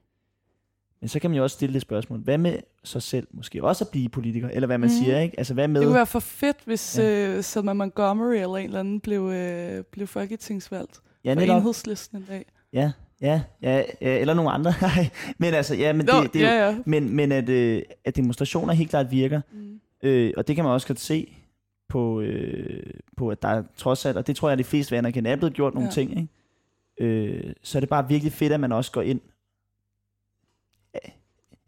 Men så kan man jo også stille det spørgsmål, hvad med sig selv måske også at blive politiker, eller hvad man Mhm. siger, ikke? Altså hvad med... Det kunne være for fedt, hvis Ja. uh, Selma Montgomery eller en eller anden blev, uh, blev folketingsvalgt ja, for netop. enhedslisten en dag. Ja, ja, ja, ja, eller nogle andre. (laughs) Men altså, ja, men det, Nå, det, jo, ja, ja. men, men at, øh, at demonstrationer helt klart virker, Mm. øh, og det kan man også godt se på, øh, på at der er trods alt, og det tror jeg, at de fleste vil anerkende, er blevet gjort nogle Ja. ting, ikke? Øh, så er det bare virkelig fedt, at man også går ind.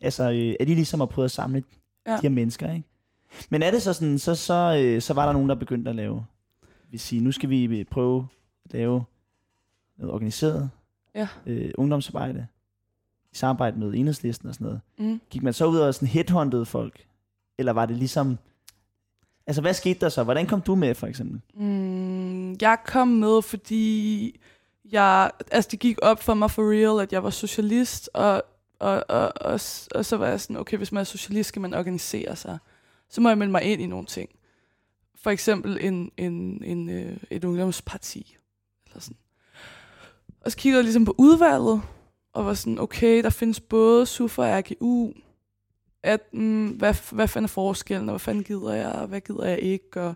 Altså, øh, at de ligesom har prøvet at samle ja. Ja. de her mennesker, ikke? Men er det så sådan, så, så, øh, så var der nogen, der begyndte at lave, vil sige, nu skal vi øh, prøve at lave noget organiseret Ja. øh, ungdomsarbejde i samarbejde med enhedslisten og sådan noget. Mm. Gik man så ud og sådan headhuntede folk? Eller var det ligesom... Altså, hvad skete der så? Hvordan kom du med, for eksempel? Mm, jeg kom med, fordi jeg, altså det gik op for mig for real, at jeg var socialist, og, og, og, og, og så var jeg sådan, okay, hvis man er socialist, skal man organisere sig. Så må jeg melde mig ind i nogle ting. For eksempel en, en, en, øh, et ungdomsparti. Eller sådan. Og så kiggede jeg ligesom på udvalget, og var sådan, okay, der findes både SUF og RGU. At, mm, hvad, hvad fanden er forskellen, og hvad fanden gider jeg, og hvad gider jeg ikke, og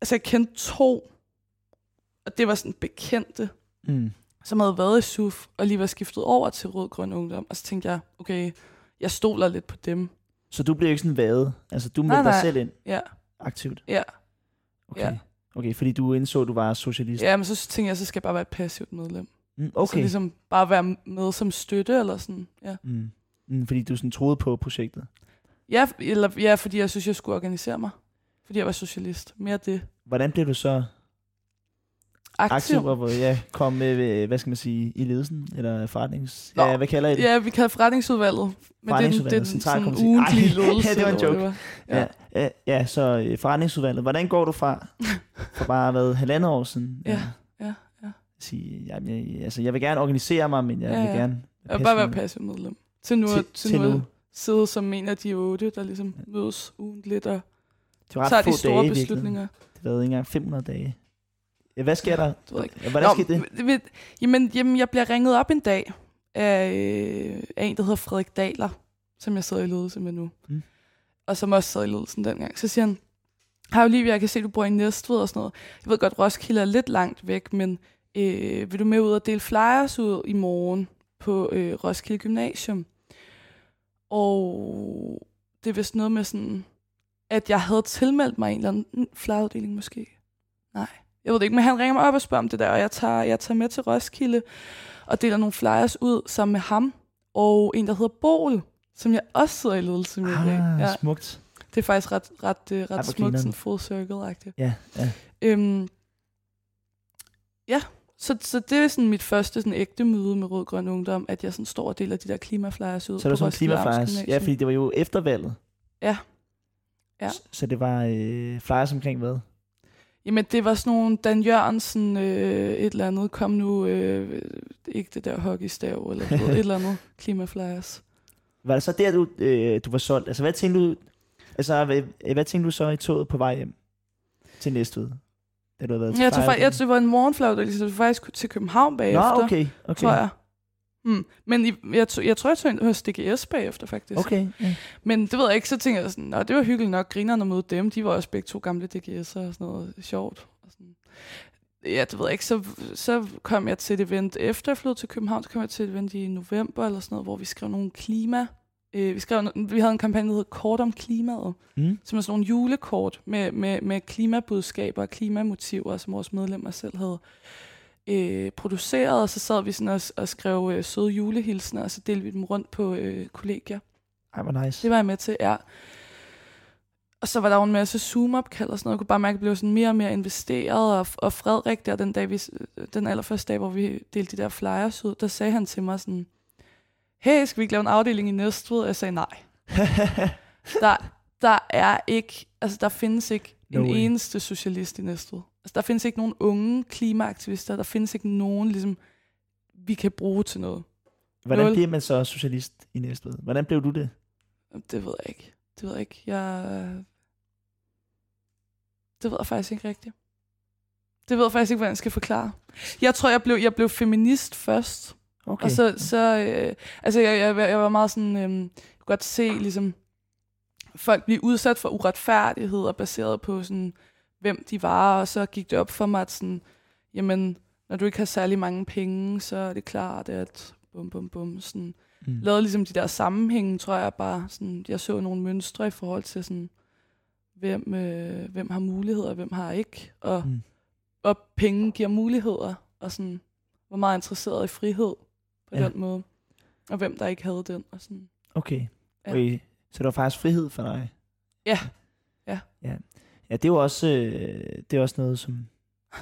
altså jeg kendte to, og det var sådan bekendte, Mm som havde været i SUF, og lige var skiftet over til Rød Grøn Ungdom. Og så tænkte jeg, okay, jeg stoler lidt på dem. Så du blev ikke sådan vadet? Altså, du meldte dig nej. selv ind Ja, aktivt? ja. Okay. Ja. Okay, fordi du indså, at du var socialist? Ja, men så tænkte jeg, så skal jeg bare være et passivt medlem. Mm, Så okay. ligesom bare være med som støtte, eller sådan, ja. Mm. Mm, fordi du sådan troede på projektet? Ja, eller, ja, fordi jeg synes, jeg skulle organisere mig. Fordi jeg var socialist. Mere det. Hvordan blev du så Aktiv. aktiv og ja, kom med, øh, hvad skal man sige, i ledelsen? Eller forretnings... Nå, Ja, hvad kalder I det? Ja, vi kalder forretningsudvalget. Men det er den, det er Forretningsudvalget, den sådan centralkomité. ugentlige ledelse. (laughs) ja, det var en joke. hvad Ja, ja, ja så øh, forretningsudvalget. Hvordan går du fra, (laughs) for bare hvad, halvandet år siden? Ja, ja, ja. Sige, jamen, jeg, altså, jeg vil gerne organisere mig, men jeg Ja, vil ja. gerne... Jeg vil bare være passiv medlem. Til nu, Til- til, til, nu, nu. sidde som en af de otte, der ligesom mødes ugentligt og Det var ret tager få de store dage, beslutninger. Det var ikke engang 500 dage. Ja, hvad sker der? Ja, Hvordan Nå, skete det? jamen, jamen, jeg bliver ringet op en dag af, øh, af en, der hedder Frederik Daler, som jeg sidder i ledelse med nu. Mm. Og som også sad i ledelsen dengang. Så siger han, Hej Olivia, jeg kan se, du bor i Næstved og sådan noget. Jeg ved godt, Roskilde er lidt langt væk, men øh, vil du med ud og dele flyers ud i morgen på øh, Roskilde Gymnasium? Og det er vist noget med sådan, at jeg havde tilmeldt mig en eller anden flyeruddeling måske. Nej, jeg ved det ikke, men han ringer mig op og spørger om det der, og jeg tager, jeg tager med til Roskilde og deler nogle flyers ud sammen med ham og en, der hedder Bol, som jeg også sidder i ledelse med. Ah, Ja, smukt. det er faktisk ret, ret, øh, hvor ret smukt, sådan full circle-agtigt. Ja, ja. Øhm, ja, så, så det er sådan mit første sådan ægte møde med Rød Grøn Ungdom, at jeg sådan står og deler de der klimaflyers ud Så er det på sådan klimaflyers. Ja, fordi det var jo efter valget. Ja. Ja. S- Så det var øh, flyers omkring hvad? Jamen, det var sådan nogle Dan Jørgensen, øh, et eller andet, kom nu, øh, ikke det der hockeystav, eller ved, et eller andet, (laughs) klimaflyers. Var det så der, du, øh, du var solgt? Altså, hvad tænkte du, altså, hvad, hvad tænkte du så i toget på vej hjem til Næstved? Da du havde været til Jeg tror faktisk, jeg, Fejlgruppen? det var en morgenflag, der ligesom faktisk til København bagefter, Nå, okay. okay. tror jeg. Hmm. Men i, jeg, tog, jeg tror, jeg tog ind hos DGS bagefter, faktisk. Okay, ja. Men det ved jeg ikke, så tænker jeg sådan, Nå, det var hyggeligt nok, grinerne møde dem. De var også begge to gamle DGS'er og sådan noget sjovt. Og sådan. Ja, det ved jeg ikke. Så, så kom jeg til et event, efter jeg flyttede til København, så kom jeg til et event i november eller sådan noget, hvor vi skrev nogle klima... Øh, vi, skrev, vi havde en kampagne, der hed Kort om klimaet, Mm. som er sådan nogle julekort med, med, med klimabudskaber og klimamotiver, som vores medlemmer selv havde øh, produceret, og så sad vi sådan og, og skrev øh, søde julehilsner, og så delte vi dem rundt på øh, kollegier. Ej, hvor nice. Det var jeg med til, ja. og så var der jo en masse Zoom-opkald og sådan noget. Jeg kunne bare mærke, at jeg blev sådan mere og mere investeret. Og, og Frederik der, den, dag, vi, den allerførste dag, hvor vi delte de der flyers ud, der sagde han til mig sådan, hey, skal vi ikke lave en afdeling i Næstved? Og jeg sagde nej. (laughs) Der, der er ikke, altså der findes ikke No en way. eneste socialist i Næstved. Altså der findes ikke nogen unge klimaaktivister. Der findes ikke nogen, ligesom, vi kan bruge til noget. Hvordan Nul. bliver man så socialist i Næstved? Hvordan blev du det? Det ved jeg ikke. Det ved jeg ikke. Jeg... Det ved jeg faktisk ikke rigtigt. Det ved jeg faktisk ikke, hvordan jeg skal forklare. Jeg tror, jeg blev, jeg blev feminist først. Okay. Og så, så øh, altså jeg, jeg, jeg var meget sådan, øh, jeg kunne godt se ligesom, folk blive udsat for uretfærdigheder baseret på sådan, hvem de var, og så gik det op for mig, at sådan, jamen, når du ikke har særlig mange penge, så er det klart, at bum, bum, bum, sådan, mm. lavede ligesom de der sammenhænge, tror jeg bare, sådan, jeg så nogle mønstre i forhold til sådan, hvem, øh, hvem har muligheder, og hvem har ikke, og, Mm. og penge giver muligheder, og sådan, var meget interesseret i frihed på Ja. ja. den måde, og hvem der ikke havde den, og sådan. Okay. Ja. okay. Så det var faktisk frihed for dig? Ja. Ja, ja det er jo også, øh, det er også noget, som,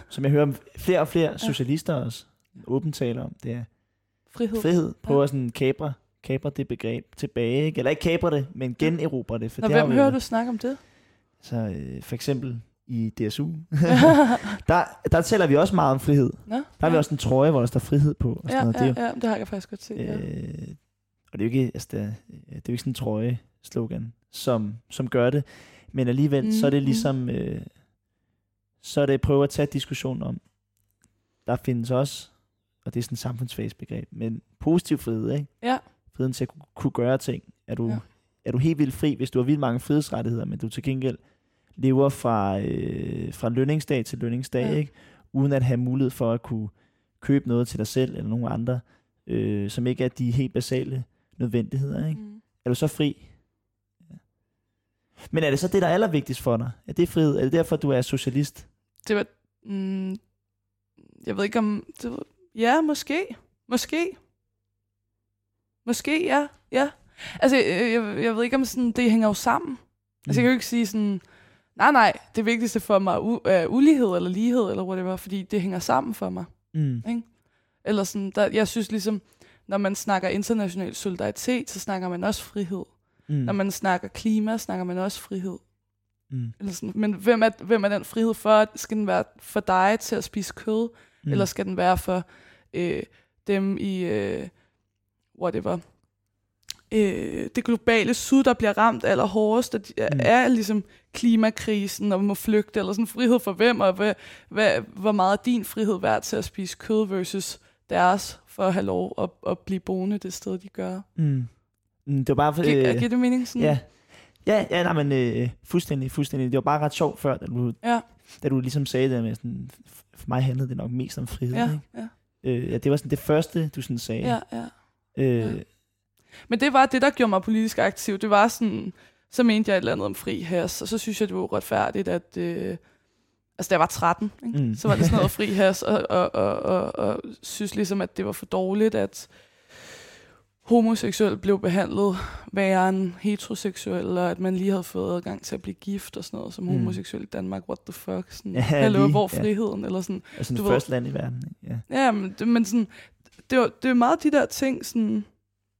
som jeg hører flere og flere socialister også åbent taler om. Det er Frihed. frihed. Prøver Ja. ja. sådan kabre, kabre det begreb tilbage. Ikke? Eller ikke kabre det, men generobre det. For Og det hvem hører du snakke om det? Så øh, for eksempel i DSU, (laughs) der, der taler vi også meget om frihed. Nå, Der har vi ja. også en trøje, hvor der står frihed på. Og sådan ja, noget. Det er ja, jo, ja, det har jeg faktisk godt set. Ja. Øh, og det er jo ikke, altså det er, det er jo ikke sådan en trøje-slogan, som, som gør det. Men alligevel, mm, så er det Mhm. ligesom, øh, så er det at prøve at tage diskussion om, der findes også, og det er sådan et samfundsfagsbegreb, men positiv frihed, ikke? Ja. Friheden til at kunne, kunne gøre ting. Er du, Ja. er du helt vildt fri, hvis du har vildt mange frihedsrettigheder, men du til gengæld lever fra, øh, fra lønningsdag til lønningsdag, ja. ikke? Uden at have mulighed for at kunne købe noget til dig selv eller nogen andre, øh, som ikke er de helt basale nødvendigheder. Ikke? Mm. Er du så fri? Men er det så det, der er allervigtigst for dig? Er det frihed? Er det derfor, du er socialist? Det var... Mm, jeg ved ikke om... Det var, ja, måske. Måske. Måske, ja. Ja. Altså, jeg, jeg, jeg ved ikke om sådan, det hænger jo sammen. Altså, jeg kan jo ikke sige sådan... Nej, nej, det vigtigste for mig er u- er ulighed eller lighed eller whatever, fordi det hænger sammen for mig. Mm. Eller sådan, der, jeg synes ligesom, når man snakker international solidaritet, så snakker man også frihed. Mm. Når man snakker klima, snakker man også frihed. Mm. Eller sådan, men hvem er, hvem er den frihed for? Skal den være for dig til at spise kød? Mm. Eller skal den være for øh, dem i, øh, whatever, øh, det globale syd, der bliver ramt allerhårdest, og de, mm. er ligesom klimakrisen, og må flygte, eller sådan frihed for hvem, og hvad, hvad, hvor meget er din frihed værd til at spise kød versus deres, for at have lov at, at blive boende det sted, de gør. Mm. Mm. Det var bare for... Gi- Øh, Giver det mening? Sådan? ja. Ja, ja, nej, men øh, fuldstændig, fuldstændig. Det var bare ret sjovt før, da du, Ja, da du ligesom sagde det med sådan, for mig handlede det nok mest om frihed. ja, Ikke? ja, Øh, ja, det var sådan det første, du sådan sagde. ja, ja. Øh, Ja. Men det var det, der gjorde mig politisk aktiv. Det var sådan, så mente jeg et eller andet om fri has, og så synes jeg, det var uretfærdigt, at... Øh, altså, da jeg var 13, ikke? Mm. så var det sådan noget (laughs) fri has, og, og, og, og, og synes ligesom, at det var for dårligt, at homoseksuel blev behandlet værre end heteroseksuel, og at man lige havde fået adgang til at blive gift og sådan noget som Mm. mm. homoseksuel i Danmark. What the fuck? Sådan, Ja, Hallo, lige, hvor ja. friheden? Eller sådan, altså det du ved- første land i verden. Ikke? Ja. Ja, men, det, men sådan, det, var, det er meget de der ting, sådan,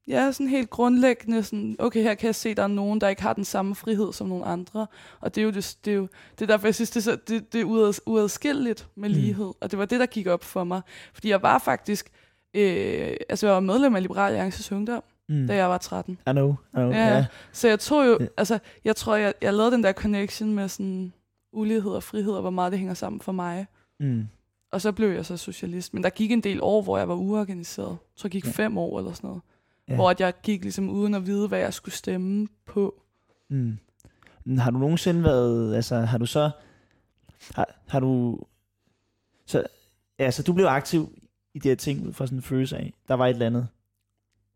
ja, sådan helt grundlæggende, sådan, okay, her kan jeg se, der er nogen, der ikke har den samme frihed som nogle andre, og det er jo, det, det er, jo, det er derfor, jeg synes, det er, så, det, det er uad, uadskilleligt med Mm. lighed, og det var det, der gik op for mig, fordi jeg var faktisk, øh, altså jeg var medlem af Liberal Alliances Ungdom, Mm. da jeg var 13, I know, I know. Ja. Ja. så jeg tror jo, altså, jeg tror, jeg, jeg lavede den der connection med sådan ulighed og frihed, og hvor meget det hænger sammen for mig. Mm. Og så blev jeg så socialist. Men der gik en del år, hvor jeg var uorganiseret. Tror, jeg gik Ja. fem år eller sådan noget. Ja. Hvor at jeg gik ligesom uden at vide, hvad jeg skulle stemme på. Mm. Har du nogensinde været, altså har du så, har, har du, så, ja, så du blev aktiv i de her ting ud fra sådan en følelse af, der var et eller andet,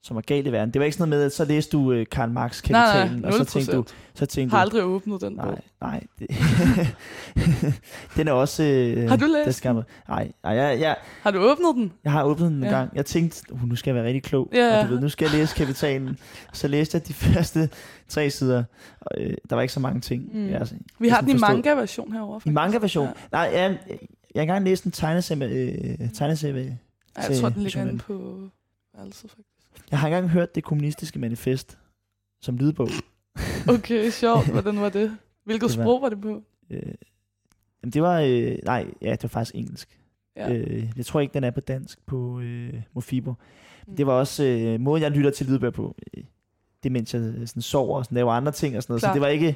som var galt i verden. Det var ikke sådan noget med, at så læste du øh, Karl Marx Nej, nej, Kapitalen, og så tænkte du, 0%. så tænkte Har du, aldrig åbnet den bog. nej, nej. Det, (laughs) den er også... Øh, Har du læst der skal Nej, nej jeg, jeg, Har du åbnet den? jeg har åbnet den en Ja. gang. Jeg tænkte, uh, nu skal jeg være rigtig klog. Ja, Og du ved, nu skal jeg læse Kapitalen. Så læste jeg de (laughs) første tre sider. Og, øh, der var ikke så mange ting. Mm. Jeg, altså, Vi har den i manga-version herovre. I manga-version? Ja. Nej, jeg, jeg, jeg har engang læst en tegneserie. Øh, tegneserie. Ja, jeg tror, den ligger inde på værelset, faktisk. Jeg har engang hørt det kommunistiske manifest som lydbog. (laughs) Okay, sjovt. Hvordan var det? Hvilket Det var- sprog var det på? Øh, det var, øh, nej, ja, det var faktisk engelsk. Ja. Øh, jeg tror ikke, den er på dansk på øh, Mofibo. Mm. Det var også øh, måden, jeg lytter til lydbøger på. Øh, det mens jeg øh, sådan, sover og sådan, laver andre ting og sådan noget. Klart. Så det var ikke,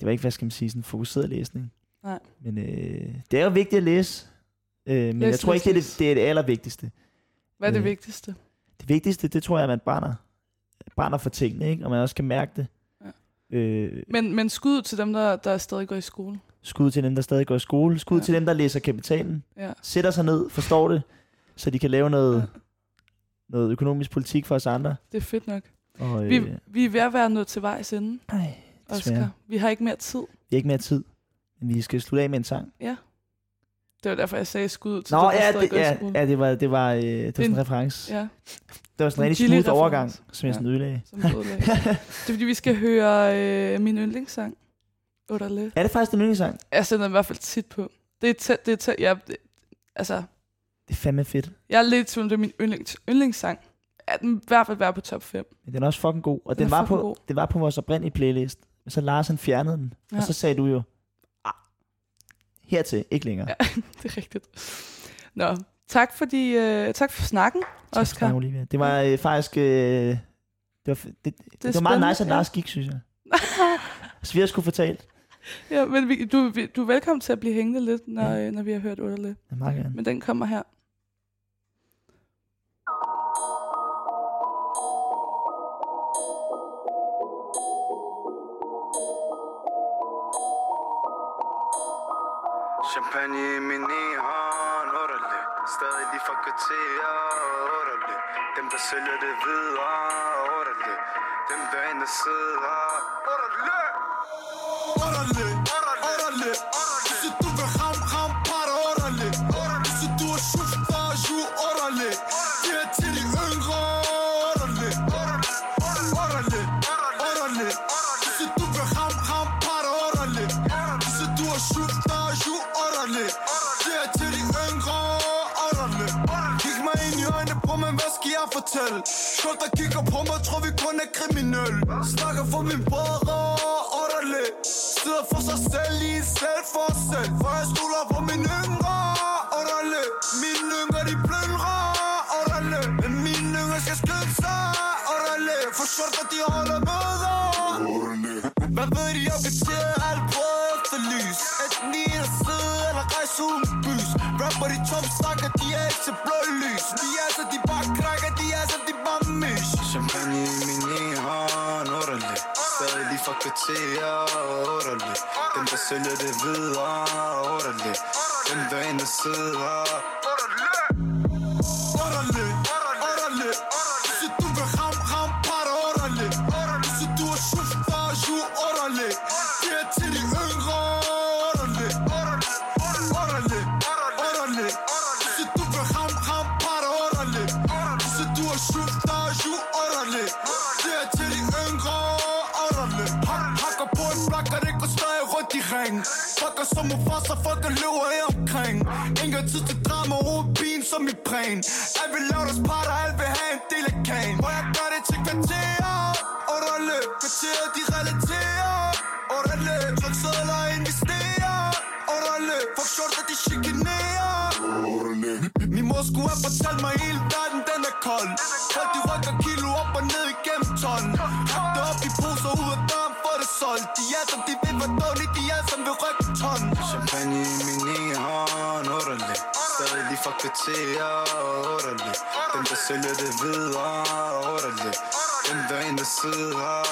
det var ikke, hvad skal man sige, sådan fokuseret læsning. Nej. Men øh, det er jo vigtigt at læse. Øh, men Læs, jeg tror ikke, det er det, det er det allervigtigste. Hvad er det Øh, vigtigste? Det vigtigste, det tror jeg, at man brænder, brænder for tingene, ikke? og man også kan mærke det. Ja. Øh, Men, men skud til dem, der, der stadig går i skole. skud til dem, der stadig går i skole. Skud Ja. ja. til dem, der læser kapitalen. Ja. Sætter sig ned, forstår det, så de kan lave noget, Ja. ja. noget økonomisk politik for os andre. Det er fedt nok. Og, Vi, øh, vi er ved at være nået til vejs ende, ej, desværre. Oscar. Vi har ikke mere tid. Vi har ikke mere tid. Men vi skal slutte af med en sang. Det var derfor, jeg sagde skud til Nå, der ja, det, ja, ja, det var, det var, øh, det var sådan en En- reference. ja, Det var sådan en rigtig smooth overgang, som jeg Ja. sådan ødelagde. som ødelægger. det er fordi, vi skal høre øh, min yndlingssang. Odderle. Er det faktisk en yndlingssang? Jeg sætter den i hvert fald tit på. Det er tæt, det er tæt, ja, det, altså, Det er fandme fedt. jeg er lidt tvivl, det er min yndlings, yndlingssang. At den i hvert fald være på top 5. Men den er også fucking god. Og Den den, er var, på, god. det var på vores oprindelige playlist. Men så Lars han fjernede den. Ja. Ja. Og så sagde du jo, hertil, ikke længere. Ja. (laughs) Det er rigtigt. Nå, tak, fordi, øh, tak for snakken, Tak Oscar. snakken, Olivia. Det var øh, faktisk... Øh, det var, det, det, det var meget nice, at. Lars gik, synes jeg. Så vi har sgu fortalt. ja, men vi, du, vi- du er velkommen til at blive hængende lidt, når, ja. når vi har hørt Odderle. Ja, meget gerne. Men den kommer her. Champagne i min ene hånd, underlig Stadig lige fra kvarterer, underlig Dem der sælger det videre, underlig Dem der inde sidder, underlig Folk der kigger på mig, tror vi kun er kriminelle. Snakker for min brødre og orderlig Sidder for sig selv i en selv for selv. Lige fra Dem der sælger det videre, underlig Dem der inde sidder, præn Alt vil lave deres parter, alt vil have en del af kagen Hvor jeg gør det til kvarterer Orderly, kvarterer de relaterer Orderly, tryk sædler og investerer Orderly, fuck short, at de chikanerer Min mor skulle have fortalt mig, hele verden den er kold. Folk de rykker kilo op og ned igennem ton Hak det op i poser ud af døren for det solgt. De er som de Stadig lige Dem der sælger det videre, underlig Dem der en der sidder,